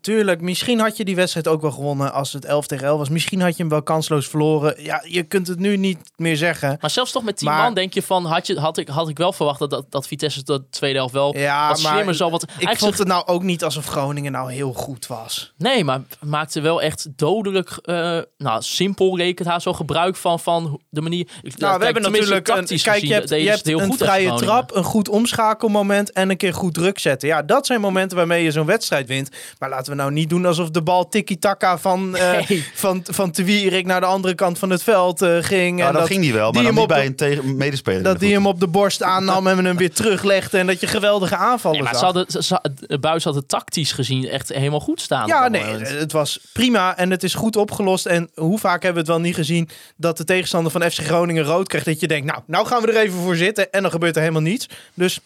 tuurlijk, misschien had je die wedstrijd ook wel gewonnen als het 11 tegen 11 was. Misschien had je hem wel kansloos verloren. Ja, je kunt het nu niet meer zeggen. Maar zelfs toch met 10 Maar- man denk je van, had, je, had, ik, had ik wel verwacht dat, dat, dat Vitesse de tweede helft wel Ja, wat maar slimmer zal. Wat, Ik vond zich- het nou ook niet alsof Groningen nou heel goed was. Nee, maar maakte wel echt dodelijk, eh, nou simpel rekent haar zo gebruik van, van de manier. Nou, we hebben natuurlijk een, kijk, gezien, je hebt, je hebt heel een goed vrije trap, een goed omschakelmoment en een keer goed druk zetten. Ja, dat zijn momenten waarmee je zo'n wedstrijd wint. Maar laten we nou niet doen alsof de bal tiki-taka van, eh Nee. van, van Te Wierik naar de andere kant van het veld eh, ging. Ja, en dat, ging die wel, maar die niet op bij een tegen medespeler. Dat die hem op de borst aannam en hem weer teruglegde. En dat je geweldige aanvallen Nee, maar ze hadden, ze, Buis had het tactisch gezien echt helemaal goed staan. Ja, nee, moment. het was prima en het is goed opgelost. En hoe vaak hebben we het wel niet gezien dat de tegenstander van FC Groningen rood krijgt. Dat je denkt, nou, nou gaan we er even voor zitten. En dan gebeurt er helemaal niets. Dus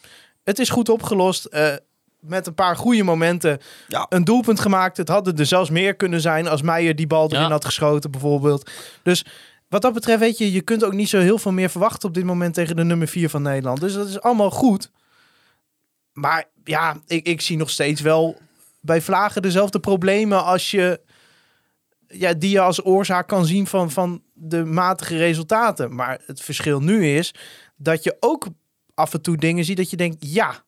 het is goed opgelost. eh, met een paar goede momenten Ja. een doelpunt gemaakt. Het hadden er zelfs meer kunnen zijn als Meijer die bal erin Ja. had geschoten bijvoorbeeld. Dus wat dat betreft, weet je, je kunt ook niet zo heel veel meer verwachten op dit moment tegen de nummer 4 van Nederland. Dus dat is allemaal goed. Maar ja, ik, ik zie nog steeds wel bij Vlagen dezelfde problemen als je ja, die je als oorzaak kan zien van, van de matige resultaten. Maar het verschil nu is dat je ook af en toe dingen ziet dat je denkt, ja,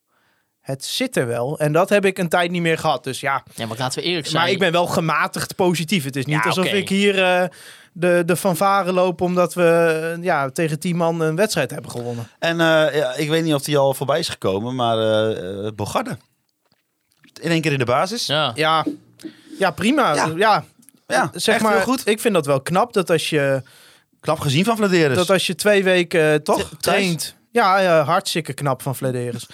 het zit er wel. En dat heb ik een tijd niet meer gehad. Dus ja, Ja, maar laten we eerlijk zijn. maar ik ben wel gematigd positief. Het is niet Ja, alsof ik hier eh, de, de fanfare loop omdat we eh, ja, tegen 10 man een wedstrijd hebben gewonnen. En eh, ja, ik weet niet of die al voorbij is gekomen, maar eh eh, Bogarde. In één keer in de basis. Ja. Ja, ja prima. Ja. Ja, Ja, zeg echt maar, heel goed. ik vind dat wel knap dat als je, Knap gezien van Vladeris. dat als je twee weken Toch, tra- traint. Ja, hartstikke knap van Flederis.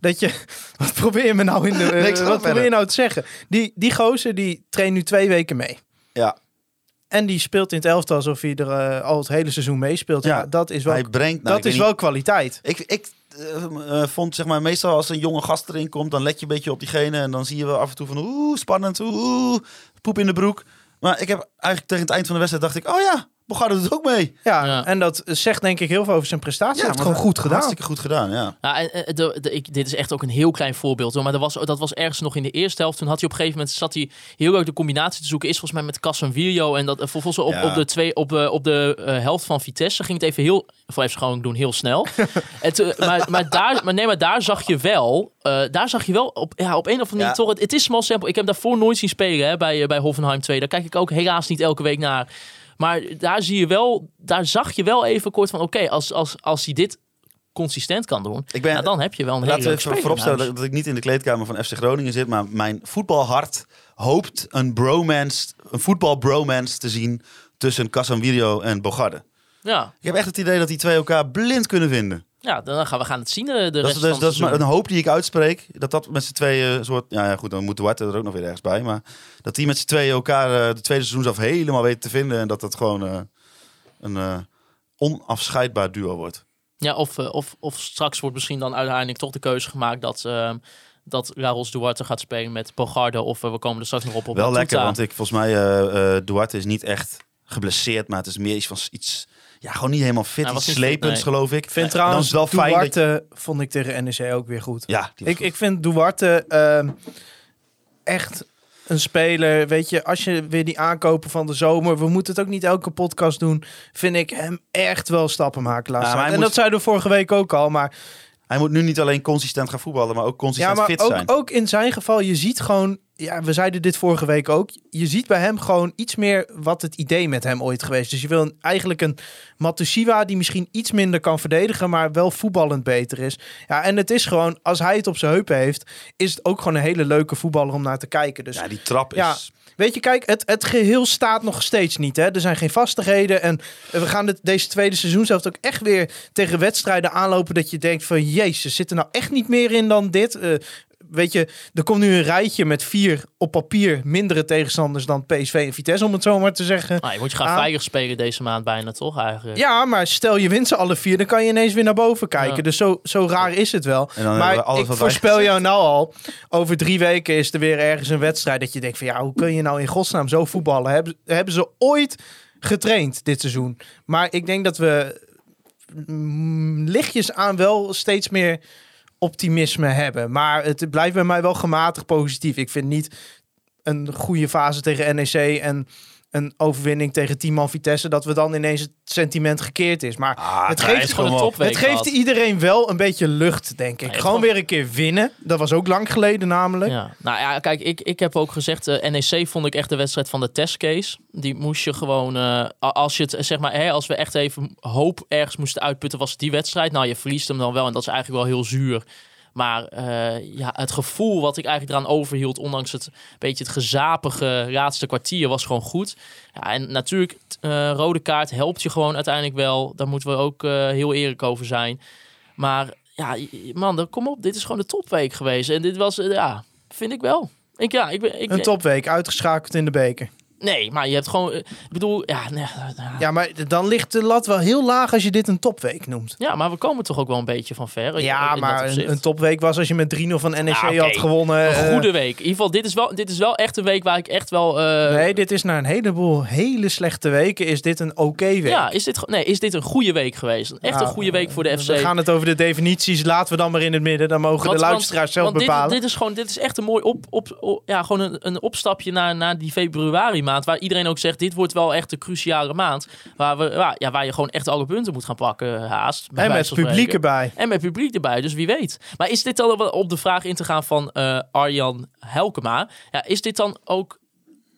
Dat je, [LAUGHS] wat probeer je me nou in de, [LAUGHS] ga wat probeer verder. je nou te zeggen? Die, die gozer die traint nu twee weken mee. Ja, En die speelt in het elftal alsof hij er eh, al het hele seizoen meespeelt. Ja, Ja, dat is wel, hij brengt... nou, dat is wel kwaliteit. Ik, ik eh, eh, vond, zeg maar, meestal als een jonge gast erin komt, dan let je een beetje op diegene. En dan zie je wel af en toe van, oeh, spannend, oeh, poep in de broek. Maar ik heb eigenlijk tegen het eind van de wedstrijd dacht ik, oh ja, Bogarde doet ook mee. Ja, Ja. en dat zegt denk ik heel veel over zijn prestatie. Hij heeft het gewoon goed gedaan. Hartstikke goed gedaan, ja. Ja, en, eh, de, de, ik, dit is echt ook een heel klein voorbeeld. Hoor. Maar dat was, dat was ergens nog in de eerste helft. Toen had hij op een gegeven moment zat hij heel leuk de combinatie te zoeken. Is volgens mij met Casemiro. En dat eh, vervolgens op, Ja. op de, twee, op, eh, op de eh, helft van Vitesse ging het even heel... Voor even gewoon doen, heel snel. [LAUGHS] en maar, maar, daar, maar, nee, maar daar zag je wel... eh, daar zag je wel op, ja, op een of andere manier Ja. toch... Het, het is small sample. Ik heb daarvoor nooit zien spelen hè, bij, eh, bij Hoffenheim 2. Daar kijk ik ook helaas niet elke week naar. Maar daar zie je wel... Daar zag je wel even kort van... Oké, als, als, als hij dit consistent kan doen... Ik ben, Ja, dan heb je wel een hele Laten we even vooropstellen dat, dat ik niet in de kleedkamer van FC Groningen zit, maar mijn voetbalhart hoopt een bromance, een voetbalbromance te zien tussen Casemiro en Bogarde. Ja, Ik heb echt het idee dat die twee elkaar blind kunnen vinden. Ja, dan gaan we gaan het zien de, de Dat rest is, dus, dat is maar een hoop die ik uitspreek. Dat dat met z'n tweeën soort... Ja, ja, goed, dan moet Duarte er ook nog weer ergens bij. Maar dat die met z'n tweeën elkaar eh, de tweede seizoensaf helemaal weten te vinden. En dat dat gewoon... eh, een eh, onafscheidbaar duo wordt. Ja, of, eh, of, of straks wordt misschien dan uiteindelijk toch de keuze gemaakt dat, ehm dat Duarte gaat spelen met Bogarde. Of eh, we komen er straks nog op. op Wel lekker, want ik volgens mij eh eh, Duarte is niet echt geblesseerd, maar het is meer iets van iets, ja, gewoon niet helemaal fit, was slepends nee. geloof ik. Ik vind En dan trouwens is wel fijn dat je- Duarte vond ik tegen NEC ook weer goed. ja, die was Ik, ik vind Duarte ehm, echt een speler. Weet je, als je weer die aankopen van de zomer. We moeten het ook niet elke podcast doen. Vind ik hem echt wel stappen maken. Ja, hij en moet- dat zeiden we vorige week ook al. Maar Hij moet nu niet alleen consistent gaan voetballen, maar ook ja, consistent maar fit ook, zijn. ook in zijn geval, je ziet gewoon. Ja, we zeiden dit vorige week ook. Je ziet bij hem gewoon iets meer wat het idee met hem ooit geweest. Dus je wil een, eigenlijk een Matusiwa die misschien iets minder kan verdedigen, maar wel voetballend beter is. Ja, en het is gewoon, als hij het op zijn heupen heeft, is het ook gewoon een hele leuke voetballer om naar te kijken. Dus Ja, die trap is... Ja. Weet je, kijk, het, het geheel staat nog steeds niet. Hè? Er zijn geen vastigheden. En we gaan dit, deze tweede seizoen zelf ook echt weer tegen wedstrijden aanlopen. Dat je denkt van, jezus, zit er nou echt niet meer in dan dit? Eh, weet je, er komt nu een rijtje met vier op papier mindere tegenstanders dan PSV en Vitesse, om het zo maar te zeggen. Nou, je moet je gaan Ah. veilig spelen deze maand bijna, toch eigenlijk? Ja, maar stel je wint ze alle vier, dan kan je ineens weer naar boven kijken. Ja. Dus zo, zo raar is het wel. En dan hebben we Maar ik voorspel jou nou al, over drie weken is er weer ergens een wedstrijd dat je denkt van ja, hoe kun je nou in godsnaam zo voetballen? Hebben, hebben ze ooit getraind dit seizoen? Maar ik denk dat we mm, lichtjes aan wel steeds meer optimisme hebben. Maar het blijft bij mij wel gematigd positief. Ik vind niet een goede fase tegen NEC en een overwinning tegen Team Vitesse dat we dan ineens het sentiment gekeerd is. Maar Ah, het geeft gewoon een het geeft iedereen wel een beetje lucht, denk ik. Ja, gewoon weer een keer winnen. Dat was ook lang geleden namelijk. Ja, nou ja, kijk, ik, ik heb ook gezegd, eh, NEC vond ik echt de wedstrijd van de testcase. Die moest je gewoon, eh, als je het, eh, zeg maar, hè, als we echt even hoop ergens moesten uitputten, was het die wedstrijd. Nou, je verliest hem dan wel en dat is eigenlijk wel heel zuur. Maar eh, ja, het gevoel wat ik eigenlijk eraan overhield, ondanks het beetje het gezapige laatste kwartier, was gewoon goed. Ja, en natuurlijk, eh, rode kaart helpt je gewoon uiteindelijk wel. Daar moeten we ook eh, heel eerlijk over zijn. Maar ja, man, kom op. Dit is gewoon de topweek geweest. En dit was, ja, vind ik wel. Ik, ja, ik ik, Een topweek, uitgeschakeld in de beker. Nee, maar je hebt gewoon, eh, ik bedoel, ja, nee, ja. Ja, maar dan ligt de lat wel heel laag als je dit een topweek noemt. ja, maar we komen toch ook wel een beetje van ver. in- Ja, in maar een, een topweek was als je met 3-0 van NEC oké. had gewonnen. Een eh, goede week. In ieder geval, dit is wel, dit is wel echt een week waar ik echt wel. eh, nee, dit is na een heleboel hele slechte weken is dit een oké week. ja, is dit, nee, is dit een goede week geweest? Echt Nou, een goede week voor de FC. We gaan het over de definities. Laten we dan maar in het midden. Dan mogen Want- de luisteraars zelf want dit, bepalen. Dit is gewoon, dit is echt een mooi op, op, op- ja, gewoon een, een opstapje naar, naar die februari maand, waar iedereen ook zegt, dit wordt wel echt een cruciale maand, waar we, waar, ja, waar je gewoon echt alle punten moet gaan pakken, haast. bij en met publiek erbij. En met publiek erbij, dus wie weet. Maar is dit dan wel op de vraag in te gaan van eh, Arjan Helkema? Ja, is dit dan ook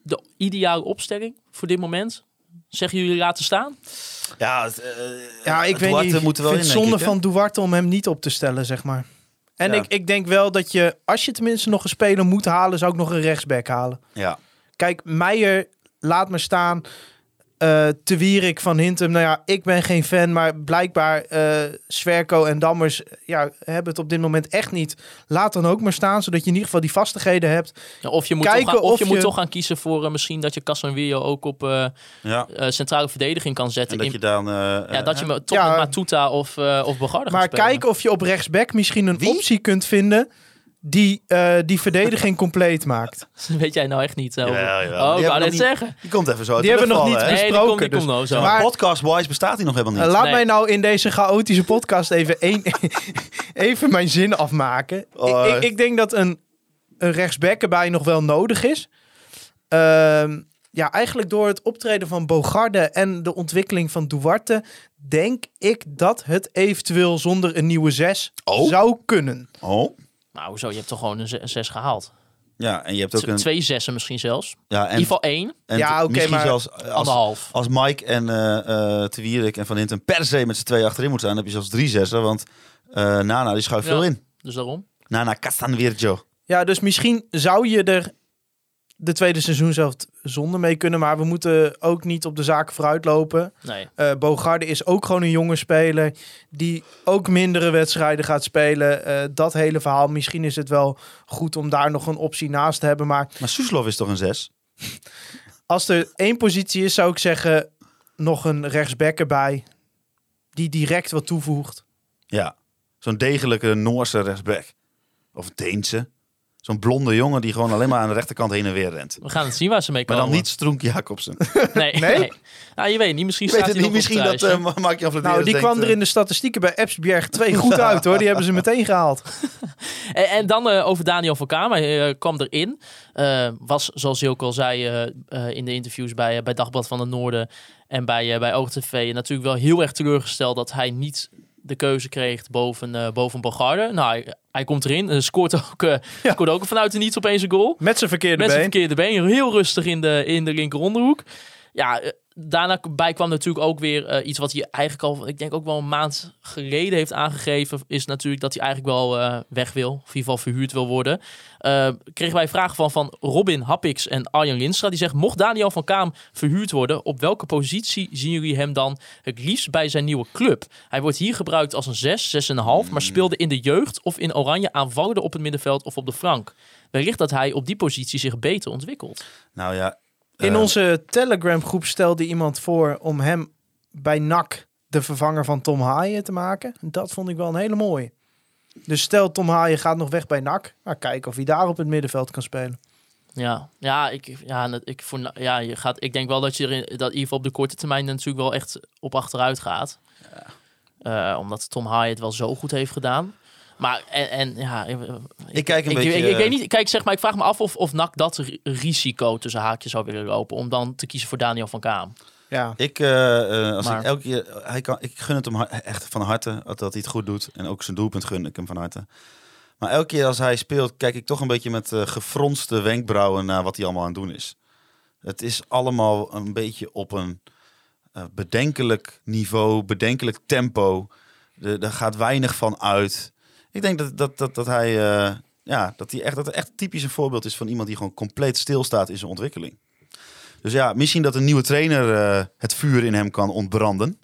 de ideale opstelling voor dit moment? Zeggen jullie laten staan? Ja, het, eh, Ja, ik weet niet. Ik moet er wel vind in, zonde ik, van Duarte om hem niet op te stellen, zeg maar. En Ja. ik, ik denk wel dat je, als je tenminste nog een speler moet halen, zou ik nog een rechtsback halen. Ja. Kijk, Meijer, laat me staan. Eh te Wierik van Hintem, nou ja, ik ben geen fan, maar blijkbaar eh Sverko en Dammers ja, hebben het op dit moment echt niet. Laat dan ook maar staan, zodat je in ieder geval die vastigheden hebt. Ja, of je moet, toch gaan, of of je, moet toch gaan kiezen voor eh, misschien dat je Casemiro ook op eh, ja. eh, centrale verdediging kan En zetten. dat In- je dan... eh, ja, dat je eh, me toch Ja. met Matuta of, eh of Bogarde Maar gaat spelen. kijken of je op rechtsback misschien een Wie? optie kunt vinden die eh, die verdediging compleet maakt. [LAUGHS] Weet jij nou echt niet. over- Jawel, jawel. Oh, Die ik wou net zeggen. Die komt even zo uit Die de hebben lucht nog niet hè? Nee, die komt, die besproken, komt dus- nou zo. Maar- Podcast Boys bestaat hij nog helemaal niet. Eh, laat Nee. mij nou in deze chaotische podcast even, één, [LAUGHS] even mijn zin afmaken. Oh. Ik, ik, ik denk dat een, een rechtsback erbij nog wel nodig is. Ehm, ja, eigenlijk door het optreden van Bogarde en de ontwikkeling van Duarte... denk ik dat het eventueel zonder een nieuwe zes Oh. zou kunnen. Oh. Nou, hoezo? Je hebt toch gewoon een ze- een zes gehaald? Ja, en je hebt ook een... Twee zessen misschien zelfs. Ja, In en, ieder geval één, en Ja, oké, misschien maar zelfs als, anderhalf. als Mike en eh eh Wierik en Van Hinten per se met z'n twee achterin moeten staan, dan heb je zelfs drie zessen, want eh, Nana die schuift Ja. veel in. Dus daarom. Nana Castanvirgio. Ja, dus misschien zou je er de tweede seizoen zelf zonder mee kunnen. Maar we moeten ook niet op de zaken vooruitlopen. Nee. Eh Bogarde is ook gewoon een jonge speler die ook mindere wedstrijden gaat spelen. Eh, dat hele verhaal, misschien is het wel goed om daar nog een optie naast te hebben. Maar Maar Suslov is toch een zes? als er één positie is, zou ik zeggen nog een rechtsback erbij. Die direct wat toevoegt. Ja, zo'n degelijke Noorse rechtsback. Of Deense. Zo'n blonde jongen die gewoon alleen maar aan de rechterkant heen en weer rent. We gaan het zien waar ze mee Maar komen. dan niet Stroenk Jacobsen. [LAUGHS] Nee, Nee? nee. Nou, je weet niet. Misschien weet staat het hij niet. Misschien dat uh, Mark-Jan Vladeris Nou, die denkt, kwam er eh, in de statistieken bij Epsbjerg 2 goed [LAUGHS] uit hoor. Die hebben ze meteen gehaald. [LAUGHS] En, en dan eh, over Daniel van Kamer. Hij eh, kwam erin. Eh, was, zoals hij ook al zei in de interviews bij, bij Dagblad van het Noorden en bij, bij OogTV, natuurlijk wel heel erg teleurgesteld dat hij niet de keuze kreeg boven, eh boven Bogarde. Nou, hij, hij komt erin. eh, scoort [LAUGHS] ook, eh, scoort ook vanuit de niets opeens een goal. Met zijn verkeerde Met zijn been. verkeerde been. Heel rustig in de, in de linker onderhoek. Ja, daarna bij kwam natuurlijk ook weer eh, iets wat hij eigenlijk al, ik denk ook wel een maand geleden heeft aangegeven. Is natuurlijk dat hij eigenlijk wel eh, weg wil. Of in ieder geval verhuurd wil worden. Eh, kregen wij vragen van, van Robin Happix en Arjen Linstra. Die zegt, mocht Daniel van Kaam verhuurd worden, op welke positie zien jullie hem dan het liefst bij zijn nieuwe club? Hij wordt hier gebruikt als een 6, 6,5, maar speelde in de jeugd of in Oranje aanvallende op het middenveld of op de flank. Wellicht dat hij op die positie zich beter ontwikkelt. Nou ja. In eh, onze Telegram groep stelde iemand voor om hem bij NAC de vervanger van Tom Haaien te maken. Dat vond ik wel een hele mooie. Dus stel Tom Haaien gaat nog weg bij NAC. Nou, kijken of hij daar op het middenveld kan spelen. Ja, ja, ik, ja, ik, voor, ja je gaat, ik denk wel dat je er in, dat in ieder geval op de korte termijn natuurlijk wel echt op achteruit gaat. Eh, omdat Tom Haaien het wel zo goed heeft gedaan. Maar en, en ja, ik, Ik kijk een ik, beetje, Ik, ik weet eh, niet. Kijk, zeg maar, ik vraag me af of, of NAC dat ri- risico tussen haakjes zou willen lopen om dan te kiezen voor Daniel van Kaam. Ja, Ik, eh, eh, als Maar- ik elke keer, hij kan, ik gun het hem echt van harte dat, hij het goed doet. En ook zijn doelpunt gun ik hem van harte. Maar elke keer als hij speelt, kijk ik toch een beetje met gefronste wenkbrauwen naar wat hij allemaal aan het doen is. Het is allemaal een beetje op een bedenkelijk niveau, bedenkelijk tempo. Er daar gaat weinig van uit. Ik denk dat, dat, dat, dat hij, eh, ja, dat hij echt, dat echt typisch een voorbeeld is van iemand die gewoon compleet stilstaat in zijn ontwikkeling. Dus ja, misschien dat een nieuwe trainer eh, het vuur in hem kan ontbranden.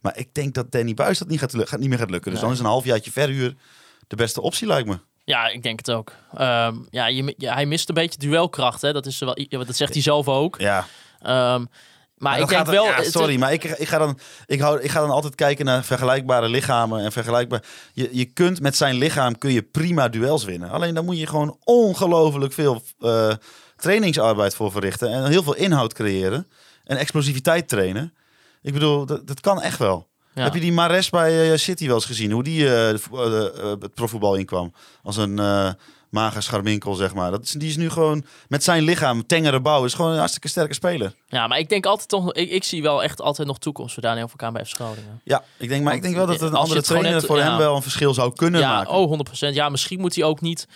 Maar ik denk dat Danny Buis dat niet, gaat, gaat niet meer gaat lukken. Dus Nee. dan is een halfjaartje verhuur de beste optie, lijkt me. Ja, ik denk het ook. Ehm, ja, je, mi- ja, hij mist een beetje duelkracht. Hè? Dat, is wel, dat zegt hij zelf ook. Ja, Ehm, maar ik denk wel. het- sorry, maar ik, ik, ga dan, ik, hou, ik ga dan altijd kijken naar vergelijkbare lichamen. En vergelijkbaar. Je, je kunt met zijn lichaam kun je prima duels winnen. Alleen dan moet je gewoon ongelooflijk veel eh, trainingsarbeid voor verrichten. En heel veel inhoud creëren. En explosiviteit trainen. Ik bedoel, dat, dat kan echt wel. ja. Heb je die Mares bij eh, City wel eens gezien? Hoe die eh, het profvoetbal inkwam? Als een mager scharminkel, zeg maar. Dat is, die is nu gewoon met zijn lichaam, tengere bouw, is gewoon een hartstikke sterke speler. Ja, maar ik denk altijd toch. Ik, ik zie wel echt altijd nog toekomst voor Daniel van Kaam bij FC. Ja, ik denk, maar ik denk wel dat een andere trainer hebt, voor ja. hem wel een verschil zou kunnen Ja, maken. oh, 100%. Ja, misschien moet hij ook niet.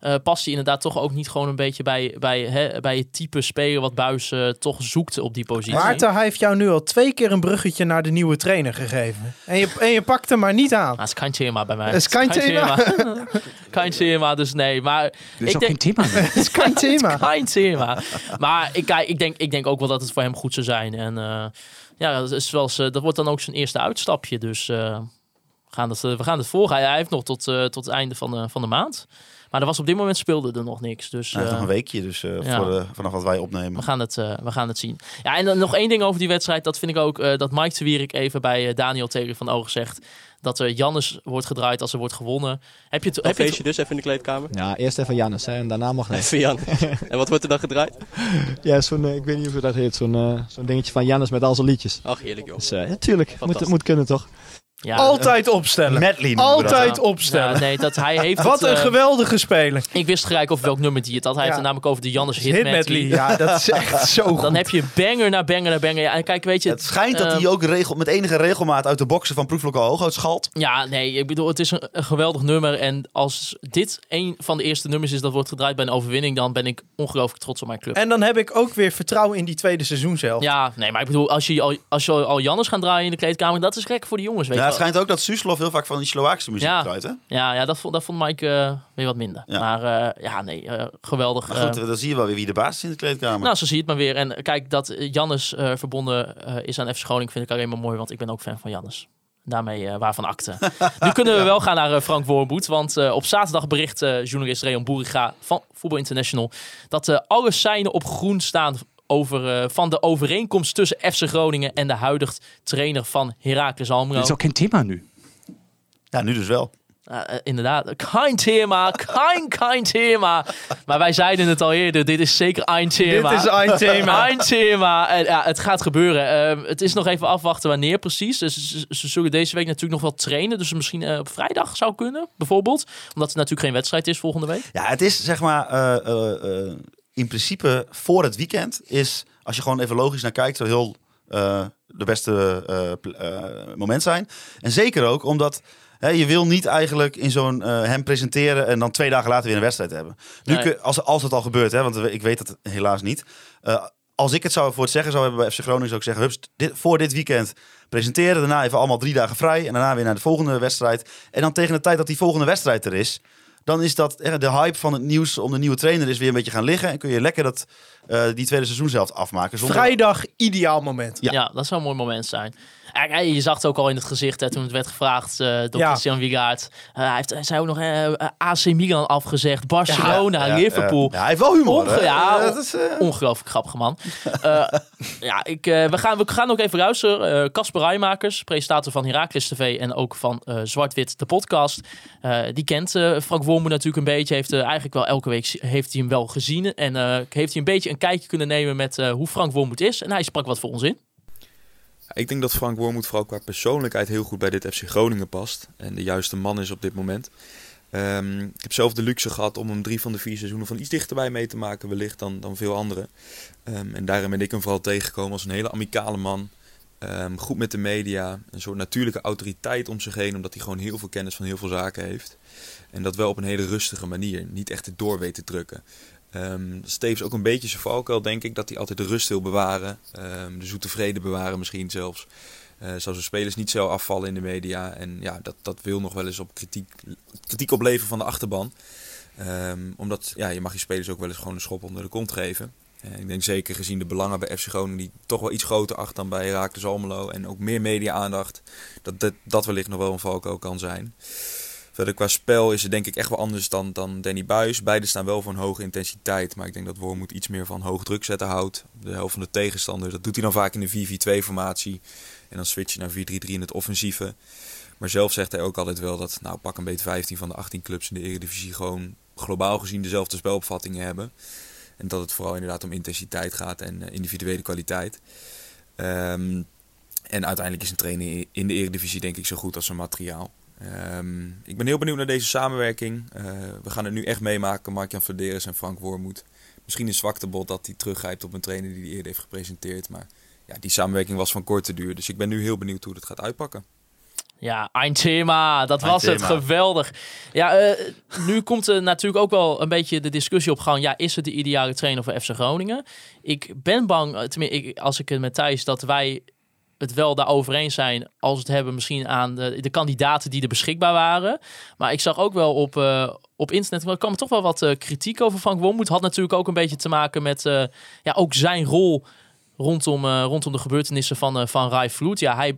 Eh past hij inderdaad toch ook niet gewoon een beetje bij, bij, hè, bij het type speler wat Buis eh, toch zoekt op die positie. Maarten, hij heeft jou nu al twee keer een bruggetje naar de nieuwe trainer gegeven. En je, en je pakt hem maar niet aan. Ah, het is kein thema bij mij. Het is kein thema. Kein thema, dus nee. Maar is ik ook denk, geen thema. [LAUGHS] Het is geen thema. Kein thema. Maar ik, kijk, ik, denk, ik denk ook wel dat het voor hem goed zou zijn. En eh, ja, dat, is wel dat wordt dan ook zijn eerste uitstapje. Dus eh, we, gaan het, eh, we gaan het volgen. Hij, heeft nog tot, eh, tot het einde van de, van de maand. Maar er was op dit moment speelde er nog niks. Dus Hij heeft eh, nog een weekje, dus eh, ja. voor, eh, vanaf wat wij we, opnemen. gaan het, eh, we gaan het zien. Ja, en dan nog één ding over die wedstrijd. Dat vind ik ook eh, dat Mike de Wierik even bij Daniel tegen van Ogen zegt. Dat er Jannes wordt gedraaid als er wordt gewonnen. Heb je het, heb je dus, even in de kleedkamer. Ja, eerst even Jannes hè, en daarna mag hij. Even Jan. en wat wordt er dan gedraaid? [LAUGHS] Ja, zo'n, ik weet niet hoe dat heet, zo'n, eh, zo'n dingetje van Jannes met al zijn liedjes. Ach, heerlijk joh. Dus eh, ja, tuurlijk, moet, moet kunnen toch? Ja, Altijd opstellen. Medley noemen we dat. Altijd Ja, opstellen. nee, dat hij heeft [LAUGHS] Wat het, een eh, geweldige speler. Ik wist gelijk over welk nummer die het had. Hij heeft het namelijk over de Jannes Hit Hit medley. Medley. Ja, dat is echt [LAUGHS] zo goed. Dan heb je banger na banger na banger. Ja, en kijk, weet je... Het schijnt dat hij ook regel, met enige regelmaat uit de boksen van Proeflokaal Hooghout schalt. Ja, nee, ik bedoel, het is een, een geweldig nummer. En als dit een van de eerste nummers is dat wordt gedraaid bij een overwinning, dan ben ik ongelooflijk trots op mijn club. En dan heb ik ook weer vertrouwen in die tweede seizoen zelf. Ja, nee, maar ik bedoel, als je al, als je al Jannes gaat draaien in de kleedkamer, dat is gek voor de jongens, weet Ja, het schijnt ook dat Suslov heel vaak van die Slovaakse muziek Ja. draait, hè? Ja, ja dat, vond, dat vond Mike eh, weer wat minder. Ja. Maar eh, ja, nee, eh, geweldig. Maar goed, dan zie je wel weer wie de baas is in de kleedkamer. nou, zo zie je het maar weer. En kijk, dat Jannes verbonden is aan FC Groningen vind ik alleen maar mooi, want ik ben ook fan van Jannes. Daarmee waarvan akte. [LAUGHS] nu kunnen we wel gaan naar Frank Wormoed. Want op zaterdag bericht journalist Reon Boeriga van Voetbal International... dat alle seinen op groen staan over, eh, van de overeenkomst tussen FC Groningen en de huidige trainer van Heracles Almelo. Dat is ook geen thema nu. Ja, nu dus wel. Ja, eh, inderdaad, kein thema, kein, kein thema. Maar wij zeiden het al eerder, dit is zeker een thema. Dit is een thema. Een thema. En ja, het gaat gebeuren. Ehm, het is nog even afwachten wanneer precies. Dus ze, ze zullen deze week natuurlijk nog wel trainen. Dus misschien eh, op vrijdag zou kunnen, bijvoorbeeld. Omdat het natuurlijk geen wedstrijd is volgende week. Ja, het is zeg maar eh, eh, eh, in principe voor het weekend is, als je gewoon even logisch naar kijkt, zo heel eh, de beste eh, eh, moment zijn. En zeker ook omdat hè, je wil niet eigenlijk in zo'n hem presenteren en dan twee dagen later weer een wedstrijd hebben. Nu, Nee. kun- als, als het al gebeurt, hè, want ik weet het helaas niet. Als ik het zou voor het zeggen zou hebben bij FC Groningen, zou ik zeggen, hups, dit, voor dit weekend presenteren. Daarna even allemaal drie dagen vrij. En daarna weer naar de volgende wedstrijd. En dan tegen de tijd dat die volgende wedstrijd er is, dan is dat eh, de hype van het nieuws om de nieuwe trainer is weer een beetje gaan liggen. En kun je lekker dat, eh, die tweede seizoen zelf afmaken. Zonder... Vrijdag, ideaal moment. Ja. Ja. dat zou een mooi moment zijn. Kijk, je zag het ook al in het gezicht hè, toen het werd gevraagd eh, door Ja. Christian Wigaard. Eh, hij, heeft, ook nog eh, AC Milan afgezegd, Barcelona, Ja, Liverpool. hij heeft wel humor. Onge- ja, Eh, dat is, eh, Ongelooflijk grappige man. [LAUGHS] Eh, ja, ik, eh, we, gaan, we gaan ook even luisteren. Eh, Casper Rijmakers, presentator van Heracles TV en ook van eh Zwart-Wit, de podcast. Eh, die kent eh, Frank Wormoed natuurlijk een beetje. Heeft eh, eigenlijk wel elke week heeft hij hem wel gezien. En eh, heeft hij een beetje een kijkje kunnen nemen met eh, hoe Frank Wormoed is. En hij sprak wat voor ons in. Ik denk dat Frank Wormoed vooral qua persoonlijkheid heel goed bij dit FC Groningen past. En de juiste man is op dit moment. Ehm, ik heb zelf de luxe gehad om hem drie van de vier seizoenen van iets dichterbij mee te maken, wellicht dan, dan veel anderen. Ehm, en daarin ben ik hem vooral tegengekomen als een hele amicale man. Ehm, goed met de media, een soort natuurlijke autoriteit om zich heen, omdat hij gewoon heel veel kennis van heel veel zaken heeft. En dat wel op een hele rustige manier, niet echt het door weet te drukken. Dat is ook een beetje zijn valkuil, denk ik, dat hij altijd de rust wil bewaren. ehm, de zoete vrede bewaren misschien zelfs. Zou zijn spelers niet zo afvallen in de media. En ja, dat, dat wil nog wel eens op kritiek, kritiek opleveren van de achterban. Ehm, omdat ja, je mag je spelers ook wel eens gewoon een schop onder de kont geven. Eh, ik denk zeker gezien de belangen bij FC Groningen die toch wel iets groter acht dan bij Heracles Almelo. En ook meer media-aandacht. Dat, dat dat wellicht nog wel een valkuil kan zijn. Qua spel is het denk ik echt wel anders dan, dan Danny Buis. Beide staan wel voor een hoge intensiteit. Maar ik denk dat Wormoed iets meer van hoog druk zetten houdt. De helft van de tegenstander. Dat doet hij dan vaak in de 4-4-2 formatie. En dan switch je naar 4-3-3 in het offensieve. Maar zelf zegt hij ook altijd wel dat nou, pak een beetje 15 van de 18 clubs in de Eredivisie gewoon globaal gezien dezelfde spelopvattingen hebben. En dat het vooral inderdaad om intensiteit gaat en eh, individuele kwaliteit. Ehm, en uiteindelijk is een trainer in de Eredivisie denk ik zo goed als zijn materiaal. Ehm, ik ben heel benieuwd naar deze samenwerking. Eh, we gaan het nu echt meemaken, Mark-Jan Verderes en Frank Wormoed. Misschien een zwaktebod dat hij teruggrijpt op een trainer die hij eerder heeft gepresenteerd. Maar ja, die samenwerking was van korte duur. Dus ik ben nu heel benieuwd hoe het gaat uitpakken. Ja, een thema. Dat Ein was het. Geweldig. Ja, eh, nu komt er natuurlijk ook wel een beetje de discussie op gang. Ja, is het de ideale trainer voor FC Groningen? Ik ben bang, eh, tenminste, ik, als ik het met Thijs, dat wij het wel daarover eens zijn als het hebben misschien aan de, de kandidaten die er beschikbaar waren. Maar ik zag ook wel op, eh, op internet, er kwam toch wel wat eh, kritiek over Frank Wormoed. Had natuurlijk ook een beetje te maken met eh, ja, ook zijn rol rondom, rondom de gebeurtenissen van, van Rai Vloed. Ja, hij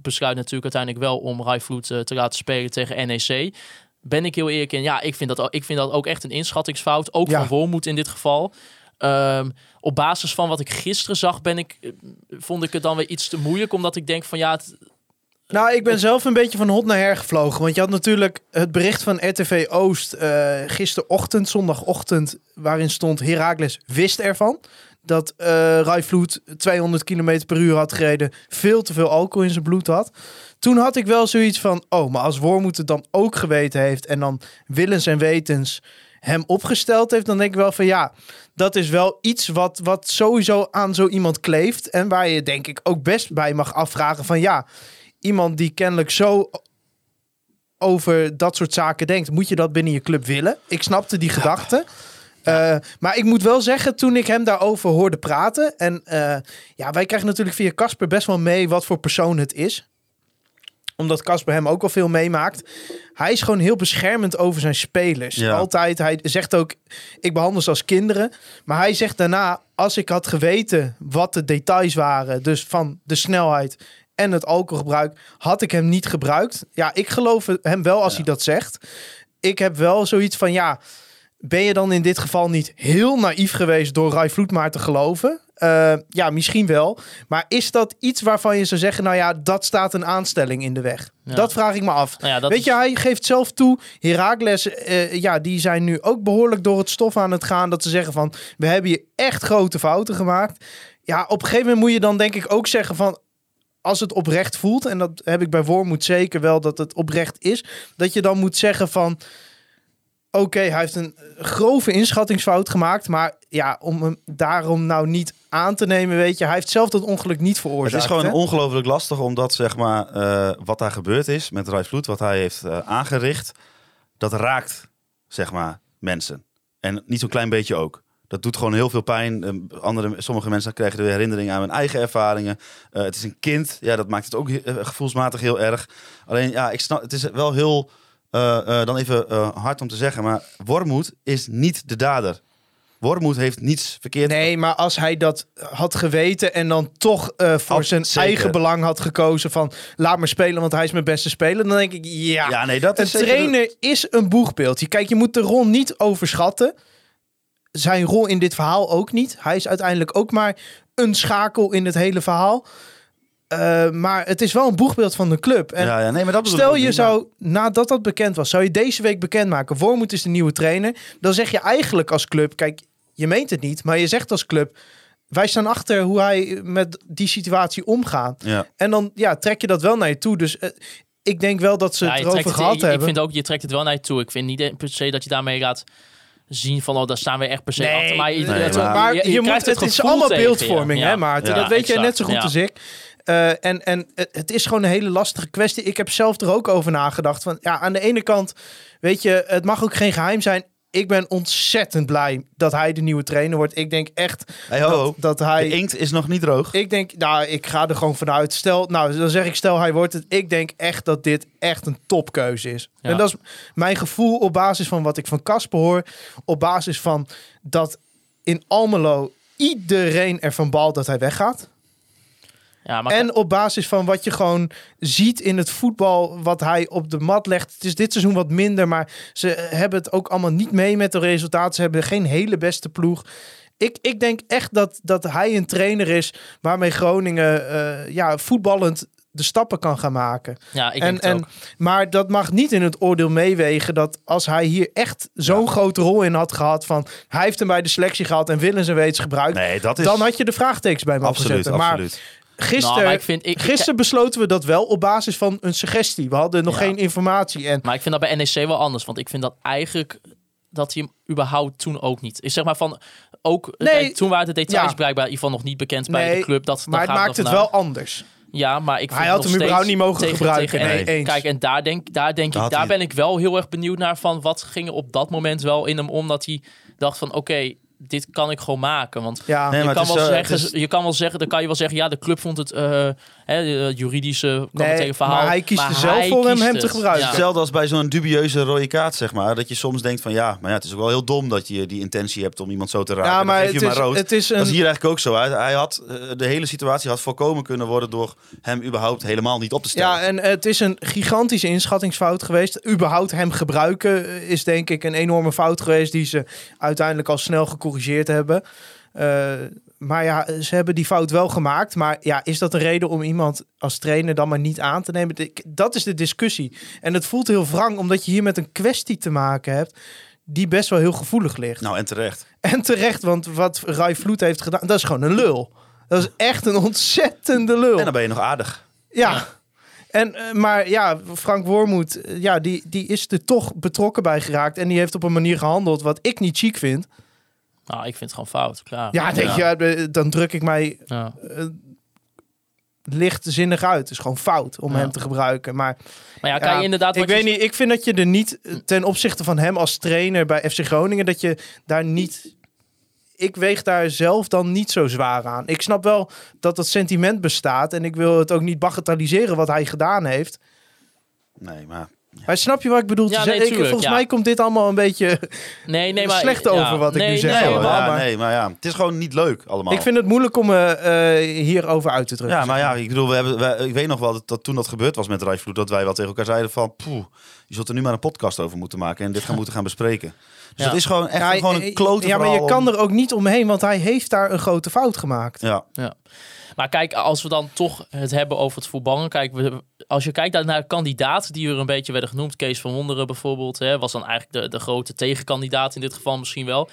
besluit natuurlijk uiteindelijk wel om Rai Vloed te laten spelen tegen NEC. Ben ik heel eerlijk in, ja, ik vind dat, ik vind dat ook echt een inschattingsfout. Ook Ja. van Wormoed in dit geval. Ehm, op basis van wat ik gisteren zag, ben ik, eh, vond ik het dan weer iets te moeilijk. Omdat ik denk van ja, het, Nou, ik ben zelf een beetje van hot naar her gevlogen. Want je had natuurlijk het bericht van RTV Oost eh, gisterochtend, zondagochtend, waarin stond Heracles wist ervan. Dat eh Rai Vloed 200 km per uur had gereden, veel te veel alcohol in zijn bloed had. Toen had ik wel zoiets van, oh, maar als Wormoed het dan ook geweten heeft en dan willens en wetens hem opgesteld heeft, dan denk ik wel van ja, dat is wel iets wat, wat sowieso aan zo iemand kleeft. En waar je denk ik ook best bij mag afvragen van ja, iemand die kennelijk zo over dat soort zaken denkt, moet je dat binnen je club willen? Ik snapte die gedachte. Eh, maar ik moet wel zeggen, toen ik hem daarover hoorde praten. En eh, ja, wij krijgen natuurlijk via Casper best wel mee wat voor persoon het is. Omdat Casper hem ook al veel meemaakt. Hij is gewoon heel beschermend over zijn spelers. Ja. Altijd. Hij zegt ook: Ik behandel ze als kinderen. Maar hij zegt daarna: Als ik had geweten wat de details waren, dus van de snelheid en het alcoholgebruik, had ik hem niet gebruikt. Ja, ik geloof hem wel als hij dat zegt. Ik heb wel zoiets van: Ja, Ben je dan in dit geval niet heel naïef geweest door Rai Vloedmaar te geloven? Eh, ja, misschien wel. Maar is dat iets waarvan je zou zeggen, nou ja, dat staat een aanstelling in de weg? Ja. Dat vraag ik me af. Nou ja, dat Weet is- je, hij geeft zelf toe, Heracles, eh, ja, die zijn nu ook behoorlijk door het stof aan het gaan. Dat ze zeggen van, we hebben hier echt grote fouten gemaakt. Ja, op een gegeven moment moet je dan denk ik ook zeggen van, als het oprecht voelt, en dat heb ik bij Wormoed zeker wel dat het oprecht is, dat je dan moet zeggen van, oké, hij heeft een grove inschattingsfout gemaakt, maar ja, om hem daarom nou niet aan te nemen, weet je, hij heeft zelf dat ongeluk niet veroorzaakt. Het is gewoon hè? ongelooflijk lastig, omdat zeg maar, eh, wat daar gebeurd is met Vloed, wat hij heeft eh, aangericht, dat raakt zeg maar, mensen. En niet zo'n klein beetje ook. Dat doet gewoon heel veel pijn. Eh, andere, sommige mensen krijgen weer herinneringen aan hun eigen ervaringen. Eh, het is een kind, ja, dat maakt het ook gevoelsmatig heel erg. Alleen, ja, ik snap, het is wel heel, eh, eh, dan even eh, hard om te zeggen, maar Wormoed is niet de dader. Wormoed heeft niets verkeerd Nee, maar als hij dat had geweten en dan toch voor zijn zeker. eigen belang had gekozen van laat maar spelen, want hij is mijn beste speler, dan denk ik ja. Ja, nee, dat een is trainer is een boegbeeld. Kijk, je moet de rol niet overschatten. Zijn rol in dit verhaal ook niet. Hij is uiteindelijk ook maar een schakel in het hele verhaal. Eh, maar het is wel een boegbeeld van de club. En ja, ja, nee, maar dat bedoel Stel je niet. zou, nadat dat bekend was, zou je deze week bekendmaken. Wormoed is de nieuwe trainer. Dan zeg je eigenlijk als club, kijk, je meent het niet, maar je zegt als club, wij staan achter hoe hij met die situatie omgaat. Ja. En dan ja, trek je dat wel naar je toe. Dus eh, ik denk wel dat ze Ja, het erover het- gehad ik, ik hebben. vind ook, je trekt het wel naar je toe. Ik vind niet per se dat je daarmee gaat zien van, oh, daar staan we echt per se Nee, achter. Maar je, nee, het- maar- maar je, krijgt moet, het, is allemaal beeldvorming, Ja. hè Maarten? Ja, dat weet jij net zo goed Ja. als ik. Eh, en en het, het is gewoon een hele lastige kwestie. Ik heb zelf er ook over nagedacht. Van, ja, aan de ene kant, weet je, het mag ook geen geheim zijn. Ik ben ontzettend blij dat hij de nieuwe trainer wordt. Ik denk echt Hey, ho, ho. dat, dat De hij... inkt is nog niet droog. Ik denk, nou, ik ga er gewoon vanuit. Stel, nou, dan zeg ik, stel hij wordt het. Ik denk echt dat dit echt een topkeuze is. Ja. En dat is mijn gevoel op basis van wat ik van Casper hoor. Op basis van dat in Almelo iedereen ervan balt dat hij weggaat. Ja, maar En op basis van wat je gewoon ziet in het voetbal, wat hij op de mat legt. Het is dit seizoen wat minder, maar ze hebben het ook allemaal niet mee met de resultaten. Ze hebben geen hele beste ploeg. Ik, ik denk echt dat, dat hij een trainer is waarmee Groningen eh, ja, voetballend de stappen kan gaan maken. ja, ik En, denk het en, ook. maar dat mag niet in het oordeel meewegen dat als hij hier echt zo'n grote rol in had gehad van hij heeft hem bij de selectie gehad en willens en wetens gebruikt, Nee, dat is dan had je de vraagtekens bij mogen absoluut, zetten. Maar absoluut. Gisteren, Nou, maar ik vind- ik- gisteren besloten we dat wel op basis van een suggestie. We hadden nog Ja. geen informatie. En Maar ik vind dat bij NEC wel anders. Want ik vind dat eigenlijk dat hij hem überhaupt toen ook niet. Ik zeg maar van ook. Nee, toen waren de details ja. blijkbaar in ieder geval nog niet bekend bij Nee, de club. Dat, maar het maakt het wel anders. Ja, maar ik Hij had hem überhaupt niet mogen tegen- gebruiken. tegen- Nee, eens. Kijk, en daar denk, daar denk ik, daar hij- ben ik wel heel erg benieuwd naar van wat ging er op dat moment wel in hem om dat hij dacht van oké, dit kan ik gewoon maken. Want Ja, Nee, je, kan wel eh, zeggen, is- je kan wel zeggen, dan kan je wel zeggen, ja, de club vond het eh, hè, de juridische Nee, tegen verhaal. maar hij kiest er zelf voor hem te gebruiken. Ja. Hetzelfde als bij zo'n dubieuze rode kaart, zeg maar. Dat je soms denkt van ja, maar ja, het is ook wel heel dom dat je die intentie hebt om iemand zo te raken. ja maar het je is, maar rood. het is Dat is hier eigenlijk ook zo. Hij, hij had, eh, de hele situatie had voorkomen kunnen worden door hem überhaupt helemaal niet op te stellen. Ja, en het is een gigantische inschattingsfout geweest. Überhaupt hem gebruiken eh, is denk ik een enorme fout geweest... die ze uiteindelijk al snel gecorrigeerd hebben. Eh, maar ja, ze hebben die fout wel gemaakt. Maar ja, is dat een reden om iemand als trainer dan maar niet aan te nemen? Dat is de discussie. En het voelt heel wrang, omdat je hier met een kwestie te maken hebt... die best wel heel gevoelig ligt. Nou, en terecht. En terecht, want wat Rai Vloed heeft gedaan, dat is gewoon een lul. Dat is echt een ontzettende lul. En dan ben je nog aardig. Ja. En, eh, maar ja, Frank Wormoed, eh, ja, die, die is er toch betrokken bij geraakt. En die heeft op een manier gehandeld wat ik niet chic vind. Nou, ik vind het gewoon fout. Klaar. Ja, denk je, eh, dan druk ik mij Ja. lichtzinnig uit. Het is gewoon fout om Ja. hem te gebruiken. Maar Maar ja, kan je inderdaad... ik je weet niet, ik vind dat je er niet eh, ten opzichte van hem als trainer bij FC Groningen, dat je daar niet. Ik weeg daar zelf dan niet zo zwaar aan. Ik snap wel dat dat sentiment bestaat en ik wil het ook niet bagatelliseren wat hij gedaan heeft. Nee, maar Maar snap je wat ik bedoel? Ja, Ik- volgens ja. mij komt dit allemaal een beetje [LAUGHS] Nee, nee, maar... slecht ja, over wat ik nee, nu zeg. nee, allemaal, ja, maar- nee, maar ja, het is gewoon niet leuk allemaal. Ik vind het moeilijk om me eh, hierover uit te drukken. Ja, maar ja, ik bedoel, we hebben, we- ik weet nog wel dat, dat toen dat gebeurd was met Rijvloed, dat wij wel tegen elkaar zeiden van, poeh, je zult er nu maar een podcast over moeten maken en dit gaan [LAUGHS] moeten gaan bespreken. Dus Ja. dat is gewoon echt Ja, gewoon eh, een klote Ja, maar je kan om- er ook niet omheen, want hij heeft daar een grote fout gemaakt. Ja, Maar kijk, als we dan toch het hebben over het voetballen. Kijk, we, als je kijkt naar kandidaten die er een beetje werden genoemd. Kees van Wonderen bijvoorbeeld. Hè, was dan eigenlijk de, de grote tegenkandidaat in dit geval misschien wel.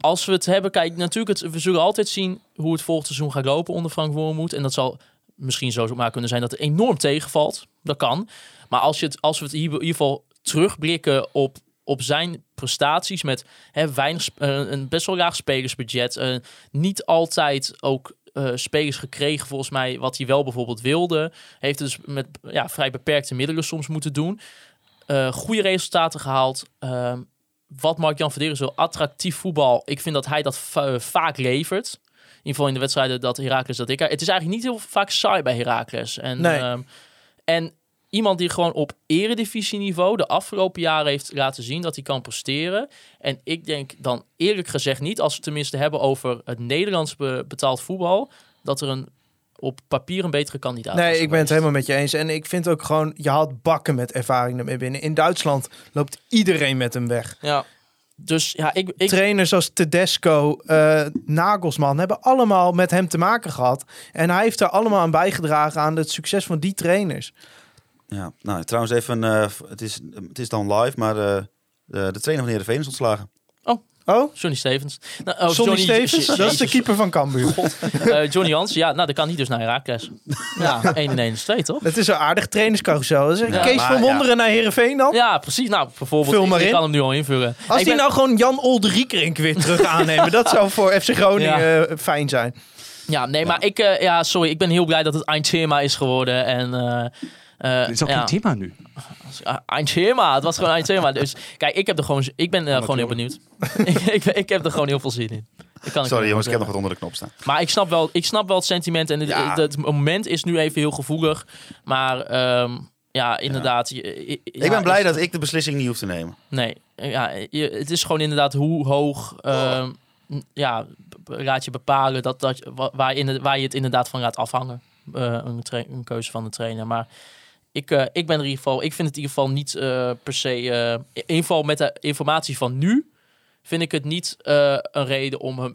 Als we het hebben, kijk, natuurlijk, het, we zullen altijd zien hoe het volgend seizoen gaat lopen onder Frank Wormoed. En dat zal misschien zo maar kunnen zijn dat het enorm tegenvalt. Dat kan. Maar als, je het, als we het hier in ieder geval terugblikken op, op zijn prestaties met hè, weinig, eh, een best wel laag spelersbudget. eh, niet altijd ook eh, spelers gekregen, volgens mij, wat hij wel bijvoorbeeld wilde. Heeft dus met ja, vrij beperkte middelen soms moeten doen. Eh goede resultaten gehaald. Ehm, wat Mark-Jan Verderen zo attractief voetbal. Ik vind dat hij dat va- vaak levert. In ieder geval in de wedstrijden dat Heracles dat ik. Het is eigenlijk niet heel vaak saai bij Heracles. En, Nee. ehm, en iemand die gewoon op eredivisieniveau de afgelopen jaren heeft laten zien dat hij kan presteren. En ik denk dan eerlijk gezegd niet, als we het tenminste hebben over het Nederlands be- betaald voetbal, dat er een op papier een betere kandidaat Nee, ik ben het helemaal met je eens. En ik vind ook gewoon, je haalt bakken met ervaring ermee binnen. In Duitsland loopt iedereen met hem weg. Ja. Dus ja, ik, ik, Trainers als Tedesco, eh, Nagelsman hebben allemaal met hem te maken gehad. En hij heeft er allemaal aan bijgedragen aan het succes van die trainers. Ja. Nou, trouwens even, eh, het, is, het is dan live, maar eh, de, de trainer van Heerenveen is ontslagen. Oh, Johnny Stevens. Nou, oh, Sonny Stevens, dat is de keeper van Cambuur. Eh, Johnny Hans, ja, nou, dan kan hij dus naar Herakles. [LAUGHS] Ja, 1 in 1 is 2, toch? Het is een aardig trainerscarousel. Ja, Kees maar van ja. Wonderen naar Heerenveen dan? Ja, precies. Nou, bijvoorbeeld, Vul ik, maar ik in. kan hem nu al invullen. Als die ben- nou gewoon Jan Olderiekerink weer terug aannemen, dat zou voor FC Groningen fijn zijn. Ja, nee, maar ik, eh, ja, sorry, ik ben heel blij dat het Eindschema is geworden. En, Dit is ook ja. geen thema nu. [LAUGHS] Ah, Eindschema, het was gewoon Eindschema. Dus kijk, ik heb er gewoon, ik ben eh, gewoon heel benieuwd. [LAUGHS] ik, ik, ik heb er gewoon heel veel zin in. Ik kan Sorry jongens, ik heb nog wat onder de knop staan. Maar ik snap wel, ik snap wel het sentiment. En het, Ja. het, het moment is nu even heel gevoelig. Maar ehm, ja, inderdaad. je- je- ja, ik ben blij is- dat ik de beslissing niet hoef te nemen. Nee, ja, je, het is gewoon inderdaad hoe hoog. ehm, n- Ja, laat je bepalen dat, dat, waar, in, waar je het inderdaad van laat afhangen. Eh, een, een keuze van de trainer. Maar ik, eh, ik ben er in ieder geval. Ik vind het in ieder geval niet eh, per se. eh, in ieder geval met de informatie van nu. Vind ik het niet eh, een reden om hem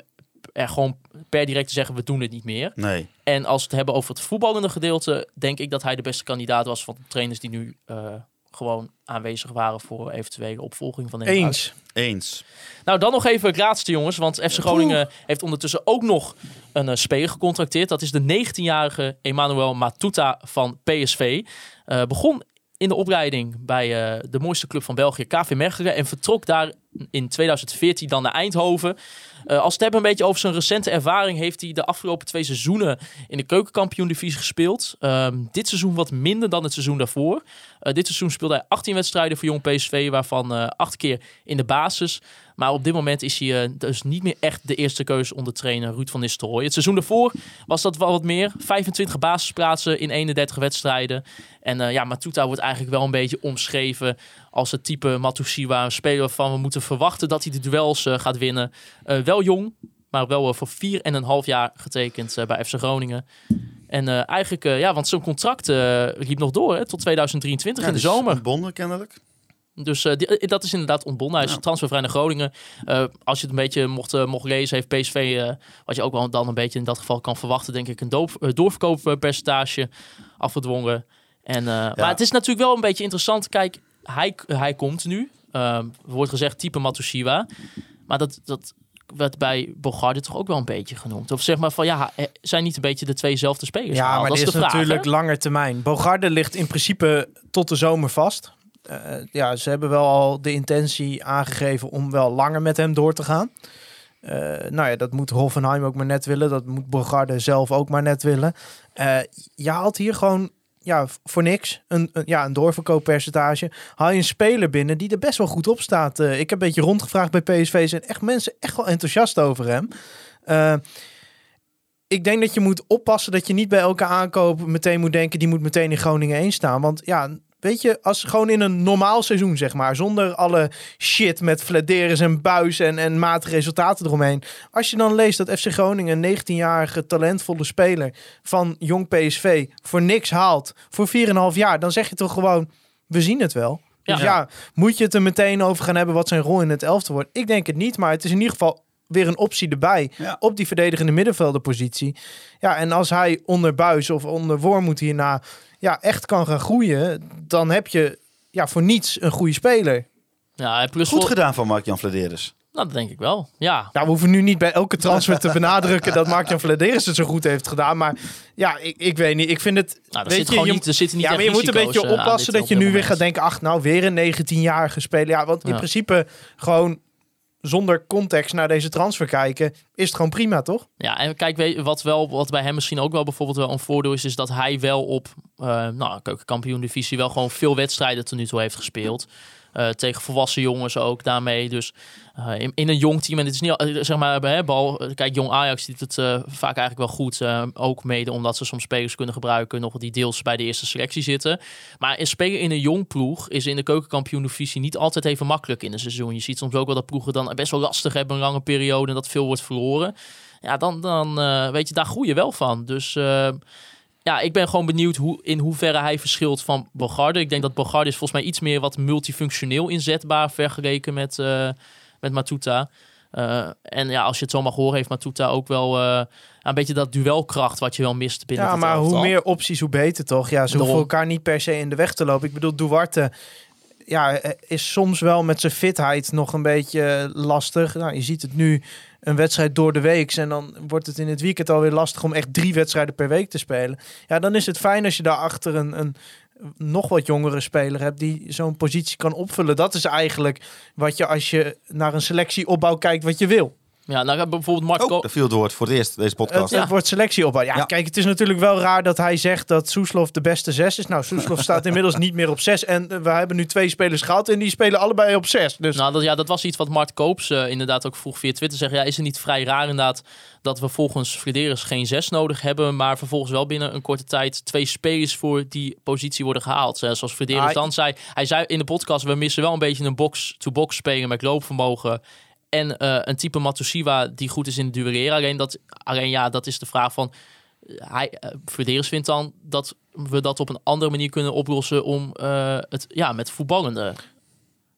er gewoon per direct te zeggen: we doen het niet meer. Nee. En als we het hebben over het voetballende gedeelte, denk ik dat hij de beste kandidaat was van de trainers die nu eh, gewoon aanwezig waren voor eventuele opvolging van de Eens. Eens. Nou, dan nog even het laatste, jongens. Want FC Groningen heeft ondertussen ook nog een eh, speler gecontracteerd. Dat is de 19-jarige Emmanuel Matuta van PSV. Eh, begon in de opleiding bij eh, de mooiste club van België, KV Mechelen. En vertrok daar in 2014 dan naar Eindhoven. Eh, als hebben een beetje over zijn recente ervaring... heeft hij de afgelopen twee seizoenen in de keukenkampioen-divisie gespeeld. Ehm, dit seizoen wat minder dan het seizoen daarvoor. Eh, dit seizoen speelde hij 18 wedstrijden voor Jong PSV... waarvan eh acht keer in de basis. Maar op dit moment is hij dus niet meer echt de eerste keuze onder trainer Ruud van Nistelrooy. Het seizoen daarvoor was dat wel wat meer. 25 basisplaatsen in 31 wedstrijden. En ja, Matuta wordt eigenlijk wel een beetje omschreven als het type Matusiwa. Een speler waarvan we moeten verwachten dat hij de duels eh, gaat winnen. Eh, wel jong, maar wel eh, voor 4,5 jaar getekend bij FC Groningen. En eigenlijk, ja, want zijn contract liep nog door hè, tot 2023 in de dus zomer. Ontbonden kennelijk. Dus eh, die- dat is inderdaad ontbonden. Hij is Ja. transfervrij naar Groningen. Als je het een beetje mocht, mocht lezen, heeft PSV, wat je ook wel dan een beetje in dat geval kan verwachten, denk ik, een doop, doorverkooppercentage afgedwongen. En, Maar het is natuurlijk wel een beetje interessant. Kijk, hij, hij komt nu. Eh, wordt gezegd type Matusiwa. Maar dat, dat werd bij Bogarde toch ook wel een beetje genoemd. Of zeg maar van ja, eh, zijn niet een beetje de tweezelfde spelers? Ja, maar dat dit is de vraag, natuurlijk hè? langer termijn. Bogarde ligt in principe tot de zomer vast. Eh, ja, ze hebben wel al de intentie aangegeven om wel langer met hem door te gaan. Eh, nou ja, dat moet Hoffenheim ook maar net willen. Dat moet Bogarde zelf ook maar net willen. Eh, je haalt hier gewoon ja, voor niks een, een, ja, een doorverkooppercentage. Haal je een speler binnen die er best wel goed op staat. Eh, ik heb een beetje rondgevraagd bij PSV. Zijn echt mensen echt wel enthousiast over hem. Eh, ik denk dat je moet oppassen dat je niet bij elke aankoop meteen moet denken, die moet meteen in Groningen 1 staan. Want ja, weet je, als gewoon in een normaal seizoen, zeg maar, zonder alle shit met Flederis en Buis en, en matige resultaten eromheen. Als je dan leest dat FC Groningen een 19-jarige talentvolle speler van jong PSV voor niks haalt, voor 4,5 jaar, dan zeg je toch gewoon, we zien het wel. Dus ja, moet je het er meteen over gaan hebben wat zijn rol in het elfte wordt? Ik denk het niet, maar het is in ieder geval weer een optie erbij Ja. op die verdedigende middenvelderpositie. Ja, en als hij onder Buis of onder Wormoed hierna ja, echt kan gaan groeien, dan heb je ja, voor niets een goede speler. Ja, plus Goed voor- gedaan van Mark-Jan Vladeris. Nou, dat denk ik wel. Ja. Nou, we hoeven nu niet bij elke transfer te benadrukken dat Mark-Jan Vladeris het zo goed heeft gedaan. Maar ja, ik, ik weet niet. Ik vind het... Nou, er weet zit je, gewoon je- niet, er zitten niet ja, maar je moet een beetje eh, oppassen dat je nu weer gaat denken... ach, nou, weer een 19-jarige speler. Ja, want in Ja. principe gewoon zonder context naar deze transfer kijken... is het gewoon prima, toch? Ja, en kijk, wat, wel, wat bij hem misschien ook wel bijvoorbeeld wel een voordeel is, is dat hij wel op eh nou, keukenkampioen divisie wel gewoon veel wedstrijden tot nu toe heeft gespeeld. Eh, tegen volwassen jongens ook daarmee. Dus eh, in, in een jong team. En het is niet, eh, zeg maar, bij bal. Kijk, jong Ajax doet het vaak eigenlijk wel goed. ook mede omdat ze soms spelers kunnen gebruiken. Nog die deels bij de eerste selectie zitten. Maar een spelen in een jong ploeg is in de keukenkampioen divisie niet altijd even makkelijk in een seizoen. Je ziet soms ook wel dat ploegen dan best wel lastig hebben. Een lange periode. En dat veel wordt verloren. Ja, dan, dan weet je, daar groei je wel van. Dus ja, ik ben gewoon benieuwd hoe, in hoeverre hij verschilt van Bogarde. Ik denk dat Bogarde is volgens mij iets meer wat multifunctioneel inzetbaar vergeleken met, eh, met Matuta. Eh, en ja, als je het zo mag horen, heeft Matuta ook wel eh, een beetje dat duelkracht wat je wel mist binnen Ja, maar hoe meer opties, hoe beter toch? Ja, ze Daarom. hoeven elkaar niet per se in de weg te lopen. Ik bedoel, Duarte ja, is soms wel met zijn fitheid nog een beetje lastig. Nou, je ziet het nu een wedstrijd door de week. En dan wordt het in het weekend alweer lastig om echt drie wedstrijden per week te spelen. Ja, dan is het fijn als je daarachter een, een nog wat jongere speler hebt die zo'n positie kan opvullen. Dat is eigenlijk wat je als je naar een selectieopbouw kijkt wat je wil. Ja, nou bijvoorbeeld Marco... Oh, dat viel het woord voor het eerst, deze podcast. Het, het wordt selectieopbouw. Ja, Ja. kijk, het is natuurlijk wel raar dat hij zegt dat Soeslof de beste zes is. Nou, Soeslof staat [LAUGHS] inmiddels niet meer op zes. En eh, we hebben nu twee spelers gehad en die spelen allebei op zes. Dus Nou, dat, ja, dat was iets wat Mart Koops eh, inderdaad ook vroeg via Twitter. Zeggen, ja, is het niet vrij raar inderdaad dat we volgens Frederis geen zes nodig hebben, maar vervolgens wel binnen een korte tijd twee spelers voor die positie worden gehaald. Eh, zoals Frederis Ah, dan zei. Hij zei in de podcast, we missen wel een beetje een box-to-box speler met loopvermogen. En eh, een type Matusiwa die goed is in het duelleren. Alleen, dat, alleen ja, dat is de vraag van... Hij, uh, vindt dan dat we dat op een andere manier kunnen oplossen om eh, het ja, met voetballende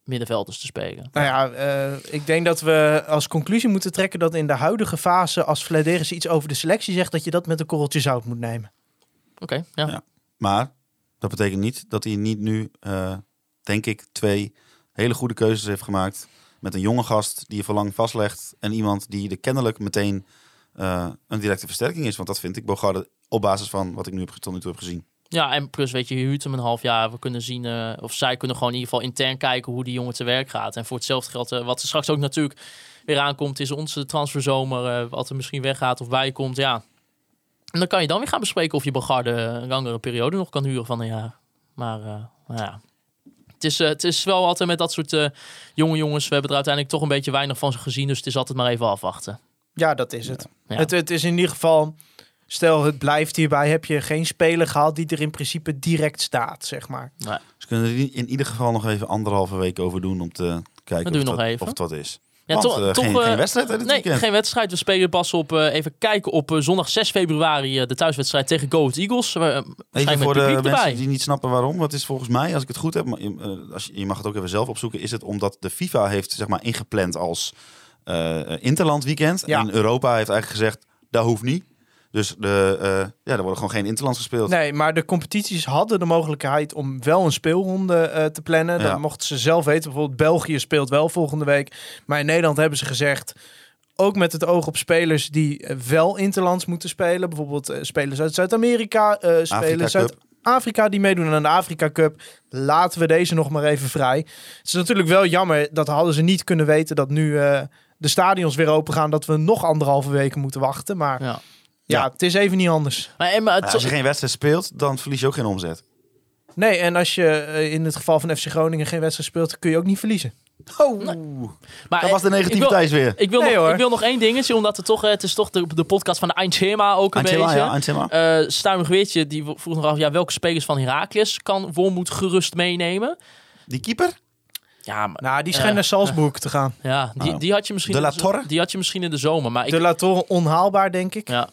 middenvelders te spelen. nou ja, eh, ik denk dat we als conclusie moeten trekken dat in de huidige fase, als Vladeris iets over de selectie zegt, dat je dat met een korreltje zout moet nemen. Oké, ja. Ja. Maar dat betekent niet dat hij niet nu, eh, denk ik, twee hele goede keuzes heeft gemaakt. Met een jonge gast die je verlang vastlegt. En iemand die er kennelijk meteen eh, een directe versterking is. Want dat vind ik Bogarde op basis van wat ik nu heb, tot nu toe heb gezien. Ja, en plus weet je, je huurt hem een half jaar. We kunnen zien, eh, of zij kunnen gewoon in ieder geval intern kijken hoe die jongen te werk gaat. En voor hetzelfde geld, eh, wat er straks ook natuurlijk weer aankomt, is onze transferzomer. wat er misschien weggaat of bijkomt, ja. En dan kan je dan weer gaan bespreken of je Bogarde een langere periode nog kan huren van een jaar. Maar, nou ja. Het is, eh, het is wel altijd met dat soort eh, jonge jongens. We hebben er uiteindelijk toch een beetje weinig van ze gezien. Dus het is altijd maar even afwachten. Ja, dat is het. Ja. Het, het is in ieder geval, stel het blijft hierbij, heb je geen speler gehad die er in principe direct staat, zeg maar. Nee. Dus kunnen we er in ieder geval nog even anderhalve week over doen om te kijken of, of het wat is. Ja, toch, eh, toch, geen, eh, geen wedstrijd het Nee, weekend. geen wedstrijd. We spelen pas op, eh, even kijken, op zondag 6 februari de thuiswedstrijd tegen Go Ahead Eagles. Even voor de mensen erbij. die niet snappen waarom. Wat is volgens mij, als ik het goed heb, maar, als je, je mag het ook even zelf opzoeken, is het omdat de FIFA heeft zeg maar ingepland als interland weekend. Ja. En Europa heeft eigenlijk gezegd, dat hoeft niet. Dus de, eh, ja, er worden gewoon geen interlands gespeeld. Nee, maar de competities hadden de mogelijkheid om wel een speelronde eh, te plannen. Ja. Dan mochten ze zelf weten. Bijvoorbeeld België speelt wel volgende week. Maar in Nederland hebben ze gezegd... Ook met het oog op spelers die eh, wel interlands moeten spelen. Bijvoorbeeld eh, spelers uit Zuid-Amerika, eh spelers uit Afrika die meedoen aan de Afrika Cup. Laten we deze nog maar even vrij. Het is natuurlijk wel jammer. Dat hadden ze niet kunnen weten dat nu eh, de stadions weer open gaan. Dat we nog anderhalve weken moeten wachten. Maar ja, Ja. het is even niet anders. Maar, en, maar het, Ja, als je geen wedstrijd speelt, dan verlies je ook geen omzet. Nee, en als je eh, in het geval van FC Groningen geen wedstrijd speelt, kun je ook niet verliezen. Oh, Maar dat was de eh, ik negativiteit weer. wil, ik wil, Nee, nog, hoor. ik wil nog één dingetje, omdat het toch, eh, het is toch de, de podcast van de Eindschema ook een Antjema, beetje. ja, Antjema. Eh Stuimig Weertje, die vroeg nog af, ja, welke spelers van Heracles kan Wormoed gerust meenemen? Die keeper? Ja, maar, Nou, die schijnt Eh, naar Salzburg te gaan. [LAUGHS] ja die, Oh. die, had je misschien De La in de- Torre? die had je misschien in de zomer. Maar ik, De La Torre onhaalbaar, denk ik. ja.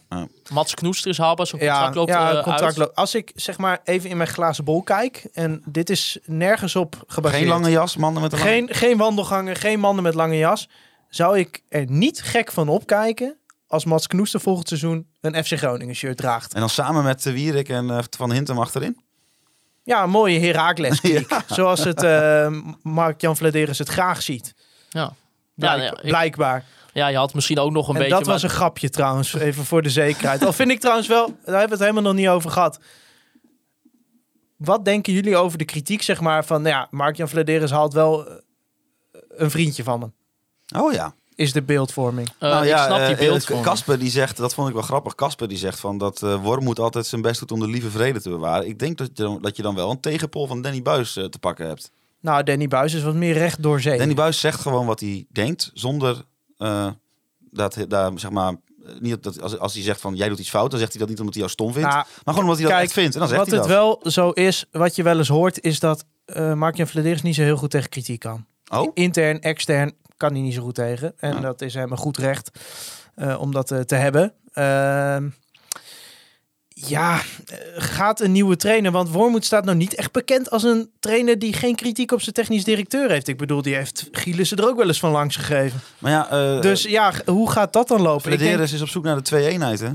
Mats Knoester is haalbaar, Ja, contract loopt ja eh, contract uit. loopt- Als ik zeg maar even in mijn glazen bol kijk, en dit is nergens op gebaseerd. Geen lange jas, mannen met een lange- geen, geen wandelgangen, geen mannen met lange jas. Zou ik er niet gek van opkijken als Mats Knoester volgend seizoen een FC Groningen shirt draagt. En dan samen met Wierik en eh, Van Hintem achterin. Ja, een mooie Herakles [LAUGHS] kick. Zoals het eh, Mark-Jan Vladeris het graag ziet. Ja. Ja, ik- blijkbaar. ja, je had misschien ook nog een en beetje... dat was een grapje trouwens, even voor de zekerheid. Al vind ik trouwens wel, daar hebben we het helemaal nog niet over gehad. Wat denken jullie over de kritiek, zeg maar, van, nou ja, Mark-Jan Vladeris haalt wel eh, een vriendje van hem. Oh ja. Is de beeldvorming. eh, nou ik ja, snap die eh, eh, Casper die zegt, dat vond ik wel grappig. Casper die zegt van dat eh Wormoed altijd zijn best doet om de lieve vrede te bewaren. Ik denk dat je, dan- dat je dan wel een tegenpol van Danny Buis te pakken hebt. Nou, Danny Buis is wat meer recht door zee. Danny Buis zegt gewoon wat hij denkt, zonder eh, dat, daar zeg maar, niet dat als, als hij zegt van jij doet iets fout, dan zegt hij dat niet omdat hij jou stom vindt, Nou, maar gewoon omdat hij dat echt vindt. En dan zegt wat hij het dat. wel zo is, wat je wel eens hoort, is dat eh Mark-Jan Vladeris niet zo heel goed tegen kritiek kan. Oh, Intern, extern kan hij niet zo goed tegen. En Ja. dat is hem een goed recht eh, om dat eh, te hebben. Ehm, ja, eh, gaat een nieuwe trainer. Want Wormoed staat nou niet echt bekend als een trainer die geen kritiek op zijn technisch directeur heeft. Ik bedoel, die heeft Gielissen er ook wel eens van langs gegeven. maar ja, Dus ja, hoe gaat dat dan lopen? Ik denk- is op zoek naar de twee-eenheid, hè?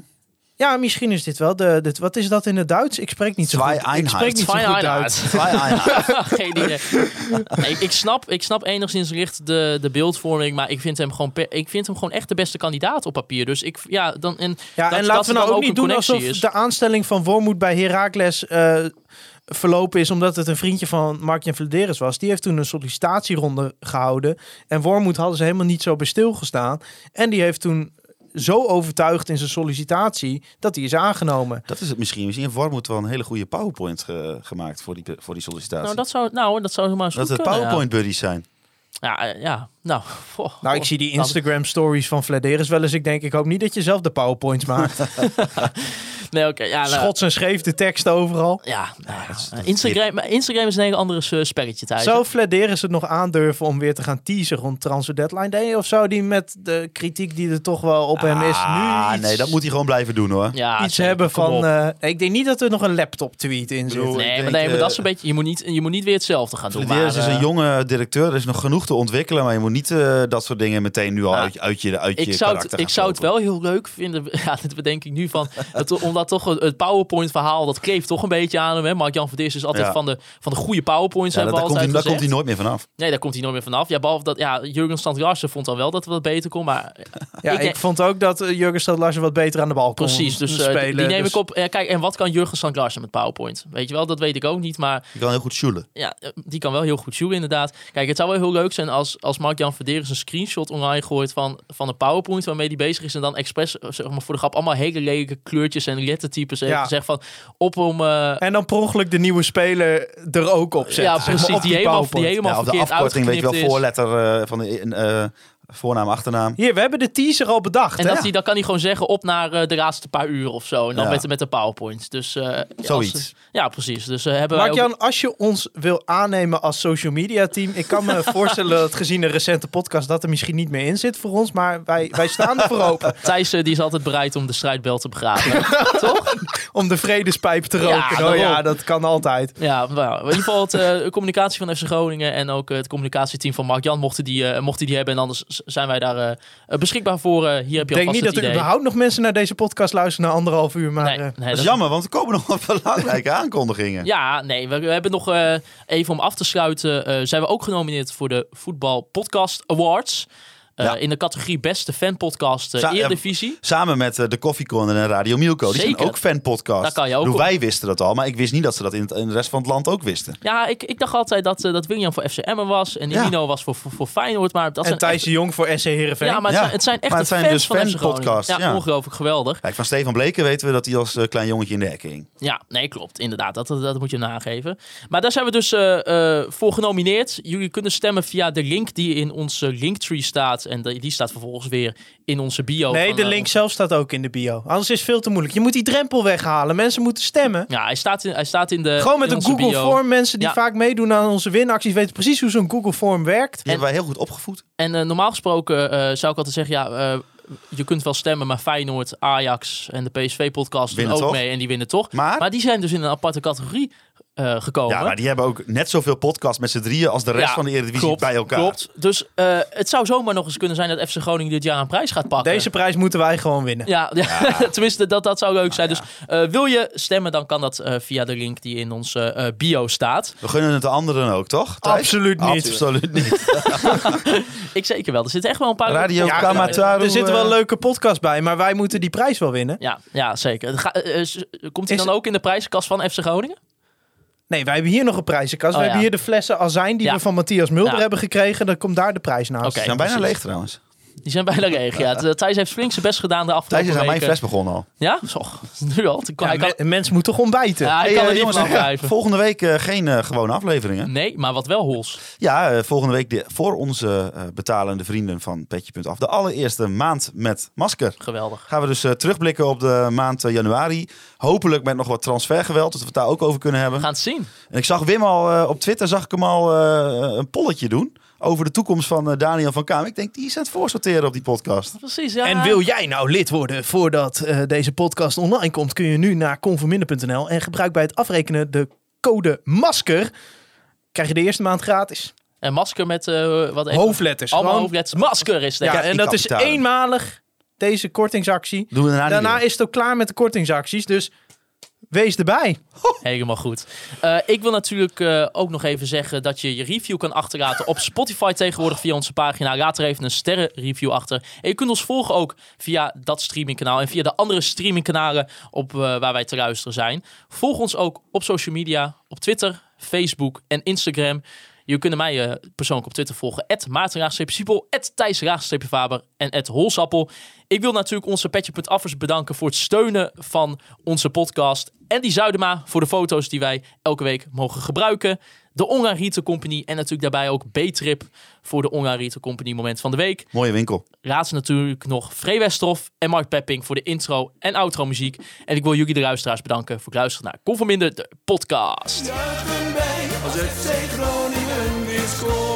Ja, misschien is dit wel de, dit, Wat is dat in het Duits? Ik spreek niet zo goed. Ik spreek niet zo goed. Duits. [LAUGHS] Twee-eenheid. [LAUGHS] Geen idee. Nee, ik, ik, snap, ik snap enigszins licht de, de beeldvorming, maar ik vind, hem gewoon per- ik vind hem gewoon echt de beste kandidaat op papier. Dus ik, ja, dan, en Ja, dat- en dat laten we nou ook niet doen alsof is. de aanstelling van Wormoed bij Heracles eh, verlopen is omdat het een vriendje van Mark-Jan Vladeris was. Die heeft toen een sollicitatieronde gehouden en Wormoed hadden ze helemaal niet zo bij stilgestaan. En die heeft toen zo overtuigd in zijn sollicitatie dat hij is aangenomen. Dat is het misschien. Misschien heeft Wormoed wel een hele goede PowerPoint ge- gemaakt voor die, voor die sollicitatie. Nou, dat zou, nou, dat zou helemaal eens dat het kunnen, ja. PowerPoint buddies zijn. Ja, eh, ja. Nou, [LAUGHS] Nou, ik zie die Instagram stories van Vladeris wel eens. Ik denk, ik hoop niet dat je zelf de PowerPoints maakt. [LAUGHS] [LAUGHS] Nee, oké. ja, nou, Schots en scheef de tekst overal. Ja, nou ja, Instagram, maar Instagram is een heel ander eh, spelletje thuis. Zou Vladeris het nog aandurven om weer te gaan teasen rond Transfer Deadline Day? Of zou die met de kritiek die er toch wel op hem is Ah, nu iets, nee, dat moet hij gewoon blijven doen hoor. ja, iets zeker, hebben van... eh, ik denk niet dat er nog een laptop tweet in zit. Nee, maar, denk, nee, maar eh, dat is een beetje. Je moet niet, je moet niet weer hetzelfde gaan doen. Maar, is een eh, jonge directeur. Er is nog genoeg te ontwikkelen. Maar je moet niet dat soort dingen meteen nu al Nou, uit, uit je, uit je ik zou, karakter het, ik zou het wel heel leuk vinden. [LAUGHS] Ja, dit bedenk ik nu van. Het, omdat toch het PowerPoint-verhaal. dat kleeft toch een beetje aan hem. hè. Mark-Jan Verdis is altijd Ja. van, de, van de goede PowerPoints. Ja, hebben daar, komt hij, daar komt hij nooit meer vanaf. Nee, daar komt hij nooit meer vanaf. Ja, behalve dat. Ja, Jurgen Strand vond dan wel dat het wat beter kon. Maar Ja, Ik vond ook dat eh, Jurgen Stad Larsen wat beter aan de bal kon precies. Dus eh, spelen. die neem Dus- ik op. Kijk, en wat kan Jurgen Strand met PowerPoint? Weet je wel, dat weet ik ook niet. Maar Je kan heel goed sjoelen. ja, die kan wel heel goed shooten inderdaad. Kijk, het zou wel heel leuk zijn als, als Mark-Jan Verderes een screenshot online gooit van, van een PowerPoint waarmee hij bezig is. En dan expres, eh, zeg maar voor de grap, allemaal hele lelijke kleurtjes en lettertypes heeft Ja. van op om... eh, En dan per ongeluk de nieuwe speler er ook op zetten. ja, zeg maar, precies. op die, helemaal, die helemaal Ja, of de afkorting, weet je wel, voorletter eh, van de eh, voornaam, achternaam. Hier, we hebben de teaser al bedacht. En hè? dat hij, dan kan hij gewoon zeggen op naar eh, de laatste paar uur of zo. En dan Ja. met, met de PowerPoint. Dus, eh, ja, Zoiets. als- ja, precies. Dus eh, hebben wij ook- Mark-Jan, als je ons wil aannemen als social media team... Ik kan me [LAUGHS] voorstellen dat gezien een recente podcast... dat er misschien niet meer in zit voor ons. Maar wij, wij staan ervoor open [LAUGHS] Thijs die is altijd bereid om de strijdbel te begraven. [LAUGHS] Toch? om de vredespijp te roken. oh daarom. ja, dat kan altijd. Ja, nou, in ieder geval het, eh, de communicatie van FC Groningen en ook het communicatieteam van Mark Jan mochten die, eh, mochten die hebben. En anders zijn wij daar eh, beschikbaar voor. Eh, hier heb Ik je denk alvast niet dat er überhaupt nog mensen naar deze podcast luisteren na anderhalf uur. Maar Nee, eh, nee, Dat is jammer, want er komen nog wat belangrijke [LAUGHS] aankondigingen. Ja, nee, we, we hebben nog eh, even om af te sluiten. eh, zijn we ook genomineerd voor de Voetbal Podcast Awards. Eh, Ja. In de categorie beste fanpodcast uh, Eredivisie. Samen met eh, de Coffee Corner en Radio Milko. Die Zeker. zijn ook fanpodcast. Daar kan Wij wisten dat al, maar ik wist niet dat ze dat in, het, in de rest van het land ook wisten. Ja, ik, ik dacht altijd dat, dat William voor FC Emmen was. En Ja. Nino was voor, voor, voor Feyenoord. Maar dat En zijn Thijs echt- de Jong voor SC Heerenveen. Ja, maar het, Ja. zijn, het zijn echt Maar het de zijn fans dus van fanpodcasts, Ja, ja. ongelooflijk geweldig. Kijk, van Stefan Bleken weten we dat hij als klein jongetje in de hekken ging. Ja, nee, klopt. Inderdaad, dat, dat, dat moet je nageven. Maar daar zijn we dus eh, eh, voor genomineerd. Jullie kunnen stemmen via de link die in onze linktree staat. En die staat vervolgens weer in onze bio. Nee, van, de eh, link zelf staat ook in de bio. Anders is het veel te moeilijk. Je moet die drempel weghalen. Mensen moeten stemmen. Ja, hij staat in, hij staat in de Gewoon met een Google bio. Form. Mensen die Ja. vaak meedoen aan onze winacties weten precies hoe zo'n Google Form werkt. Die hebben wij heel goed opgevoed. En eh, normaal gesproken eh, zou ik altijd zeggen, ja, eh, je kunt wel stemmen, maar Feyenoord, Ajax en de PSV-podcast doen Winnen ook toch? mee en die winnen toch. Maar, Maar die zijn dus in een aparte categorie eh, gekomen. ja, maar die hebben ook net zoveel podcasts met z'n drieën als de rest Ja, van de Eredivisie klopt, bij elkaar. Klopt. Dus eh, het zou zomaar nog eens kunnen zijn dat FC Groningen dit jaar een prijs gaat pakken. Deze prijs moeten wij gewoon winnen. Ja, ja. [LAUGHS] tenminste, dat, dat zou leuk zijn. Dus eh, wil je stemmen, dan kan dat eh, via de link die in onze eh, bio staat. We gunnen het de anderen ook, toch? Thijs? Absoluut niet. Absoluut niet. [LAUGHS] Ik zeker wel. Er zitten echt wel een paar... Radio Ja, Kamataru. Er zitten wel leuke podcasts bij, maar wij moeten die prijs wel winnen. Ja, ja zeker. Ga- komt hij dan ook in de prijzenkast van FC Groningen? Nee, wij hebben hier nog een prijzenkast. Oh, we ja. hebben hier de flessen azijn die Ja. we van Matthias Mulder Ja. hebben gekregen. Dan komt daar de prijs naast. Oké. Ze zijn bijna leeg trouwens. Die zijn bijna leeg. Ja, [LAUGHS] Thijs heeft flink zijn best gedaan de Thijs afgelopen is aan mijn fles begonnen al. Ja? Zo, [LAUGHS] nu al. Ik- Ja, hij kan, een mens moet toch ontbijten? ja, hij Hey, kan eh, er niet jongens, van [LAUGHS] eh, afblijven. volgende week eh, geen eh, gewone afleveringen. Nee, maar wat wel hols. Ja, eh, volgende week de, voor onze eh, betalende vrienden van Petje.af. De allereerste maand met masker. Geweldig. Gaan we dus eh, terugblikken op de maand eh, januari. Hopelijk met nog wat transfergeweld, dat we het daar ook over kunnen hebben. We gaan het zien. En ik zag Wim al eh, op Twitter zag ik hem al eh, een polletje doen over de toekomst van eh, Daniel van Kaam. Ik denk, die is aan het voorsorteren op die podcast. Precies, ja. En wil jij nou lid worden voordat eh, deze podcast online komt, kun je nu naar conforminder.nl en gebruik bij het afrekenen de code MASKER. Krijg je de eerste maand gratis. En masker met uh, wat even- Hoofdletters. Allemaal gewoon. hoofdletters. Masker is het. Ja, en dat is eenmalig deze kortingsactie. Doen we daarna, niet Daarna is het ook klaar met de kortingsacties. Dus wees erbij. Helemaal goed. Eh, ik wil natuurlijk eh, ook nog even zeggen dat je je review kan achterlaten op Spotify tegenwoordig via onze pagina. Laat er even een sterrenreview achter. En je kunt ons volgen ook via dat streamingkanaal en via de andere streamingkanalen op, eh, waar wij te luisteren zijn. Volg ons ook op social media, op Twitter, Facebook en Instagram. Je kunt mij eh, persoonlijk op Twitter volgen. Maarten Siepel, Thijs Faber en Holsappel. Ik wil natuurlijk onze Petje.affers bedanken voor het steunen van onze podcast. En die Zuidema voor de foto's die wij elke week mogen gebruiken. De Online Retail Company en natuurlijk daarbij ook B-Trip voor de Online Retail Company moment van de week. Mooie winkel. Laatst natuurlijk nog Free Westerhof en Mark Pepping voor de intro en outro muziek. En ik wil jullie de luisteraars bedanken voor het luisteren naar Conforminder, de podcast. Juichen wij als FC Groningen weer scoort.